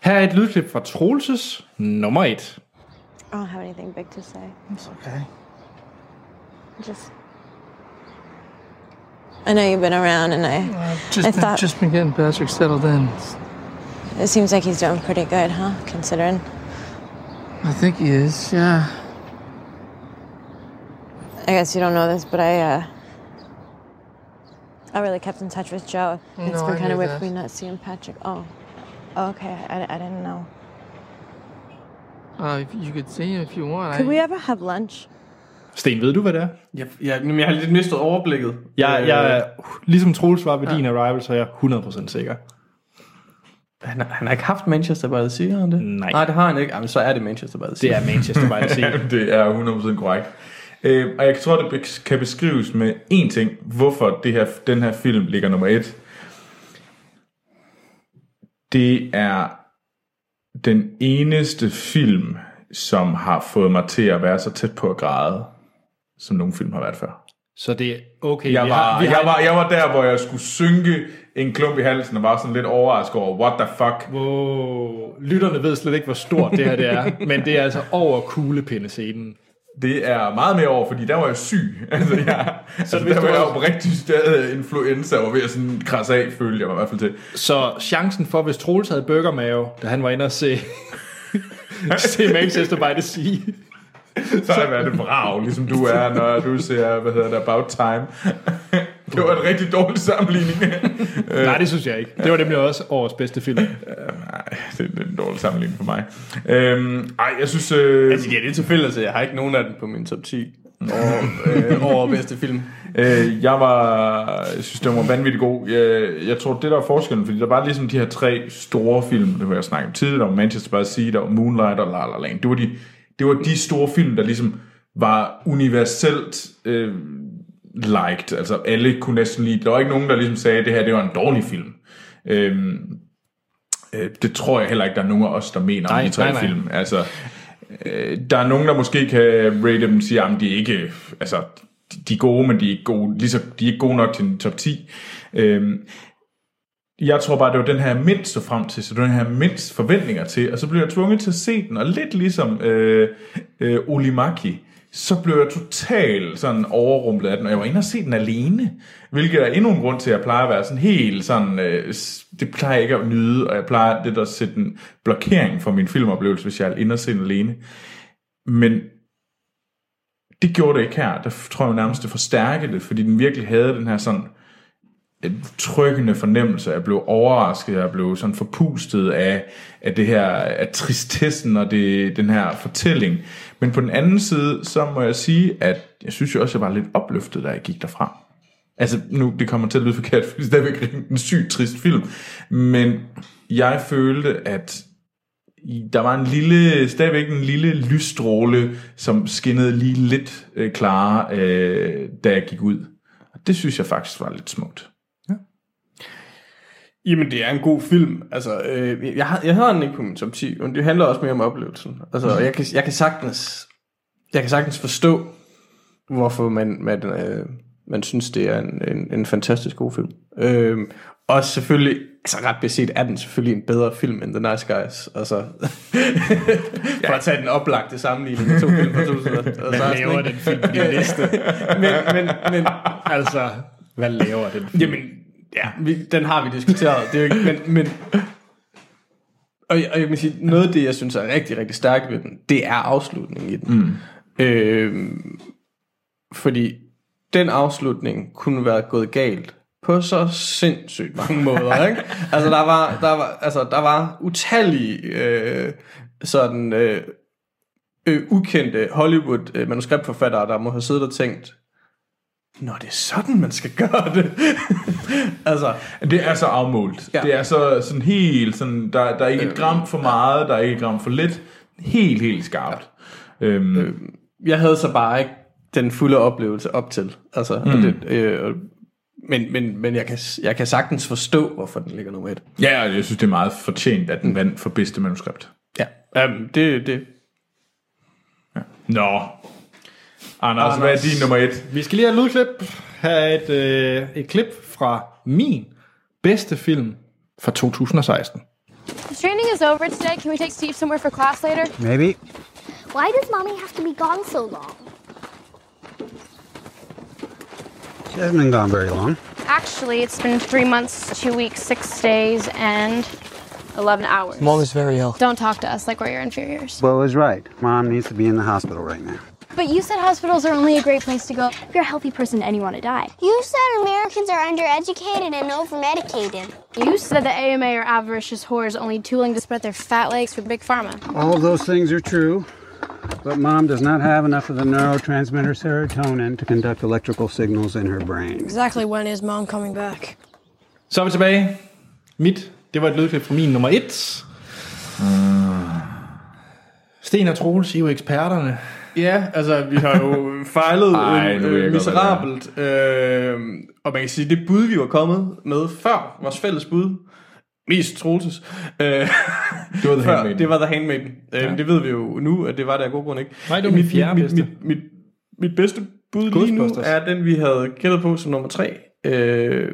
Her er et lydklip fra Troelses nummer et. I don't have anything big to say. It's okay. Just. I know you've been around, and I. Just, I thought- just been getting Patrick settled in. It seems like he's doing pretty good, huh? Considering. I think he is, yeah. I guess you don't know this, but I. uh I really kept in touch with Joe. It's No, been kind of weird that. for me not seeing Patrick. Oh. Okay. I, I didn't know. Uh, if you could see him if you want. Could I, we ever have lunch? Sten, ved du, hvad det er? Jeg, jeg, men jeg har lidt mistet overblikket. Jeg, jeg er, ligesom Troels var ved din Arrival, så er jeg 100% sikker. han, har- han har ikke haft Manchester by the Sea, har han det? Nej. Nej, det har han ikke. Jamen, så er det Manchester by the Sea. Det er Manchester by the Sea. det er 100% korrekt. Øh, og jeg tror, det kan beskrives med én ting, hvorfor det her, den her film ligger nummer et. Det er den eneste film, som har fået mig til at være så tæt på at græde, som nogen film har været før. Så det er okay. Jeg var, har, vi har, jeg, var, jeg var der, hvor jeg skulle synke en klump i halsen, og var sådan lidt overrasket over, what the fuck? Wow. Lytterne ved slet ikke, hvor stort det her det er, men det er altså over kuglepindescenen. Det er meget mere over, fordi der var jeg syg. Altså, jeg, så altså, der var jeg rigtig stadig influenza, og ved at sådan krasse af, følte jeg mig i hvert fald til. Så chancen for, hvis Troels havde burgermave, da han var inde og se, se Manchester by the Sea, Så har jeg været et vrag, ligesom du er, når du ser, hvad hedder det, About Time. det var en rigtig dårlig sammenligning. Nej, det synes jeg ikke. Det var nemlig også årets bedste film. Nej, det er en dårlig sammenligning for mig. Øhm, ej, jeg synes... Øh, Altså, ja, det er tilfældigt, jeg har ikke nogen af dem på min top 10 over, øh, over bedste film. Øh, jeg var, jeg synes, den var vanvittigt god. Jeg, jeg tror, det der var forskellen, fordi der var ligesom de her tre store film, det var jeg snakket om tidligere, der var Manchester by the Sea, der var Moonlight og La La Land. Det var de, det var de store film, der ligesom var universelt øh, liked. Altså alle kunne næsten lide. Der var ikke nogen, der ligesom sagde, at det her det var en dårlig film. Øhm, øh, det tror jeg heller ikke, der er nogen af os, der mener Nej, om de tre nej, nej. film. Altså, øh, der er nogen, der måske kan rate dem og sige, at de er ikke, altså, de- er gode, men de er ikke gode, lige så, de er ikke gode nok til en top 10. Øhm, jeg tror bare, det var den her mindst så frem til, så den her mindst forventninger til, og så blev jeg tvunget til at se den, og lidt ligesom øh, øh, Olimaki, så blev jeg totalt sådan overrumplet af den, og jeg var inde og se den alene, hvilket er endnu en grund til, at jeg plejer at være sådan helt sådan, øh, det plejer jeg ikke at nyde, og jeg plejer lidt at sætte en blokering for min filmoplevelse, hvis jeg er inde og se den alene. Men det gjorde det ikke her. Der tror jeg nærmest, det forstærkede det, fordi den virkelig havde den her sådan øh, en trykkende fornemmelse. Jeg blev overrasket, jeg blev sådan forpustet af, af det her, af tristessen og det, den her fortælling. Men på den anden side, så må jeg sige, at jeg synes jo også, jeg var lidt opløftet, da jeg gik derfra. Altså, nu, det kommer til at lyde forkert, fordi det er en sygt trist film. Men jeg følte, at der var en lille, stadigvæk en lille lysstråle, som skinnede lige lidt øh, klarere, øh, da jeg gik ud. Og det synes jeg faktisk var lidt smukt. Jamen, det er en god film. Altså, øh, jeg, har, jeg har den ikke på min top 10, men det handler også mere om oplevelsen. Altså, jeg kan, jeg kan sagtens, jeg kan sagtens forstå, hvorfor man, man, øh, man synes, det er en, en, en fantastisk god film. Øhm, og selvfølgelig, altså ret beset er den selvfølgelig en bedre film end The Nice Guys. Altså, for at tage den oplagte sammenligning med to film fra 2016. Hvad laver den film på din liste? men, men, men, Altså, hvad laver den film? Jamen, ja, vi, den har vi diskuteret. Det er jo ikke, men, men og, og jeg vil sige, noget af det, jeg synes er rigtig, rigtig stærkt ved den, det er afslutningen i den. Mm. Øh, fordi den afslutning kunne være gået galt på så sindssygt mange måder, ikke? Altså, der var, der var, altså, der var utallige øh, sådan øh, øh, ukendte Hollywood øh, manuskriptforfattere, der må have siddet og tænkt, Nå, det er sådan, man skal gøre det. altså, Det er så afmålt. Ja. Ja. Det er så sådan helt sådan, der, der er ikke et gram for meget, der er ikke et gram for lidt. Helt, helt skarpt. Ja. Øhm, jeg havde så bare ikke den fulde oplevelse op til. Altså, mm. det, øh, men, men, men jeg, kan, jeg kan sagtens forstå, hvorfor den ligger nummer et. ja, jeg synes, det er meget fortjent, at den vandt for bedste manuskript. Ja, um, det, det, Nå. Anders, Anders, hvad er din nummer et? Vi skal lige have et lydklip. Her er et, øh, et klip fra min bedste film fra 2016. The training is over today. Can we take Steve somewhere for class later? Maybe. Why does mommy have to be gone so long? She hasn't been gone very long. Actually, it's been three months, two weeks, six days, and 11 hours. Mom is very ill. Don't talk to us like we're your inferiors. Bo is right. Mom needs to be in the hospital right now. But you said hospitals are only a great place to go if you're a healthy person and you want to die. You said Americans are undereducated and overmedicated. You said the AMA are avaricious whores only tooling to spread their fat legs for Big Pharma. All of those things are true, but mom does not have enough of the neurotransmitter serotonin to conduct electrical signals in her brain. Exactly when is mom coming back? Så er vi tilbage. Mit, det var et lydklip fra min nummer et. Sten og Troels, I er jo eksperterne. Ja, altså vi har jo fejlet Ej, øh, miserabelt. Øh, og man kan sige, det bud, vi var kommet med før, vores fælles bud, mest Troelses, øh, Det var The før, Handmaiden. det var The Handmaiden. Øh, Det ved vi jo nu, at det var det af god grund ikke. Nej, det var min fjerde mit, bedste. mit, mit, mit, mit bedste bud lige nu er den, vi havde gættet på som nummer tre. Øh,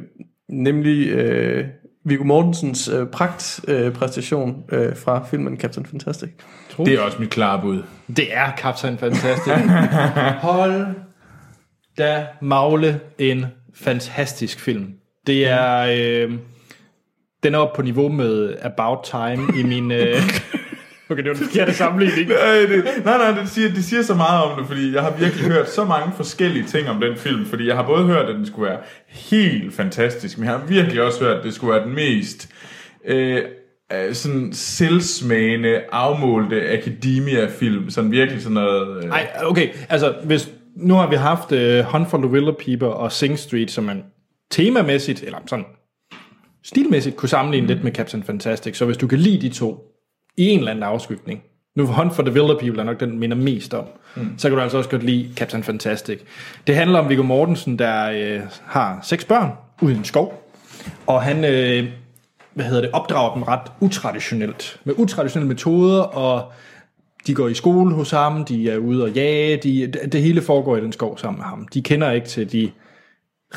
nemlig øh, Viggo Mortensens øh, pragtpræstation øh, præstation, øh, fra filmen Captain Fantastic. Det er også mit klare bud. Det er Captain Fantastic. Hold da magle en fantastisk film. Det er... Øh, den er oppe på niveau med About Time i min... Øh, okay, det var den forkerte sammenligning. Nej, det, nej, nej, det siger, det siger så meget om det, fordi jeg har virkelig hørt så mange forskellige ting om den film, fordi jeg har både hørt, at den skulle være helt fantastisk, men jeg har virkelig også hørt, at det skulle være den mest øh, øh, sådan selvsmagende, afmålte academia-film, sådan virkelig sådan noget... Øh, Nej, okay, altså hvis... Nu har vi haft uh, Hunt for the Wilder People og Sing Street, som man temamæssigt, eller sådan stilmæssigt, kunne sammenligne mm. lidt med Captain Fantastic. Så hvis du kan lide de to i en eller anden afskygning, nu Hunt for the Wilder People er nok den, minder mest om, mm. så kan du altså også godt lide Captain Fantastic. Det handler om Viggo Mortensen, der øh, har seks børn ude i en skov, og han øh, hvad hedder det, opdrager dem ret utraditionelt, med utraditionelle metoder, og de går i skole hos ham, de er ude og jage, de, det, det hele foregår i den skov sammen med ham. De kender ikke til de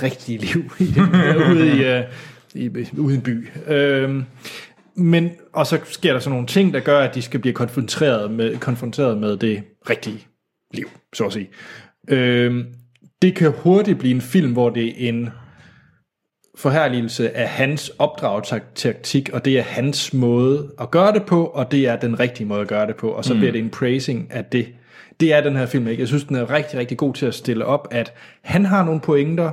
rigtige liv i den, ude, i, øh, i, ude i en by. Øhm, men, og så sker der sådan nogle ting, der gør, at de skal blive konfronteret med, konfronteret med det rigtige liv, så at sige. Øhm, det kan hurtigt blive en film, hvor det er en forherligelse af hans opdragstaktik, og det er hans måde at gøre det på, og det er den rigtige måde at gøre det på, og så mm. bliver det en praising af det. Det er den her film ikke. Jeg synes, den er rigtig, rigtig god til at stille op, at han har nogle pointer,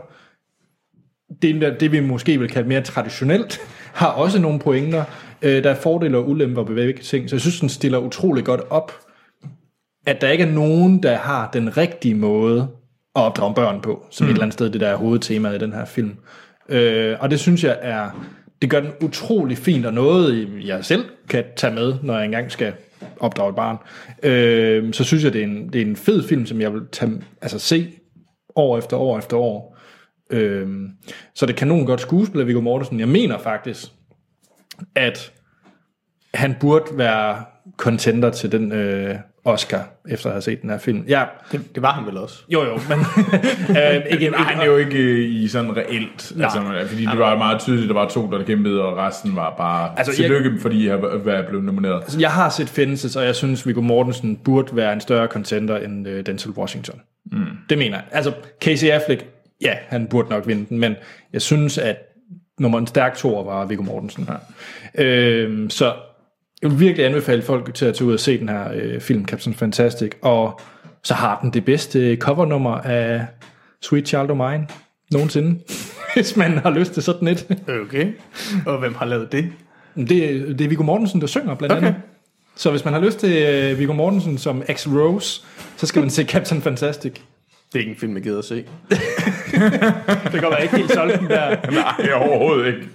det, det vi måske vil kalde mere traditionelt, har også nogle pointer. Øh, der er fordele og ulemper ved begge ting, så jeg synes, den stiller utrolig godt op, at der ikke er nogen, der har den rigtige måde at opdrage børn på, som mm. et eller andet sted, det der er hovedtemaet i den her film. Øh, og det synes jeg er, det gør den utrolig fint, og noget jeg selv kan tage med, når jeg engang skal opdrage et barn. Øh, så synes jeg, det er, en, det er en fed film, som jeg vil tage, altså se år efter år efter år. Øh, så det er kanon godt skuespil af Viggo Mortensen. Jeg mener faktisk, at han burde være contender til den øh, Oscar, efter at have set den her film. Ja, Det, det var han vel også. jo jo, men øh, ikke, Nej, han er jo ikke øh, i sådan reelt. Nej. Altså, fordi det var meget tydeligt, der var to, der kæmpede, og resten var bare Altså, altså, jeg- tillykke, fordi jeg har været blevet nomineret. Altså, jeg har set Fences, og jeg synes, Viggo Mortensen burde være en større contender end øh, Denzel Washington. Mm. Det mener jeg. Altså, Casey Affleck, ja, han burde nok vinde den, men jeg synes, at nummer en stærk toer var Viggo Mortensen. Ja. Øhm, så jeg vil virkelig anbefale folk til at tage ud og se den her øh, film, Captain Fantastic, og så har den det bedste covernummer af Sweet Child O' Mine nogensinde, hvis man har lyst til sådan et. Okay. Og hvem har lavet det? Det, det er Viggo Mortensen, der synger blandt Okay. andet. Så hvis man har lyst til uh, Viggo Mortensen som ex-Rose, så skal man se Captain Fantastic. Det er ikke en film, jeg gider at se. Det går være ikke helt solgt den der. Nej, overhovedet ikke.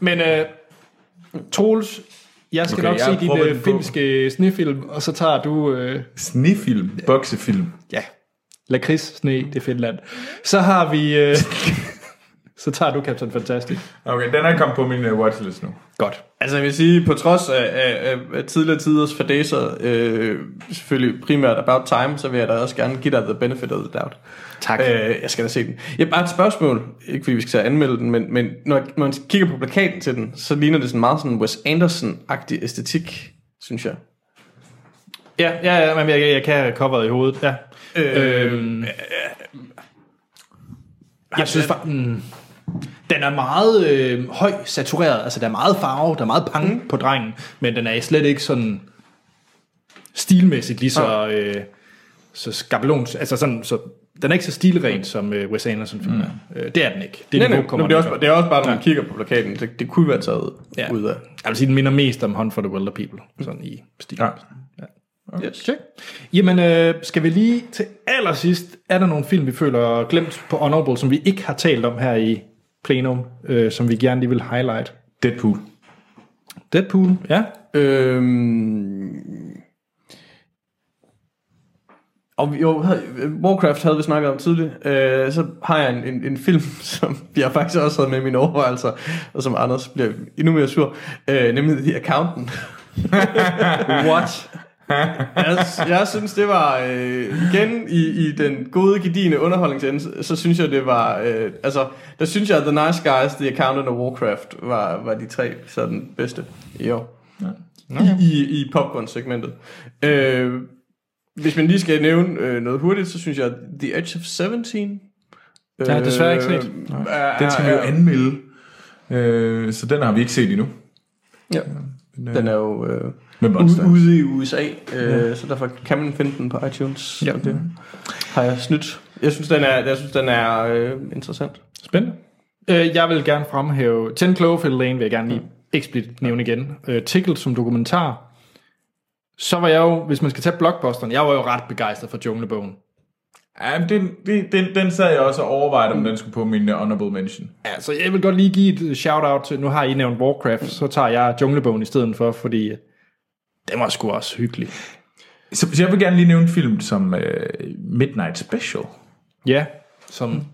Men uh, Troels, jeg skal Okay, nok jeg se din den på. finske snefilm, og så tager du... Uh, Snefilm, boksefilm. ja, lakrids, sne, det er Finland. Så har vi... Uh, så tager du Captain Fantastic. Okay, den er kommet på min uh, watchlist nu. Godt. Altså jeg vil sige, på trods af, af, af, tidligere tiders fadæser, øh, selvfølgelig primært About Time, så vil jeg da også gerne give dig the benefit of the doubt. Tak. Øh, jeg skal da se den. Jeg har bare et spørgsmål, ikke fordi vi skal anmelde den, men, men når, når man kigger på plakaten til den, så ligner det sådan meget sådan Wes Anderson-agtig æstetik, synes jeg. Ja, ja, ja men jeg, jeg kan have coveret i hovedet, ja. Øh, Øhm, jeg synes faktisk, mm, den er meget øh, høj satureret, altså der er meget farve, der er meget pang mm. på drengen, men den er slet ikke sådan stilmæssigt lige så, øh, så skabelons, altså sådan, så den er ikke så stilren, som øh, Wes Anderson film er. Øh, det er den ikke. Det, nej, nej, kommer det, er også, det er også bare, når man kigger på plakaten, det, det kunne være taget Ja. ud af. Jeg vil sige, den minder mest om Hunt for the Wilder People, sådan i stil. Ja. Yes. Check. Jamen, øh, skal vi lige til allersidst, er der nogle film, vi føler er glemt på Honorable, som vi ikke har talt om her i plenum, øh, som vi gerne lige vil highlight? Deadpool. Deadpool, ja. Øhm, og jo, Warcraft havde vi snakket om tidligt. Øh, så har jeg en, en, en film, som jeg faktisk også havde med i mine overvejelser, og som Anders bliver endnu mere sur, øh, nemlig The Accountant. What? Jeg, jeg synes, det var øh, igen i, i den gode, gedigende underholdningsende, så, så synes jeg, det var, øh, altså, der synes jeg, at The Nice Guys, The Accountant og Warcraft var, var de tre sådan bedste i år. Ja. I, i, i popcorn-segmentet. Øh, hvis man lige skal nævne øh, noget hurtigt, så synes jeg, at The Edge of 17... Jeg har desværre ikke set. er- Den skal vi jo er- anmelde. Øh, så den har vi ikke set endnu. Ja. Men, øh, Den er jo øh, ude, Monsters. ude i USA, øh, så derfor kan man finde den på iTunes. Ja. Ja. Det har jeg snydt. Jeg synes, den er, jeg synes, den er øh, interessant. Spændende. Øh, jeg vil gerne fremhæve 10 Cloverfield Lane, vil jeg gerne lige eksplicit nævne igen. Øh, Tickled som dokumentar. Så var jeg jo, hvis man skal tage blockbusteren, jeg var jo ret begejstret for Junglebogen. Ja, men den, den, den, den sad jeg også og overvejede, om den skulle på min uh, honorable mention. Ja, så jeg vil godt lige give et shout-out til, nu har I nævnt Warcraft, så tager jeg Junglebogen i stedet for, fordi den var sgu også hyggelig. Så, så jeg vil gerne lige nævne en film som uh, Midnight Special. Ja, som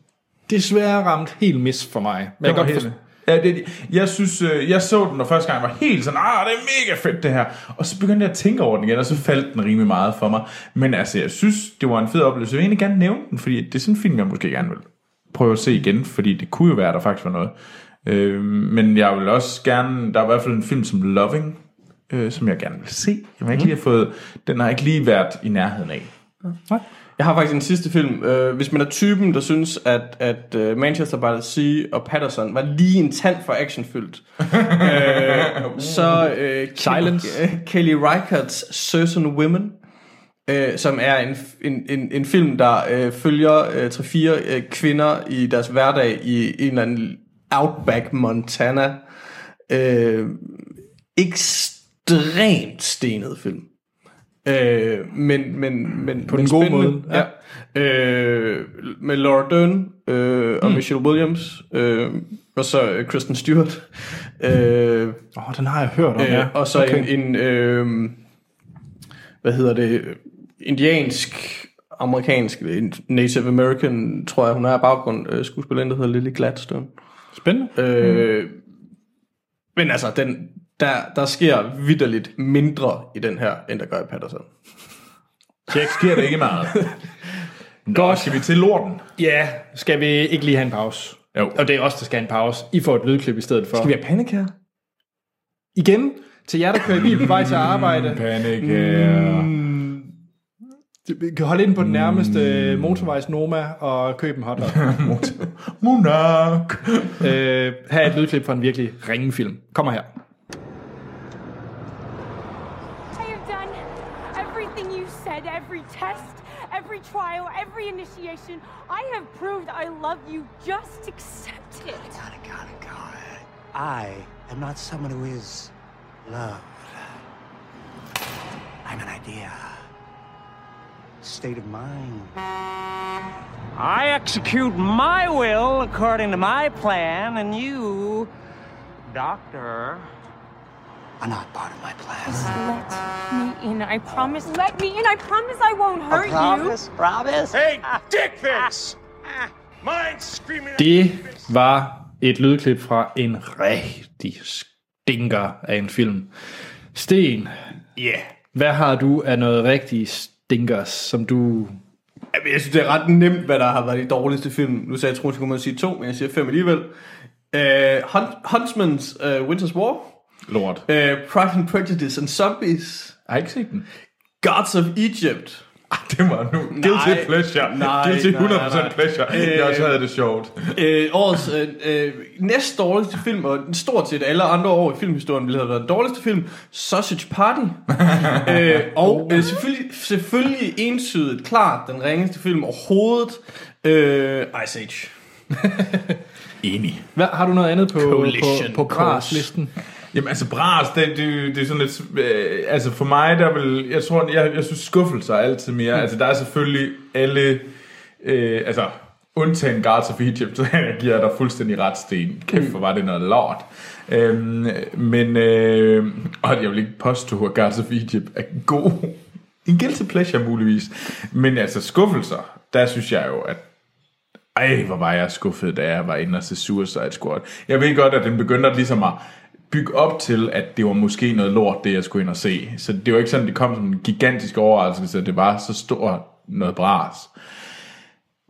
desværre ramt helt mis for mig. Men jeg godt forstå, Ja, det, jeg synes, øh, jeg så den, og første gang var helt sådan, ah, det er mega fedt det her. Og så begyndte jeg at tænke over den igen, og så faldt den rimelig meget for mig. Men altså, jeg synes, det var en fed oplevelse. Jeg vil egentlig gerne nævne den, fordi det er sådan en film, jeg måske gerne vil prøve at se igen, fordi det kunne jo være, at der faktisk var noget. Øh, men jeg vil også gerne, der er i hvert fald en film som Loving, øh, som jeg gerne vil se. Jeg har ikke lige have fået, den har ikke lige været i nærheden af. Jeg har faktisk en sidste film. Øh, hvis man er typen, der synes, at, at uh, Manchester by the Sea og Patterson var lige en tand for actionfyldt, øh, så øh, Silence. Kelly, Kelly Reichardts Certain Women, øh, som er en, en, en, en film, der øh, følger øh, tre-fire øh, kvinder i deres hverdag i en eller anden Outback Montana. Øh, ekstremt stenet film. Øh, men, men, men, På den gode spændende. måde, Ja. Øh, med Laura Dern øh, og Mm. Michelle Williams, øh, og så øh, Kristen Stewart. Øh, Åh, oh, den har jeg hørt om, øh, ja. Og så Okay. en, en øh, hvad hedder det, indiansk, amerikansk, en Native American, tror jeg, hun er baggrund, øh, skuespillerinde, der hedder Lily Gladstone. Spændende. Øh, Men altså, den, der, der sker vidderligt mindre i den her, end der gør i Patterson. Check. Sker der ikke meget. Godt. Skal vi til lorten? Ja, skal vi ikke lige have en pause? Jo. Og det er os, der skal have en pause. I får et lydklip i stedet for. Skal vi have panik her? Igen, til jer, der kører i bil på vej til arbejde. Panik her. Vi kan holde ind på den nærmeste motorvejs Noma og købe en hotdog. Monark. øh, her er et lydklip fra en virkelig ringe film. Kommer her. Every trial, every initiation. I have proved I love you. Just accept it. Got it, got it, got it. I am not someone who is loved. I'm an idea. State of mind. I execute my will according to my plan, and you, Doctor, are not part of my plan. Just let me in. I promise. Let me in. I promise I won't hurt you. promise. Hey, dickface! Det var et lydklip fra en rigtig stinker af en film. Sten, Ja. Yeah. hvad har du af noget rigtig stinkers, som du... Jamen, jeg synes, det er ret nemt, hvad der har været de dårligste film. Nu sagde jeg, Troels, kunne man sige to, men jeg siger fem alligevel. Uh, Hunt, Huntsman's uh, Winter's War. Lort. Uh, Pride and Prejudice and Zombies. Jeg har ikke set den. Gods of Egypt. Ah, det var nu. Guilty pleasure. nej, Guilty nej, 100% nej. pleasure. Jeg også havde det sjovt. Øh, årets øh, øh, næst dårligste film, og stort set alle andre år i filmhistorien ville have været dårligste film, Sausage Party. øh, og øh, selvfølgelig, selvfølgelig ensydigt, klart den ringeste film overhovedet, øh, Ice Age. Enig. Hvad, har du noget andet på, Coalition på, på Course. Bras-listen? Jamen altså bras, det, det, det er sådan lidt, øh, altså for mig der vil, jeg tror, jeg, jeg synes skuffelser er altid mere, mm. altså der er selvfølgelig alle, øh, altså undtagen Guards of Egypt, så jeg giver dig fuldstændig ret, Sten. Kæft, hvor var det noget lort. Øhm, men, øh, og jeg vil ikke påstå, at Guards of Egypt er god. En guilty pleasure muligvis. Men altså skuffelser, der synes jeg jo, at ej, hvor var jeg skuffet, da jeg var inde og se Suicide Squad. Jeg ved godt, at den begyndte at ligesom at bygge op til, at det var måske noget lort, det jeg skulle ind og se. Så det var ikke sådan, det kom som en gigantisk overraskelse, at det var så stort noget bras.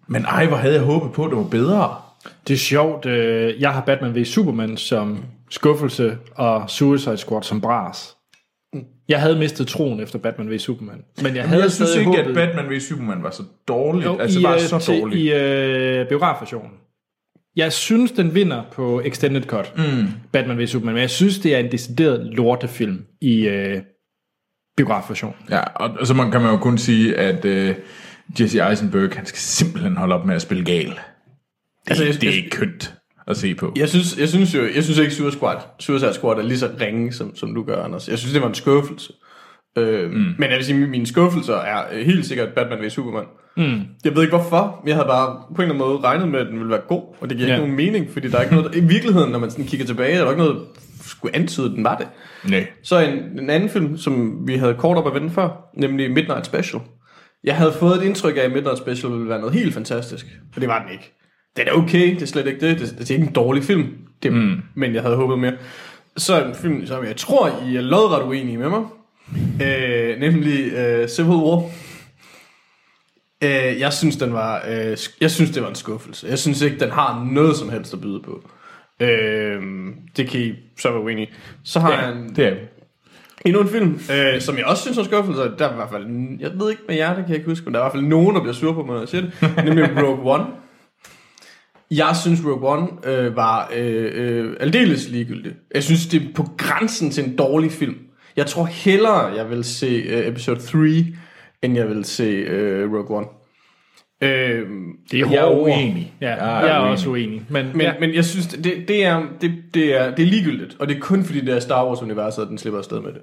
Men ej, hvor havde jeg håbet på, at det var bedre. Det er sjovt. Øh, jeg har Batman v Superman som skuffelse, og Suicide Squad som bras. Jeg havde mistet troen efter Batman v Superman. Men jeg Jeg, havde jeg synes ikke, håbet. at Batman v Superman var så dårligt. Jo, altså i, var øh, så til- dårligt. I øh, biografversionen. Jeg synes, den vinder på Extended Cut. Mm. Batman v Superman. Men jeg synes, det er en decideret lortefilm i øh, biografversionen. Ja, og, og så man, kan man jo kun sige, at øh, Jesse Eisenberg, han skal simpelthen holde op med at spille gal. Det, Altså, jeg- det er ikke kønt at se på. Jeg synes, jeg synes jo, jeg synes ikke Suicide Squad, Suicide Squad er lige så ringe, som, som du gør, Anders. Jeg synes, det var en skuffelse. Øh, mm. Men jeg vil sige, mine skuffelser er øh, helt sikkert Batman v Superman. Mm. Jeg ved ikke hvorfor, men jeg havde bare på en eller anden måde regnet med, at den ville være god, og det giver. Ja. ikke nogen mening, fordi der er ikke noget, i virkeligheden, når man sådan kigger tilbage, er der ikke noget, der skulle antyde, at den var det. Nej. Så en, en anden film, som vi havde kort op at vende før, nemlig Midnight Special. Jeg havde fået et indtryk af, at Midnight Special ville være noget helt fantastisk, og det var den ikke. Den er okay, det er slet ikke det, det, det er ikke en dårlig film, det, mm. men jeg havde håbet mere. Så en film, som jeg tror, I er lodret uenige med mig, øh, nemlig øh, Civil War. Øh, jeg synes, den var, øh, jeg synes, det var en skuffelse. Jeg synes ikke, den har noget som helst at byde på. Øh, det kan I så være uenige. Så har Ja, jeg en, det er endnu en film, øh, som jeg også synes er en skuffelse. Der er i hvert fald, jeg ved ikke med jer, det kan jeg ikke huske, men der er i hvert fald nogen, der bliver sur på mig, når jeg siger det. nemlig Rogue One. Jeg synes, Rogue One øh, var øh, øh, aldeles ligegyldig. Jeg synes, det er på grænsen til en dårlig film. Jeg tror hellere, jeg vil se øh, episode 3, end jeg vil se øh, Rogue One. Øh, Det er jeg ord. uenig. Ja, Jeg er jeg er uenig. også uenig. Men, men, ja. ja. men jeg synes, det, det, er, det, det, er, det er ligegyldigt, og det er kun fordi det er Star Wars-universet, at den slipper afsted med det.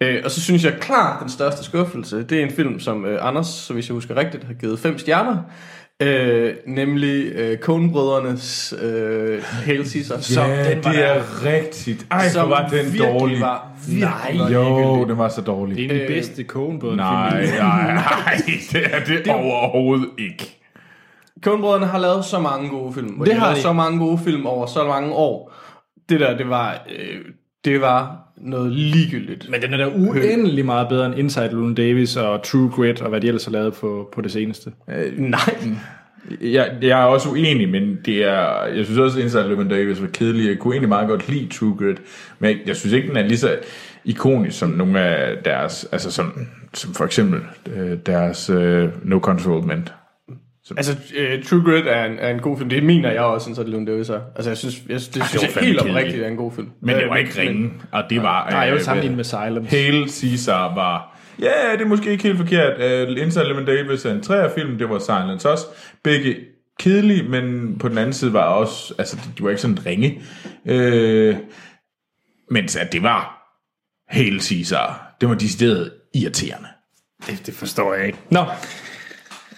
Øh, og så synes jeg klart, den største skuffelse, det er en film, som øh, Anders, så hvis jeg husker rigtigt, har givet fem stjerner. Øh, nemlig øh, Coen-brødrenes øh, Hail Caesar. som Ja, den var det der- er rigtigt. Ej, som var den dårlig. Var, virkelig var Jo, den var så dårlig. det er den bedste Coen-båd. Nej, nej, nej, det er det, det overhovedet ikke. Coen-brødrene har lavet så mange gode film. Og Det de har de. så mange gode film over så mange år. Det der, det var... Øh, det var noget ligegyldigt. Men den er da uendelig meget bedre end Inside Llewyn Davis og True Grit og hvad de ellers har lavet på, på det seneste. Øh, nej. Jeg, jeg er også uenig, men det er, jeg synes også, at Inside Llewyn Davis var kedelig. Jeg kunne egentlig meget godt lide True Grit, men jeg, jeg synes ikke, den er lige så ikonisk som nogle af deres, altså som, som for eksempel øh, deres øh, No Control Men. Altså, uh, True Grit er en, er en god film. Det mener jeg også, sådan Llewyn Davis er. Altså, jeg synes, jeg, det, Ej, synes jeg helt oprigtigt er en god film. Men det Øh, var ikke ringe, og det var... Nej, jeg vil øh, sammenligne med Silence. Hail Caesar var... Ja, det er måske ikke helt forkert. Uh, Inside Llewyn Davis er en træerfilm, det var Silence også. Begge kedelige, men på den anden side var også... Altså, de, de var ikke sådan ringe. Uh, mens at det var Hail Caesar. Det var decideret irriterende. Det, det forstår jeg ikke. Nå,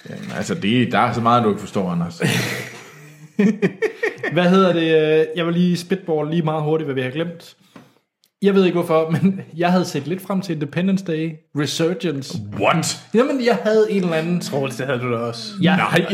Jamen, altså, det, der er så meget, du ikke forstår, Anders. hvad hedder det? øh, Jeg vil lige spitball lige meget hurtigt, hvad vi har glemt. Jeg ved ikke hvorfor, men jeg havde set lidt frem til Independence Day Resurgence. What? Jamen, jeg havde en eller anden... Troels, det havde du da også. Ja. Nej.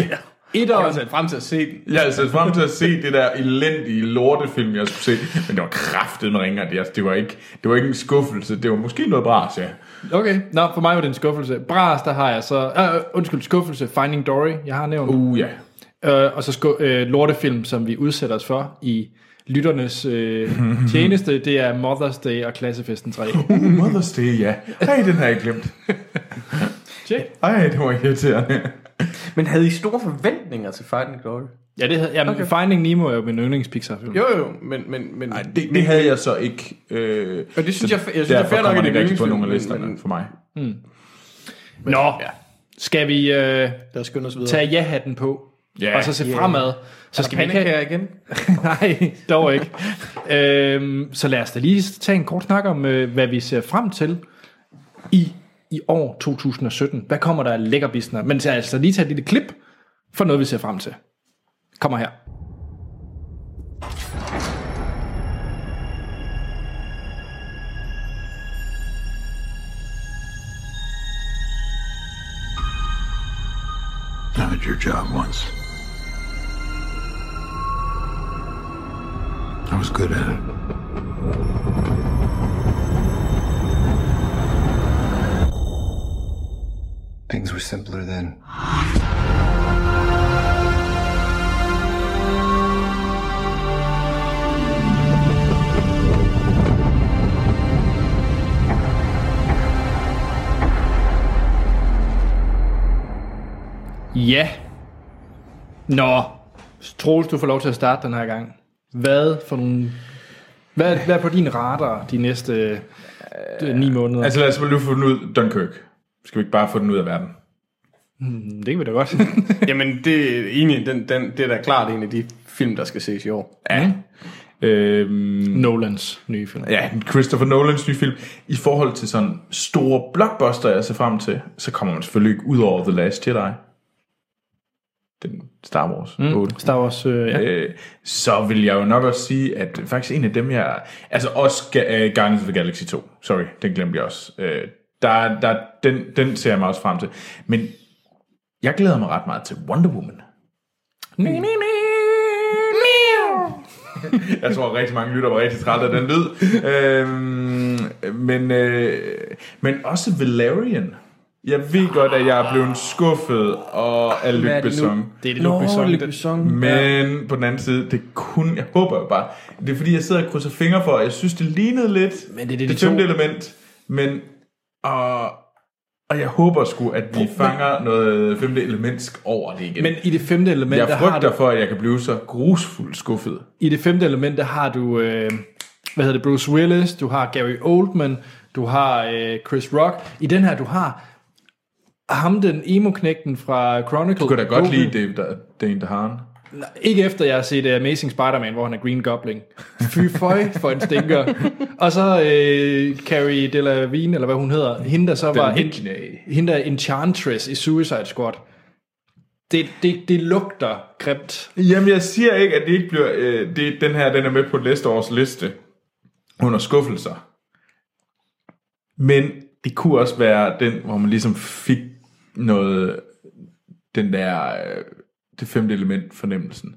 Et Jeg år. har set frem til at se den. Jeg havde set frem til at se det der elendige lortefilm, jeg skulle se. Men det var kraftet med ringer. Det, det, var ikke, det var ikke en skuffelse. Det var måske noget bras, ja. Okay, nå, for mig var det en skuffelse. Bras, der har jeg så... Øh, undskyld, skuffelse. Finding Dory, jeg har nævnt. Uh, ja. Øh, og så sku, øh, lortefilm, som vi udsætter os for i lytternes øh, tjeneste, det er Mother's Day og Klassefesten 3. Uh, Mother's Day, ja. Ej, den har jeg glemt. Check. Ej, det var irriterende. Men havde I store forventninger til Fighting Glory? Ja, det havde, jamen, okay. Finding Nemo er jo min yndlings Pixar-film. Jo, jo, men... men, men Nej, det, det havde jeg så ikke. Øh, Og det synes så jeg- jeg synes, det er derfor fair nok, at det er ikke på nogle af men- listerne men- for mig. Nå, ja. skal vi øh, Lad os skynde os videre. tage ja-hatten på, Ja. og så se Ja. fremad. Så Så skal vi ikke have... igen? Nej, dog ikke. øhm, så lad os da lige tage en kort snak om, øh, hvad vi ser frem til i, i år 2017. Hvad kommer der af lækkerbisner? Men så altså lige tage et lille klip for noget, vi ser frem til. Kommer her. I had your job once. I was good at it. Things were simpler then. Ja. Nå, Troels, du får lov til at starte den her gang. Hvad for nogle... Hvad, hvad er på din radar de næste øh, ni måneder? Altså lad os bare lige få den ud. Dunkirk. Skal vi ikke bare få den ud af verden? Hmm, det kan vi da godt. Jamen, det er enig. Den, den, det er da klart en af de film, der skal ses i år. Ja. Øhm, Nolans nye film. ja, Christopher Nolans nye film. I forhold til sådan store blockbuster, jeg ser frem til, så kommer man selvfølgelig ikke ud over The Last Jedi. Den Star Wars Mm, 8. Star Wars, øh, ja. Øh, så vil jeg jo nok også sige, at faktisk en af dem, jeg... Altså også Ga- øh, Guardians of the Galaxy 2. Sorry, den glemte jeg også. Øh, der, der, den, den ser jeg mig også frem til. Men jeg glæder mig ret meget til Wonder Woman. jeg tror, rigtig mange lytter var rigtig trætte af den lyd. øhm, men, øh, men også Valerian. Jeg ved godt, at jeg er blevet skuffet og af Hvad er Luc det nu? Besson. Det er det, Luc Besson. Luc Besson. Men på den anden side, det kun, jeg håber jo bare, det er fordi, jeg sidder og krydser fingre for, og jeg synes, det lignede lidt Men det er det, det de femte to- element, men, og, og jeg håber sgu, at vi fanger noget femte elementsk over det igen. Men i det femte element, jeg der har frygter du, for, at jeg kan blive så grusfuldt skuffet. i det femte element, der har du, øh, hvad hedder det, Bruce Willis, du har Gary Oldman, du har øh, Chris Rock. I den her, du har ham, den emo-knægten fra Chronicle. Du kan da godt lide Dave, der, Dane DeHaan. Nej, Ikke efter jeg har set uh, Amazing Spider-Man, hvor han er Green Goblin. Fy føj for en stinker. Og så øh, Carrie Delevingne, eller hvad hun hedder, hende der så var en, hende der Enchantress i Suicide Squad. Det, det, det lugter grimt. Jamen, jeg siger ikke, at det ikke bliver... Øh, det, den her, den er med på næste års liste under skuffelser. Men det kunne også være den, hvor man ligesom fik noget... Den der... Øh, det femte element fornemmelsen.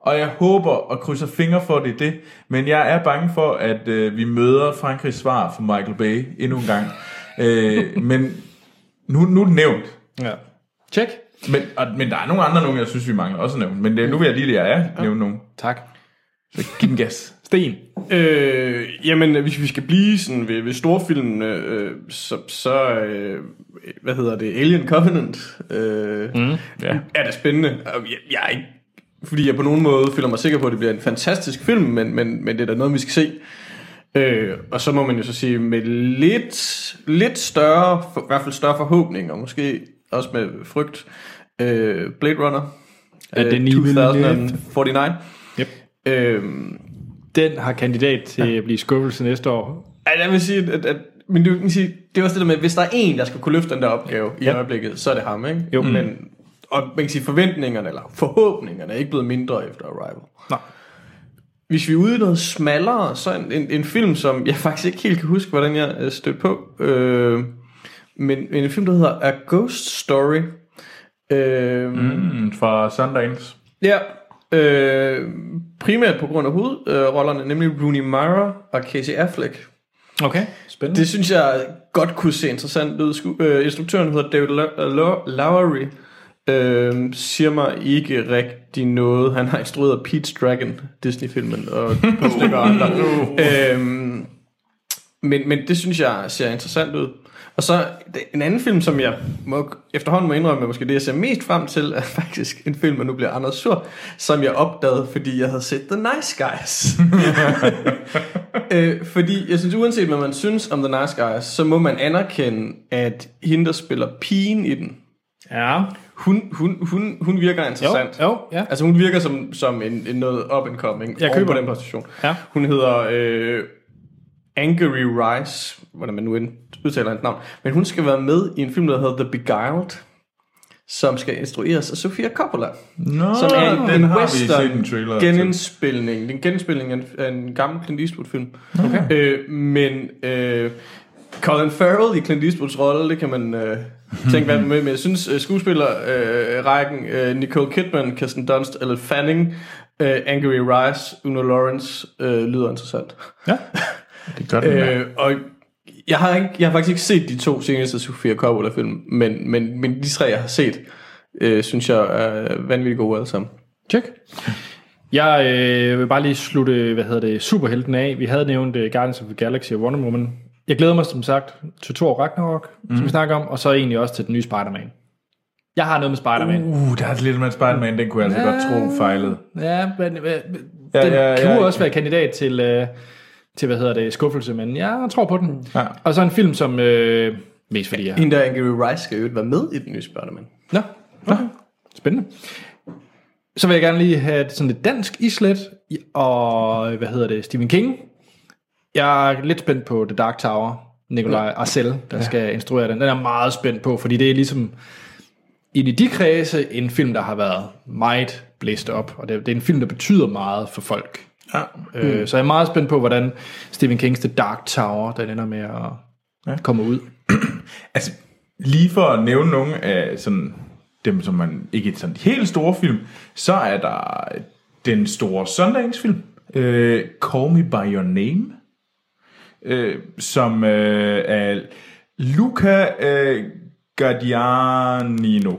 Og jeg håber og krydser fingre for, det er det. Men jeg er bange for, at øh, vi møder Frankrigs svar for Michael Bay endnu en gang. øh, men nu, nu er det nævnt. Ja. Check. Men, og, men der er nogle andre nogen, jeg synes, vi mangler også at nævne. Men det, nu vil jeg lige lade jer nævne nogen. Tak. Så giv den gas. Sten. Øh, jamen, hvis vi skal blive sådan ved, ved storfilmen, øh, så, så øh, hvad hedder det, Alien Covenant, øh, mm, ja. er det spændende. Jeg, jeg er ikke, fordi jeg på nogen måde føler mig sikker på, at det bliver en fantastisk film, men, men, men det er da noget, vi skal se. Øh, og så må man jo så sige, med lidt, lidt større, for, i hvert fald større forhåbning, og måske også med frygt, øh, Blade Runner. Ja, øh, den 2049. Yep. Øhm, Den har kandidat til at blive skuffelse næste år. Altså, jeg vil sige, at, at men du kan sige, det er også det der med, hvis der er en, der skal kunne løfte den der opgave i Ja. øjeblikket, så er det ham, ikke? Jo. Men, og man kan sige, forventningerne, eller forhåbningerne, er ikke blevet mindre efter Arrival. Nej. Hvis vi er ude i noget smallere, så en, en, en film, som jeg faktisk ikke helt kan huske, hvordan jeg øh, stødte på, øh, men, men en film, der hedder A Ghost Story. Øh, Mm, fra Sundance. Ja, øh, primært på grund af hovedrollerne, nemlig Rooney Mara og Casey Affleck. Okay, spændende. Det synes jeg godt kunne se interessant ud. Øh, instruktøren hedder David Lowery. Øh, siger mig ikke rigtig noget. Han har instrueret Pete's Dragon, Disney-filmen, og et par stykker andre. øh, men, men det synes jeg ser interessant ud. Og så en anden film, som jeg må, efterhånden må indrømme, måske det, jeg ser mest frem til, er faktisk en film, og nu bliver Anders sur, som jeg opdagede, fordi jeg havde set The Nice Guys. øh, fordi jeg synes, uanset hvad man synes om The Nice Guys, så må man anerkende, at hende, der spiller pigen i den, Ja. hun, hun, hun, hun virker interessant. Jo, jo, ja. Altså hun virker som, som en, en noget up and coming Jeg køber på den den. position. Ja. Hun hedder øh, Angry Rice, hvordan man nu udtaler hans navn. Men hun skal være med i en film, der hedder The Beguiled, som skal instrueres af Sofia Coppola. Nå, som er en, den en har vi set en western trailer genindspilning. Det er en genindspilning af en, af en gammel Clint Eastwood film. Okay. Øh, men øh, Colin Farrell i Clint Eastwoods rolle, det kan man øh, tænke hvad med. Men jeg synes øh, skuespillerrækken, øh, rækken, øh, Nicole Kidman, Kirsten Dunst, Elle Fanning, øh, Angry Rice, Una Lawrence øh, lyder interessant. Ja. Det gør den, øh, og jeg har, ikke, jeg har faktisk ikke set de to seneste Sofia Coppola-film, men, men, men de tre, jeg har set, øh, synes jeg er vanvittigt gode alle sammen. Check. Jeg øh, vil bare lige slutte, hvad hedder det, superhelten af. Vi havde nævnt uh, Guardians of the Galaxy og Wonder Woman. Jeg glæder mig som sagt til Thor Ragnarok, mm. som vi snakker om, og så egentlig også til den nye Spider-Man. Jeg har noget med Spider-Man. Uh, der er lidt med Spider-Man, den kunne jeg altså Ja. godt tro fejlede. Ja, men øh, Ja, den ja, ja, kunne ja. også være kandidat til, øh, til, hvad hedder det, skuffelse, men jeg tror på den. Ja. Og så en film, som øh, mest fordi jeg... Hende der Angry Rice skal jo være med i den nye Spider-Man. Nå, okay. spændende. Så vil jeg gerne lige have sådan lidt dansk islet, og hvad hedder det, Stephen King. Jeg er lidt spændt på The Dark Tower, Nikolaj Arcel, der skal instruere den. Den er meget spændt på, fordi det er ligesom i de kredse en film, der har været meget blæst op, og det, det er en film, der betyder meget for folk. Ja. Øh, så jeg er meget spændt på, hvordan Stephen Kings The Dark Tower, den ender med at ja. komme ud. Altså, lige for at nævne nogle af sådan, dem, som man ikke er sådan helt store film, så er der den store Sundance-film, øh, Call Me By Your Name, øh, som øh, er Luca øh, Guadagnino,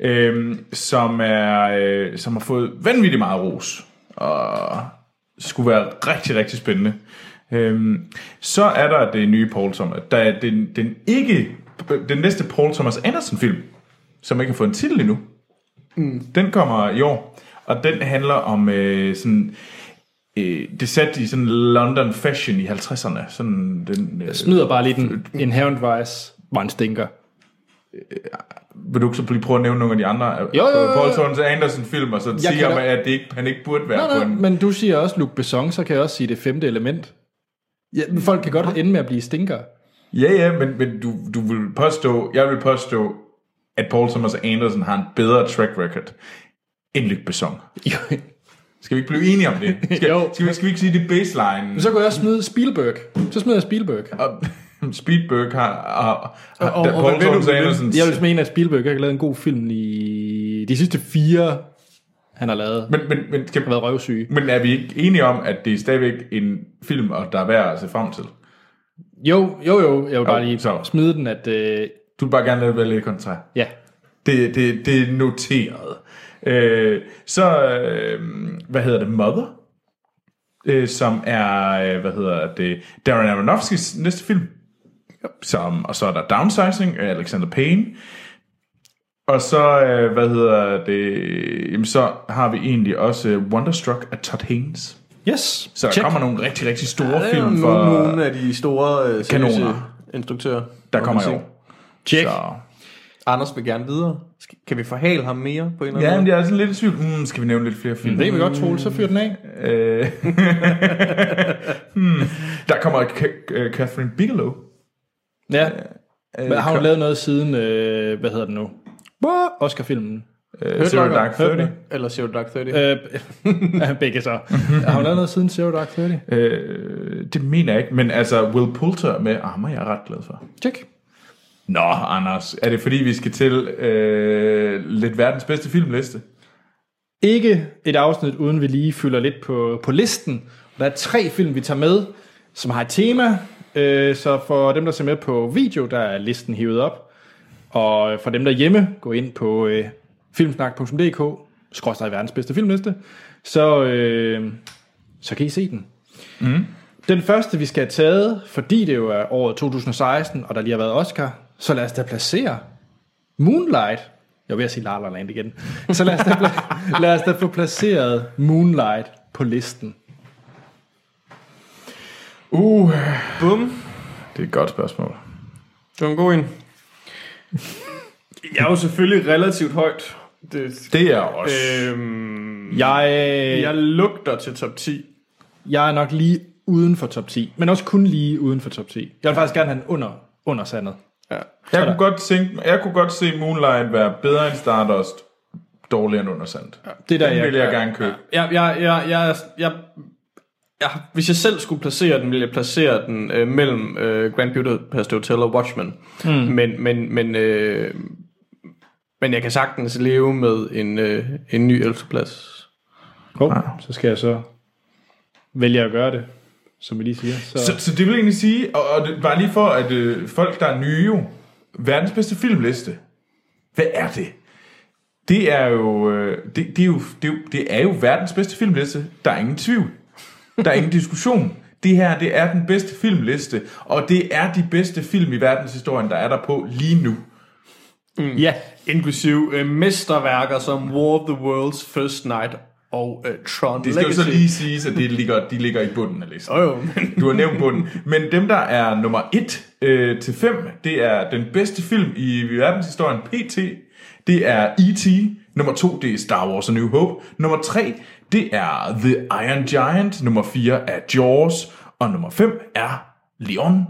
øh, som, er, øh, som har fået vanvittigt meget ros, og skulle være rigtig, rigtig spændende. Øhm, så er der det nye Paul Thomas. Der er den, den ikke den næste Paul Thomas Anderson film, som ikke har fået en titel endnu. Mm. Den kommer i år, og den handler om øh, sådan øh, det er sat i sådan London fashion i 50'erne. Sådan den, øh, Jeg smider bare lige den Inherent Vice, hvor han stinker. Vil du ikke så lige prøve at nævne nogle af de andre Jo, jo, jo, jo. Paul Thomas Anderson film, og så Jeg sige kan om, da- at det ikke, han ikke burde være Nej, på nej, en... men du siger også Luc Besson, så kan jeg også sige det femte element. Ja, men folk kan godt ende med at blive stinker. Ja, ja, men, men du, du vil påstå, jeg vil påstå, at Paul Thomas Anderson har en bedre track record end Luc Besson. Skal vi ikke blive enige om det? Skal, Jo. skal, vi, skal vi ikke sige det baseline? Men så kan jeg også smide Spielberg. Så smider jeg Spielberg. Og Speedberg har, har, har Og, og, og hvad Thomas du, jeg vil mene, at Spielberg har lavet en god film i de sidste fire han har lavet. Men, men, men, skal, har været røvsyge. men er vi ikke enige om, at det er stadigvæk en film, og der er værd at se frem til? Jo, jo, jo. Jeg vil bare Jo, lige så. smide den, at... Øh, Du vil bare gerne være lidt kontrær. ja. Det, det, det er noteret. Øh, så, øh, hvad hedder det, Mother? Øh, som er, øh, hvad hedder det, Darren Aronofskis næste film. Som, og så er der Downsizing af Alexander Payne. Og så, øh, hvad hedder det, jamen så har vi egentlig også øh, Wonderstruck af Todd Haynes. Yes. Så der Check. kommer nogle rigtig, rigtig store Ja, jo film nogle, for... nogle af de store øh, Kanoner. instruktører. Der kommer i år. Check. Så, Anders vil gerne videre. Kan vi forhale ham mere på en eller ja, anden men måde? jeg er sådan lidt i tvivl. Mm, skal vi nævne lidt flere film? Det kan vi godt, Troel. Så fyr den af. Øh, hmm. Der kommer Ka- Catherine Bigelow. Ja. Øh, Men har hun lavet noget siden, øh, hvad hedder den nu? Oscar-filmen. øh, Zero Dark Thirty. Eller Zero Dark 30. Øh, begge så. har hun lavet noget siden Zero Dark Thirty? Øh, det mener jeg ikke, men altså Will Poulter med Armer, jeg er ret glad for. Check. Nå, Anders, er det fordi, vi skal til øh, lidt verdens bedste filmliste? Ikke et afsnit, uden vi lige fylder lidt på, på listen. Der er tre film, vi tager med, som har et tema. Øh, så for dem, der ser med på video, der er listen hivet op. Og for dem derhjemme, gå ind på øh, filmsnak.dk, skråstrej verdens bedste filmliste, så, øh, så kan I se den. Mm. Den første, vi skal have taget, fordi det jo er året 2016, og der lige har været Oscar, så lad os da placere Moonlight. Jeg vil sige La La Land igen. Så lad os da, lad os da få placeret Moonlight på listen. Uh, Bum. det er et godt spørgsmål. Det var en god en. Jeg er jo selvfølgelig relativt højt. Det, Det er også. øhm, Jeg, jeg lugter til top 10. jeg er nok lige uden for top 10, men også kun lige uden for top 10. Jeg vil faktisk gerne have den under, under sandet. Ja. Jeg kunne, godt tænke, jeg kunne godt se Moonlight være bedre end Stardust, dårligere end Undersandt. Ja, Det er der, Den jeg- vil jeg gerne købe. Jeg, jeg, jeg, jeg, jeg, jeg, hvis jeg selv skulle placere den, ville jeg placere den øh, mellem øh, Grand Budapest Hotel og Watchmen. Mm. Men, men, men, øh, men jeg kan sagtens leve med en, øh, en ny 11. plads. Oh, så skal jeg så vælge at gøre det, som vi lige siger. Så, Så, så det vil jeg egentlig sige, og, og det, bare lige for, at øh, folk, der er nye jo, verdens bedste filmliste, hvad er det? Det er jo, øh, det, det, er jo, det, er jo, det er jo verdens bedste filmliste. Der er ingen tvivl. Der er ingen diskussion. Det her, det er den bedste filmliste, og det er de bedste film i verdenshistorien, der er der på lige nu. Mm. Ja. Inklusiv øh, mesterværker som War of the Worlds First Night og øh, Tron Det skal jo Legacy. så lige siges, at det ligger, de ligger i bunden af listen. Jo, jo, Du har nævnt bunden. Men dem, der er nummer 1 øh, til 5, det er den bedste film i verdenshistorien, PT. Det er E.T. Nummer 2, det er Star Wars A New Hope. Nummer 3, det er The Iron Giant. Nummer 4 er Jaws. Og nummer 5 er Leon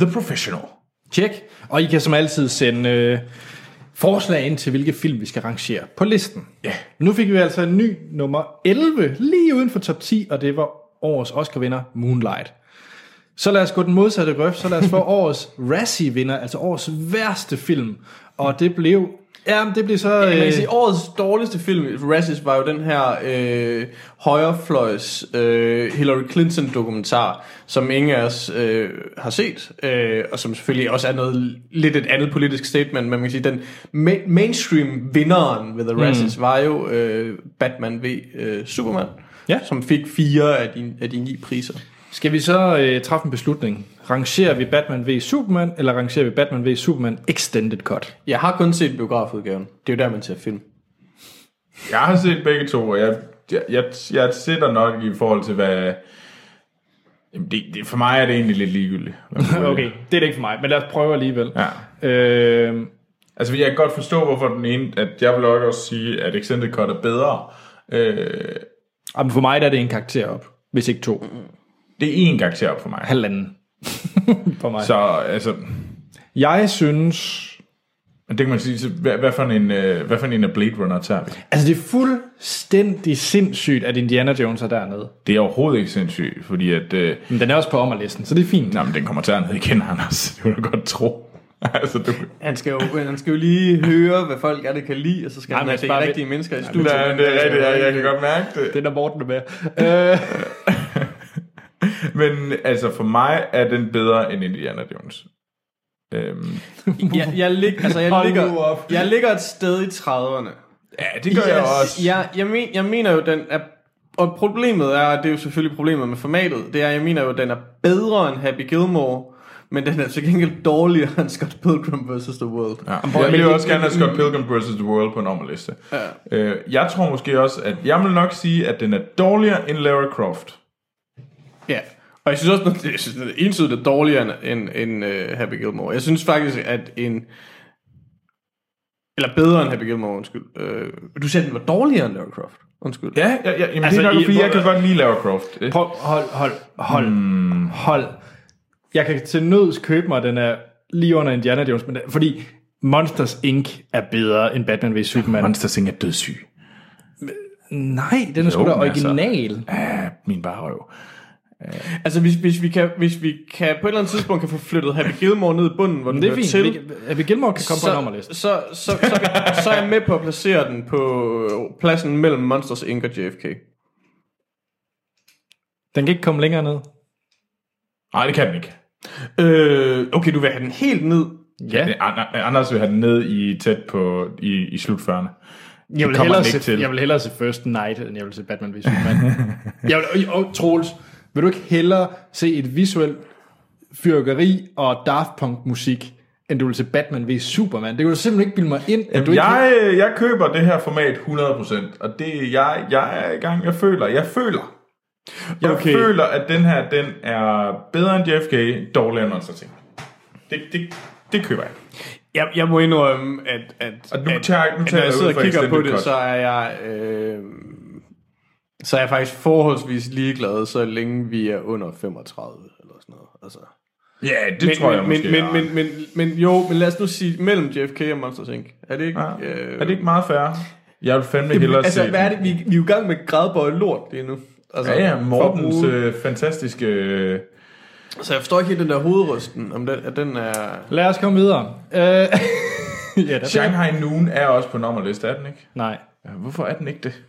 The Professional. Tjek. Og I kan som altid sende øh, forslag ind til, hvilke film vi skal rangere på listen. Ja. Nu fik vi altså en ny nummer 11, lige uden for top 10, og det var årets Oscar-vinder Moonlight. Så lad os gå den modsatte grøft, så lad os få årets Razzie-vinder, altså årets værste film. Og det blev... Ja, det blev så... Ja, man øh, kan sige, årets dårligste film, Razzies, var jo den her øh, højrefløjs øh, Hillary Clinton dokumentar, som ingen af os øh, har set, øh, og som selvfølgelig også er noget lidt et andet politisk statement, men man kan sige, den ma- mainstream vinderen ved The Razzies mm. var jo øh, Batman v øh, Superman, Ja. som fik fire af de, af de ni priser. Skal vi så øh, træffe en beslutning? Rangerer vi Batman v Superman, eller rangerer vi Batman v Superman Extended Cut? Jeg har kun set biografudgaven. Det er jo der, man ser film. Jeg har set begge to, og jeg, jeg, jeg, jeg sætter nok i forhold til, hvad... Jamen det, det, for mig er det egentlig lidt ligegyldigt. okay, det er det ikke for mig, men lad os prøve alligevel. Ja. Øh, Altså, jeg kan godt forstå, hvorfor den ene... At jeg vil nok også sige, at Extended Cut er bedre. Øh, Jamen for mig der er det en karakter op, hvis ikke to. det er én karakter op for mig. Halvanden. For mig. Så altså... Jeg synes... Det kan man sige, hvad, hvad, for en, øh, hvad for en af Blade Runner tager vi? Altså det er fuldstændig sindssygt, at Indiana Jones er dernede. Det er overhovedet ikke sindssygt, fordi at... Øh, Men den er også på ommerlisten, så det er fint. nej, men den kommer til ned igen, Anders. Det vil du godt tro. altså, du... Han skal, jo, han skal jo lige høre, hvad folk er, det kan lide, og så skal Nej, han men have de rigtige ved- mennesker i studiet. Nej, det er rigtigt, jeg, jeg kan godt mærke det. Den er Morten er med. Øh, Men altså, for mig er den bedre end Indiana Jones. Øhm, jeg, jeg, lig, altså, jeg, ligger, jeg ligger et sted i 30'erne. ja, det gør jeg også. Jeg, jeg, men, jeg mener jo, den er... Og problemet er, det er jo selvfølgelig problemet med formatet, det er, jeg mener jo, den er bedre end Happy Gilmore, men den er til gengæld dårligere end Scott Pilgrim vs. The World. Ja. Jeg vil jo også gerne have Scott Pilgrim vs. The World på en ommerliste. Ja. Øh, jeg tror måske også, at jeg vil nok sige, at den er dårligere end Lara Croft. Ja, og jeg synes også, at jeg synes, at det er entydigt dårligere end, end, end uh, Happy Gilmore. Jeg synes faktisk, at en... Eller bedre end Happy Gilmore, undskyld. Uh, du sagde, at den var dårligere end Lara Croft. Undskyld. Ja, ja, ja jamen Altså, det er nok, fordi jeg kan godt lide Lara Croft. prøv, hold, hold, hold, hmm. hold. Jeg kan til nøds købe mig, den er lige under Indiana Jones, men fordi Monsters Inc. er bedre end Batman vs. Superman. Monsters Inc. er dødssyg. Nej, den er sgu da Jo, altså. original. Ja, min barrøv. Altså, hvis, hvis, vi kan, hvis vi kan på et eller andet tidspunkt kan få flyttet Happy Gilmore ned i bunden, hvor den Det er fint. til, Vi Happy Gilmore kan komme på en. Så, så, så, så, er så er jeg med på at placere den på pladsen mellem Monsters Inc. og JFK. Den kan ikke komme længere ned. Nej, det kan den ikke. Øh, okay, du vil have den helt ned. Ja. An- Anders vil have den ned i tæt på i, i slut 40'erne. Jeg vil, hellere se, til. jeg vil hellere se First Night, end jeg vil se Batman vs. Superman. jeg vil, og, og Troels, vil du ikke hellere se et visuelt fyrkeri og Daft Punk musik, end du vil se Batman vs. Superman? Det kan du simpelthen ikke bilde mig ind, at du Jamen, ikke... jeg, jeg køber det her format 100%, og det jeg, jeg er i gang, jeg føler, jeg føler, jeg Okay. føler, at den her, den er bedre end JFK, dårligere end Monster Ting. Det, det, det køber jeg. Jeg, jeg må indrømme, at, at, Og nu at, tager jeg- nu at tager når jeg jeg sidder og kigger på det, cut. så er jeg... Øh, så er jeg faktisk forholdsvis ligeglad, så længe vi er under 35 eller sådan noget. Altså. Ja, det men, tror jeg men, måske, Men, men, men, men, men jo, men lad os nu sige mellem JFK og Monsters Inc. Er det ikke... Ja. Øh, Er det ikke meget fair? Jeg vil fandme Jamen, hellere altså, se hvad er det? Vi, vi er jo i gang med grædbøje lort lige nu. Altså, Ja, ja, Mortens bruge- øh, fantastiske... Øh, Så jeg forstår ikke helt den der hovedrysten, om den, at den er... Lad os komme videre. Øh, ja, der Shanghai Noon er også på nummerliste, er den ikke? Nej. Ja, hvorfor er den ikke det?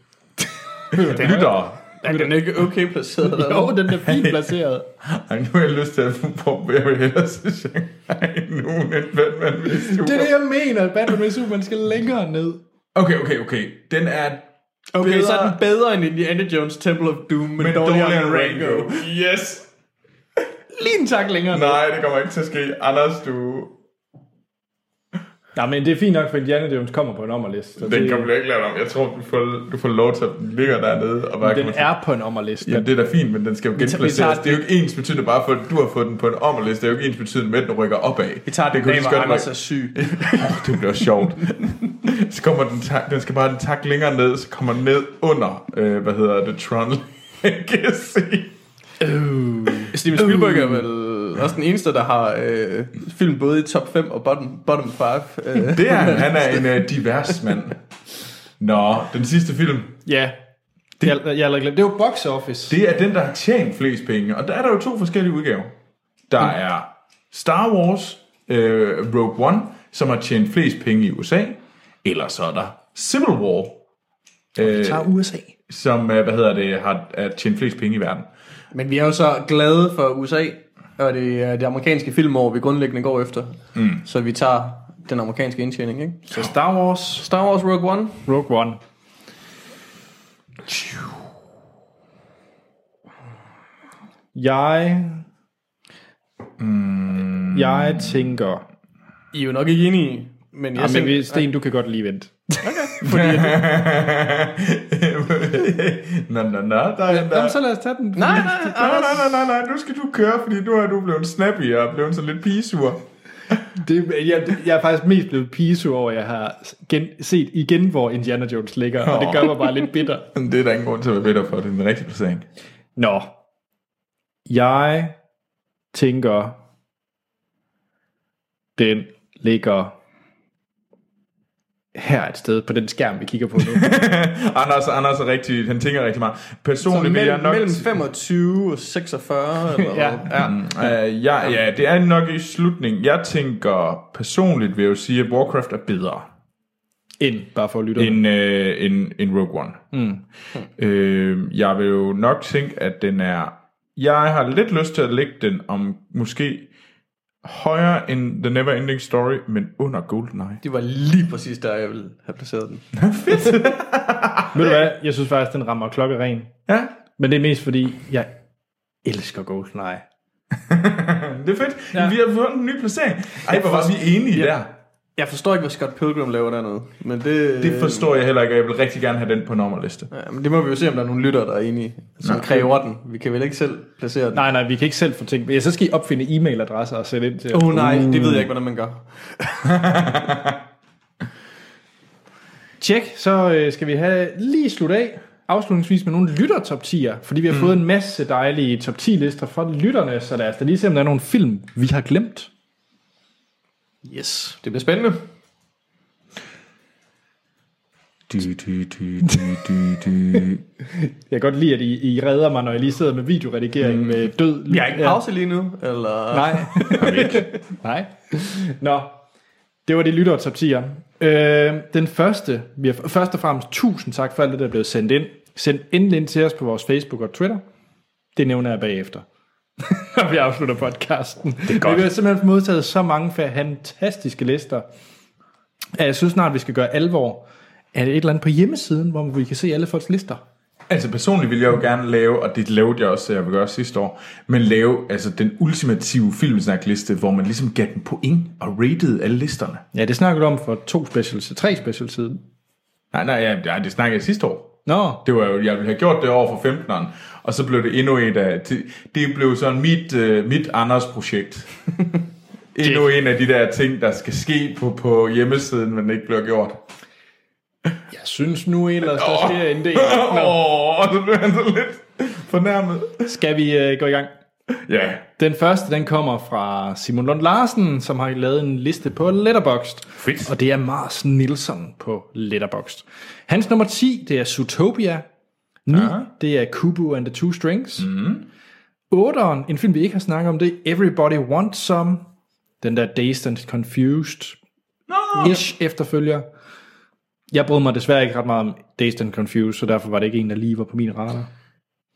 Den Lytter. Er den ikke okay placeret? Jo, den er fint placeret. Ej, nu har jeg lyst til at prøve, jeg vil hellere se Shanghai Noon end Batman vs. Det er det, jeg mener, at Batman vs. Superman skal længere ned. Okay, okay, okay. Den er Okay, bedre, så er den bedre end Indiana Jones Temple of Doom, men, men dårligere end Rango. Yes! Lige en tak længere. Nej, det kommer ikke til at ske. Anders, du... Nej, men det er fint nok, for Indiana Jones kommer på en ommerliste. så Den det- kommer du ikke lave om. Jeg tror, du får, du får lov til at den ligger dernede. Og bare Den til- er på en ommerliste. Ja, det er da fint, men den skal jo genplaceres. tager Det er jo ikke ens betydende bare for, at du har fået den på en ommerliste. Det er jo ikke ens betydende med, at den rykker opad. Vi tager det den kunne dag, hvor Anders er syg. Åh, det bliver sjovt. så kommer den, tak, den skal bare en tak længere ned, så kommer den ned under, øh, hvad hedder det, Tron Legacy. Uh. Steven Spielberg er vel også den eneste, der har øh, film både i top 5 og bottom, bottom 5. Øh. Det er han. Han er en øh, divers mand. Nå, den sidste film. Ja. Det, jeg, jeg, jeg glemt. Det er jo box office. Det er den, der har tjent flest penge. Og der er der jo to forskellige udgaver. Der er Star Wars øh, Rogue One, som har tjent flest penge i USA. Eller så er der Civil War. Øh, tager USA. Som, øh, hvad hedder det, har, har tjent flest penge i verden. Men vi er jo så glade for USA, og det er det amerikanske filmår, vi grundlæggende går efter. Mm. Så vi tager den amerikanske indtjening, ikke? Så Star Wars. Star Wars Rogue One. Rogue One. Jeg... Mm. Jeg tænker... I er jo nok ikke enige, men jeg Ja, men tænker... Sten, du kan godt lige vente. Fordi at, Nå, nå, nå, der er der. Jamen, så lad os tage den. nej, nej, Nej, nej, nej, nej, nej, nu skal du køre, fordi nu er du blevet snappy og blevet sådan lidt pigesur. Det, jeg, jeg er faktisk mest blevet piso over, at jeg har gen, set igen, hvor Indiana Jones ligger, og det gør mig bare lidt bitter. Det er der ingen grund til at være bitter for, det er den rigtige placering. Nå. Jeg tænker, den ligger her et sted på den skærm, vi kigger på nu. Anders, Anders er rigtig, han tænker rigtig meget. Personligt vil jeg mellem, nok... mellem 25 og 46, eller Ja. hvad? Ja. Uh, ja, ja, det er nok i slutningen. Jeg tænker personligt vil jeg jo sige, at Warcraft er bedre Ind, bare for at lytte. end, øh, end, end Rogue One. Mm. Øh, jeg vil jo nok tænke, at den er... Jeg har lidt lyst til at lægge den om måske højere end The Never Ending Story, men under GoldenEye. Det var lige præcis der, jeg ville have placeret den. Ved du hvad? Jeg synes faktisk, den rammer klokkeren. Ja. Men det er mest fordi, jeg elsker GoldenEye. Det er fedt. Ja. Vi har fået en ny placering. Ej, hvor var vi enige Ja. der. Jeg forstår ikke, hvad Scott Pilgrim laver dernede. Men det, Det forstår jeg heller ikke, og jeg vil rigtig gerne have den på nummerliste. Ja, men det må vi jo se, om der er nogle lyttere, der er enige, som Nå. kræver den. Vi kan vel ikke selv placere den. Nej, nej, vi kan ikke selv få ting. Ja, så skal I opfinde e-mailadresser og sætte ind til. Åh oh, nej, det ved jeg ikke, hvordan man gør. Tjek, så øh, skal vi have lige slut af afslutningsvis med nogle lytter top 10'er, fordi vi har mm. fået en masse dejlige top 10 lister fra lytterne, så lad os da lige se, om der er nogle film, vi har glemt. Yes, det bliver spændende. Du, du, du, du, du, du. Jeg kan godt lide, at I, I redder mig, når jeg lige sidder med videoredigering mm. med død. Vi har ikke pause lige nu, eller? Nej. Nej. Nå, det var de lytter top 10'er. Øh, den første, vi har, først og fremmest tusind tak for alt det, der er blevet sendt ind. Send endelig ind til os på vores Facebook og Twitter. Det nævner jeg bagefter. Når vi afslutter podcasten. Det er godt. Vi har simpelthen modtaget så mange fantastiske lister. at Jeg synes snart, vi skal gøre alvor af et eller andet på hjemmesiden, hvor vi kan se alle folks lister. Altså personligt vil jeg jo gerne lave, og det lavede jeg også, jeg vil gøre sidste år, men lave altså den ultimative filmsnakliste, hvor man ligesom gav den point og rated alle listerne. Ja, det snakkede du om for to specials, tre specials siden. Nej, nej, ja, det snakkede jeg sidste år. Nå. Det var jo, jeg ville have gjort det over for 15'eren, og så blev det endnu et af, det, blev sådan mit, uh, mit Anders projekt. endnu en af de der ting, der skal ske på, på hjemmesiden, men ikke bliver gjort. Jeg synes nu ellers, der sker en del. Åh, oh, så blev han så lidt fornærmet. Skal vi øh, gå i gang? Ja. Den første, den kommer fra Simon Lund Larsen, som har lavet en liste på Letterboxd. Fedt. Og det er Mars Nilsson på Letterboxd. Hans nummer 10, det er Zootopia. 9, Ja. det er Kubo and the Two Strings. Mm. 8'eren, en film vi ikke har snakket om, det er Everybody Wants Some. Den der Dazed and Confused. Nå. Ish efterfølger. Jeg brød mig desværre ikke ret meget om Dazed and Confused, så derfor var det ikke en, der lige var på min radar.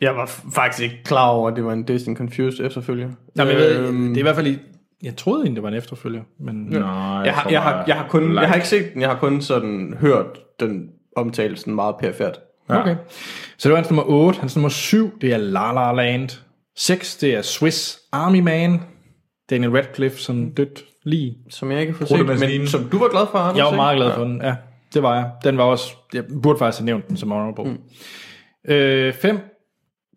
Jeg var faktisk ikke klar over, at det var en Dazed Confused efterfølger. Nej, men jeg ved, Øhm, det er i hvert fald... i- Jeg troede egentlig, det var en efterfølger, men... Nå, jeg, har, jeg, har, jeg, har kun, jeg har ikke set den, jeg har kun sådan hørt den omtale sådan meget perifært. Ja. Okay. Så det var hans nummer 8. Hans nummer 7, det er La La Land. 6, det er Swiss Army Man. Daniel Radcliffe, som dødt lige. Som jeg ikke har set, men som du var glad for, Anders, Jeg var meget glad for den, ja. Det var jeg. Den var også... Jeg burde faktisk have nævnt den som honorable. Mm. Øh, 5.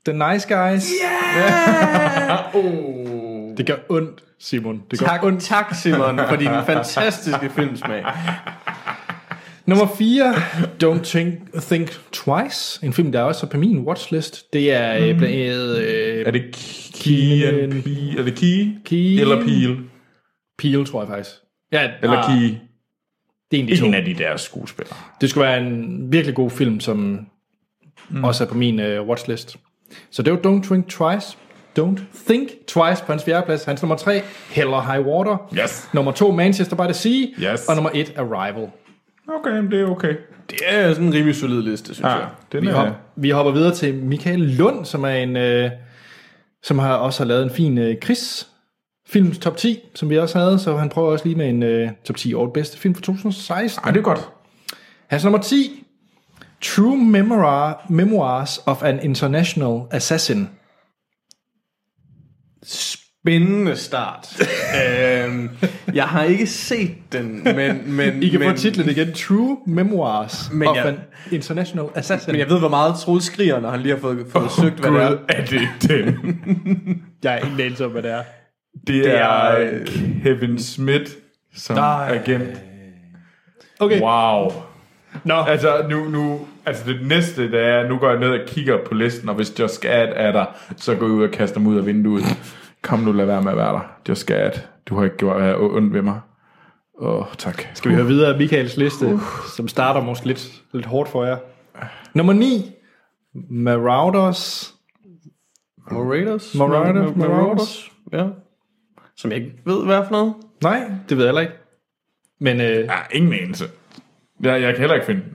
The Nice Guys. Yeah! oh. Det gør ondt, Simon. Det gør Tak, ondt. tak Simon, for din fantastiske filmsmag. Nummer 4, Don't Think, Think Twice. En film, der også er på min watchlist. Det er mm. blandt andet... Øh, Er det Key and Peel? Er det Key? Key? Eller Peel? Peel, tror jeg faktisk. Ja, Eller ah, Key? Det er en, af de En af de der skuespillere. Det skulle være en virkelig god film, som mm. også er på min uh, watchlist. Så det var Don't Think Twice. Don't Think Twice på hans fjerde plads. Hans nummer 3, Hell or High Water. Yes. Nummer 2, Manchester by the Sea. Yes. Og nummer 1, Arrival. Okay, det er okay. Det er sådan en rimelig solid liste, synes Ja, jeg. den Vi, er... hop, vi hopper videre til Michael Lund, som er en, øh, som har også har lavet en fin øh, Chris films top 10, som vi også havde, så han prøver også lige med en øh, top 10 over bedste film for 2016. Ej, det er godt. Hans nummer 10, True Memoir, Memoirs of an International Assassin. Spændende start. øhm, jeg har ikke set den, men... men I kan men, få titlen igen, True Memoirs Men of jeg- an International Assassin. Men jeg ved, hvor meget Troels skriger, når han lige har fået, fået oh, søgt, hvad det er. er det den? Jeg har ingen anelse om, hvad det er. Det, Det er, er, er Kevin Smith som Nej. agent. Okay. Wow. Nå. Altså, nu, nu, altså det næste, det er, nu går jeg ned og kigger på listen, og hvis Josh Gad er der, så går jeg ud og kaster mig ud af vinduet. Kom nu, lad være med at være der. Josh Gad, du har ikke gjort uh, ondt ved mig. Åh, oh, tak. Skal vi høre videre af Michaels liste, uh. som starter måske lidt, lidt hårdt for jer. Nummer 9. Marauders. Marauders? Marauders. Marauders? Ja. Som jeg ikke ved, hvad for noget. Nej, det ved jeg heller ikke. Men øh, Ja, ingen anelse. Jeg, jeg kan heller ikke finde den.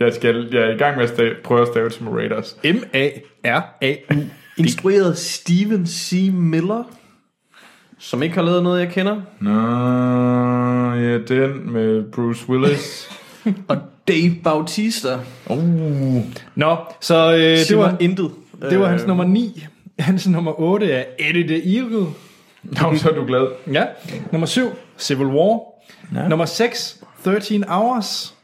Jeg, skal, jeg er i gang med at stave, prøve at stave til Raiders. M-A-R-A-U. Instrueret Steven C. Miller, som ikke har lavet noget, jeg kender. Nå, ja, den med Bruce Willis. Og Dave Bautista. uh, Nå, så øh, det, var, intet. det var hans Øh, nummer 9. Hans nummer 8 er Eddie the Eagle. Nå, så er du glad. Ja. Nummer 7, Civil War. Ja. Nummer 6, 13 Hours.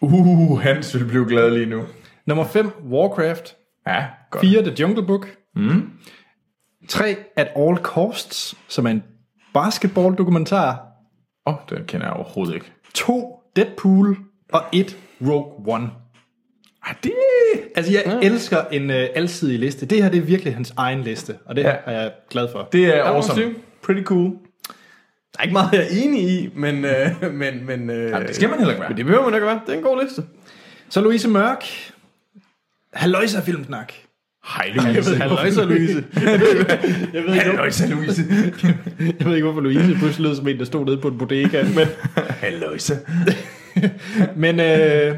Uh, Hans vil blive glad lige nu. Nummer 5, Warcraft. Ja, godt. 4, The Jungle Book. Mm. 3, At All Costs, som er en basketball-dokumentar. Åh, oh, den kender jeg overhovedet ikke. 2, Deadpool. Og 1, Rogue One. Ah, det... Altså, jeg ja. elsker en øh, alsidig liste. Det her, det er virkelig hans egen liste, og det Ja. er jeg glad for. Det er awesome. Pretty cool. Der er ikke meget, jeg er enig i, men... Øh, men, men øh, Jamen, det skal man heller ikke være. Men det behøver man ikke være. Det er en god liste. Så Louise Mørk. Halløjsa filmsnak. Hej, Louise. Halløjsa Louise. jeg ved ikke, Halløjsa, Louise. jeg ved ikke, hvorfor Louise pludselig lød som en, der stod nede på en bodega. Men, Halløjsa. men øh,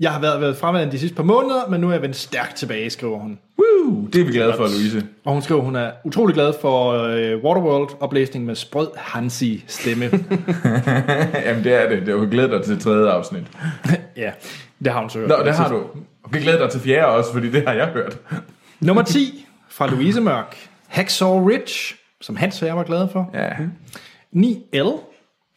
jeg har været, været fraværende de sidste par måneder, men nu er jeg vendt stærkt tilbage, skriver hun. Woo, det er vi glade for, Louise. Og hun skriver, hun er utrolig glad for øh, Waterworld-oplæsning med sprød Hansi stemme. Jamen, det er det. Det har glædet dig til tredje afsnit. ja, det har hun så hørt. Nå, det har du. Okay, glæder dig til fjerde også, fordi det har jeg hørt. Nummer 10 fra Louise Mørk. Hacksaw Ridge, som Hans og jeg var glade for. Ja. 9L.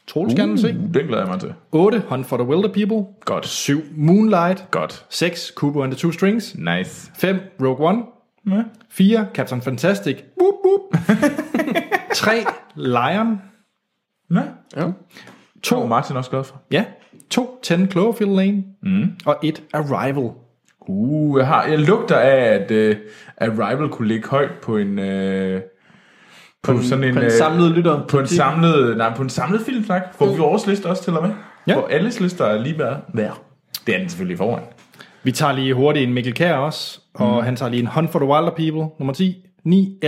Troels uh. gerne se. Den glæder jeg mig til. 8. Hunt for the Wilder People. Godt. 7. Moonlight. Godt. 6. Kubo and the Two Strings. Nice. 5. Rogue One. Ja. 4. Captain Fantastic. Boop, boop. 3. Lion. Ja. Ja. 2 Martin også glad for. Ja. 2. 10 Cloverfield Lane. Mm. Og 1. Arrival. Uh, jeg, har, jeg lugter af, at uh, Arrival kunne ligge højt på en... Uh, på, en- sådan en, på en øh, samlet lytter. På en samlet, nej, på en samlet filmsnak. Får vi vores liste også til og med? Ja. Hvor alles lister er lige værd. værd. Det er den selvfølgelig foran. Vi tager lige hurtigt en Mikkel Kjær også. Og han tager lige en Hunt for the Wilder People. Nummer 10. 9. L.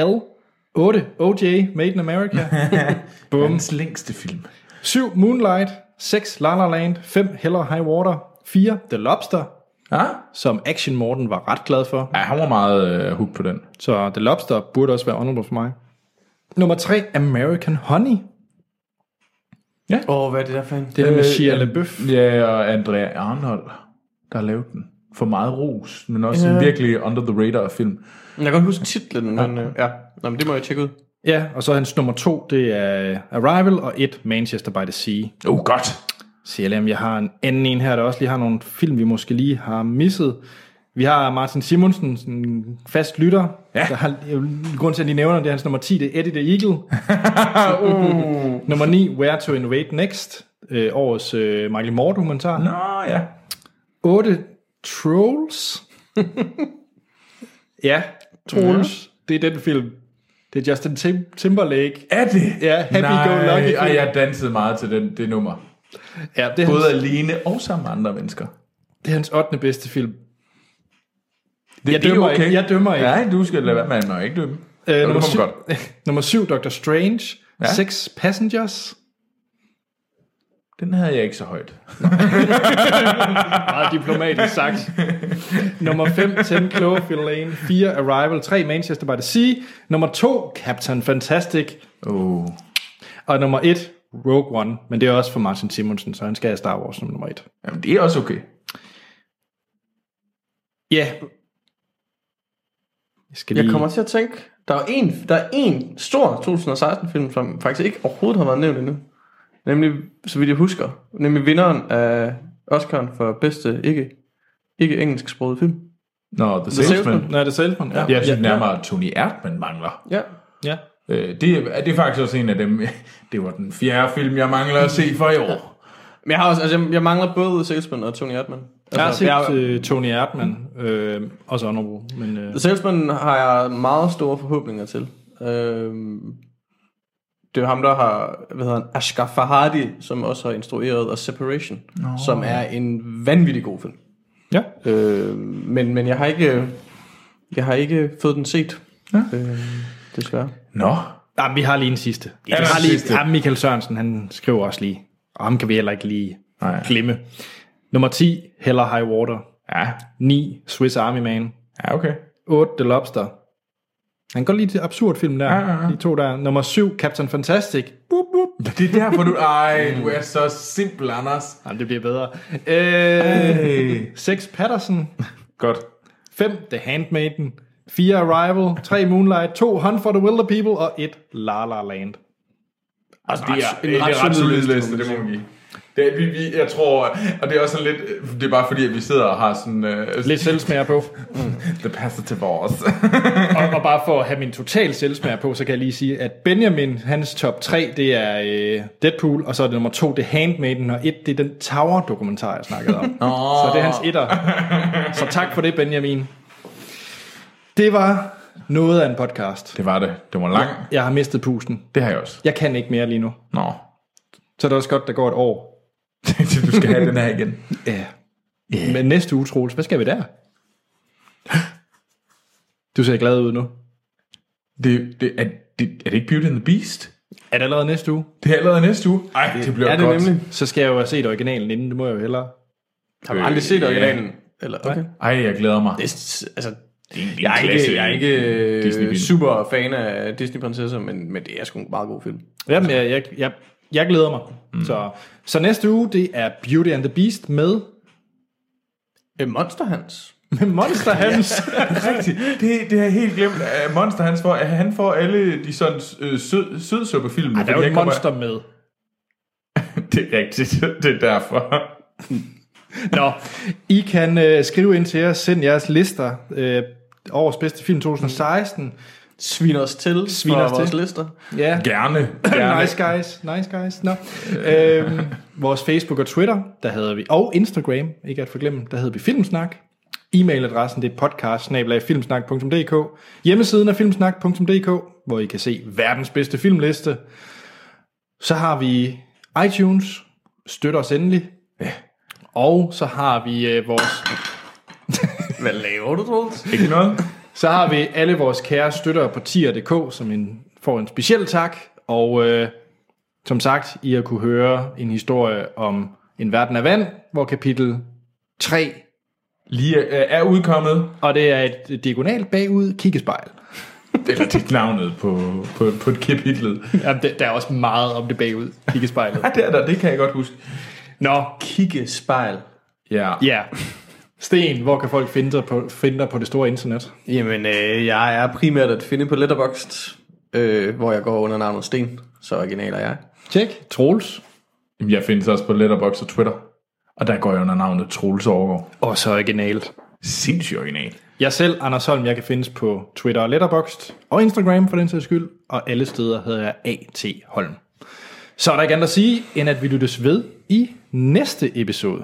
8. OJ. Made in America. Bum. Hans længste film. 7. Moonlight. 6. La La Land. 5. Hell or High Water. 4. The Lobster. Ja? Som Action Morten var ret glad for. Ja, han var meget uh, hooked på den. Så The Lobster burde også være honorable for mig. Nummer 3. American Honey. Åh, oh, hvad er det der for en? Det er med Øh, Shia ja, LaBeouf. Ja, og Andrea Arnold, der har lavet den. For meget ros, men også Ja. en virkelig under the radar film. Jeg kan godt huske titlen, men øh, ja. Nå, men det må jeg tjekke ud. Ja, og så hans nummer 2, det er Arrival, og 1. Manchester by the Sea. Oh, godt. CLM, jeg har en anden en her, der også lige har nogle film, vi måske lige har misset. Vi har Martin Simonsen, sådan en fast lytter. Ja. Der har, grund til, at de nævner, det er hans nummer 10, det er Eddie the Eagle. uh. nummer 9, Where to Invade Next. Øh, årets øh, Michael Moore dokumentar. Nå, ja. 8, Trolls. ja, Trolls. Det er den film. Det er Justin Tim- Timberlake. Er det? Ja, Happy Nej, Go Lucky film. jeg dansede meget til den, det nummer. Ja, det er, Både hans, alene og sammen med andre mennesker. det er hans 8. bedste film. Det, Jeg er dømmer okay. ikke. Jeg dømmer ikke. Nej, du skal lade være med at må ikke dømme. Øh, nummer, syv, man godt. nummer 7, Doctor Strange. Ja. 6, Passengers. Den havde jeg ikke så højt. Meget diplomatisk sagt. nummer 5, 10 Cloverfield Lane. 4, Arrival. 3, Manchester by the Sea. Nummer 2, Captain Fantastic. Oh. Og nummer 1, Rogue One. Men det er også for Martin Simonsen, så han skal have Star Wars som nummer 1. Jamen, det er også okay. Ja. Jeg skal Jeg lige... kommer til at tænke, der er en, der er en stor 2016-film, som faktisk ikke overhovedet har været nævnt endnu. Nemlig, så vidt jeg husker, nemlig vinderen af Oscar'en for bedste ikke, ikke engelsksproget film. Nå, The The Salesman. Salesman. Nej, det er Salesman. Ja. Jeg synes ja. nærmere, at Tony Erdmann mangler. Ja. Ja. Øh, det, er- det er faktisk også en af dem. Det var den fjerde film, jeg mangler at se for i år. Men jeg har også, altså jeg, jeg mangler både The Salesman og Tony Erdmann. Jeg har Altså, set jeg, uh, Tony Erdmann, øh, også honorable, men... Øh, Salesman har jeg meget store forhåbninger til. Øhm, det er ham, der har, hvad hedder han, Ashgar Farhadi, som også har instrueret The Separation, Nå. som er en vanvittig god film. Ja. Øh, men, men jeg har ikke, jeg har ikke fået den set. Ja. Øh, desværre. Nå. Ja, vi har lige en sidste. Ja, vi har lige, sidste. ja, Michael Sørensen, han skriver også lige. Og ham kan vi heller ikke lige Nej. glemme. Nummer 10, Hell or High Water. Ja. 9, Swiss Army Man. Ja, okay. 8, The Lobster. Han går lige til absurd film der. Ja, ja, ja. De to der. Nummer 7, Captain Fantastic. Boop, boop. Det er derfor, du... Ej, du er så simpel, Anders. Jamen, det bliver bedre. Øh, 6, Patterson. Godt. 5, The Handmaiden. 4, Arrival. 3, Moonlight. 2, Hunt for the Wilder People. Og 1, La La Land. Altså, det er, det er en ret solid liste, det må man give. Det er, vi, vi, jeg tror, og det er også sådan lidt, det er bare fordi, at vi sidder og har sådan... Uh, Lidt selvsmager på. The positive Oz. og, og bare for at have min total selvsmag på, så kan jeg lige sige, at Benjamin, hans top 3, det er øh, Deadpool, og så er det nummer 2, det er Handmaiden, og 1, det er den Tower-dokumentar, jeg snakkede om. Så det er hans etter. Så tak for det, Benjamin. Det var noget af en podcast. Det var det. Det var lang. Jeg har mistet pusten. Det har jeg også. Jeg kan ikke mere lige nu. Nå. Så er det også godt, der går et år. du skal have den her igen. Ja. Yeah. Men næste uge, Troels, hvad skal vi der? Du ser glad ud nu. Det, det, er, det, er det ikke Beauty and the Beast? Er det allerede næste uge? Det er allerede næste uge. Ej, det, det bliver er det godt. nemlig. Så skal jeg jo have set originalen inden, det må jeg jo hellere. Har du aldrig set Øh, originalen? Eller, okay. Ej, jeg glæder mig. Det altså, Det er en, jeg er ikke, jeg er ikke øh, super fan af Disney-prinsesser, men, men det er sgu en meget god film. Jamen, jeg, jeg, jeg, jeg glæder mig. Mm. Så, så næste uge, det er Beauty and the Beast med... Øh, Monster Hans. Med Monster Hans. Rigtigt. Det, det jeg helt glemt. Monster, han får, han får alle de sådan øh, sød, sødsuppefilm. Ej, der er jo et monster med. det er rigtigt. Det er derfor. Nå, I kan øh, skrive ind til os, send jeres lister. Øh, årets bedste film 2016. Svin os til Svin for os vores til. lister. Ja. Gerne. Gerne. nice guys, nice guys. Nå. øhm, vores Facebook og Twitter, der hedder vi, og Instagram, ikke at forglemme, der hedder vi Filmsnak. E-mailadressen det er podcast Hjemmesiden er filmsnak.dk, hvor I kan se verdens bedste filmliste. Så har vi iTunes, støt os endelig. Ja. Og så har vi øh, vores... Hvad laver du, Troels? Ikke noget. Så har vi alle vores kære støttere på tier.dk, som en, får en speciel tak. Og øh, som sagt, I har kunne høre en historie om En Verden af Vand, hvor kapitel 3 Lige er, er udkommet. Og det er et diagonalt bagud kiggespejl. Eller det er navnet på, på, på et kapitlet. Ja, der, der er også meget om det bagud kiggespejlet. Ja, det er der. Det kan jeg godt huske. Nå, Kiggespejl. Ja. ja. Sten, hvor kan folk finde dig på, finde dig på det store internet? Jamen, øh, jeg er primært at finde på Letterboxd, øh, hvor jeg går under navnet Sten. Så original er jeg. Tjek. Troels. Jamen, Jeg findes også på Letterboxd og Twitter. Og der går jeg under navnet Troels Overgaard. Og så originalt. Sindssygt original. Jeg selv, Anders Holm, jeg kan findes på Twitter og Letterboxd, og Instagram for den sags skyld, og alle steder hedder jeg A.T. Holm. Så er der ikke andet at sige, end at vi lyttes ved i næste episode.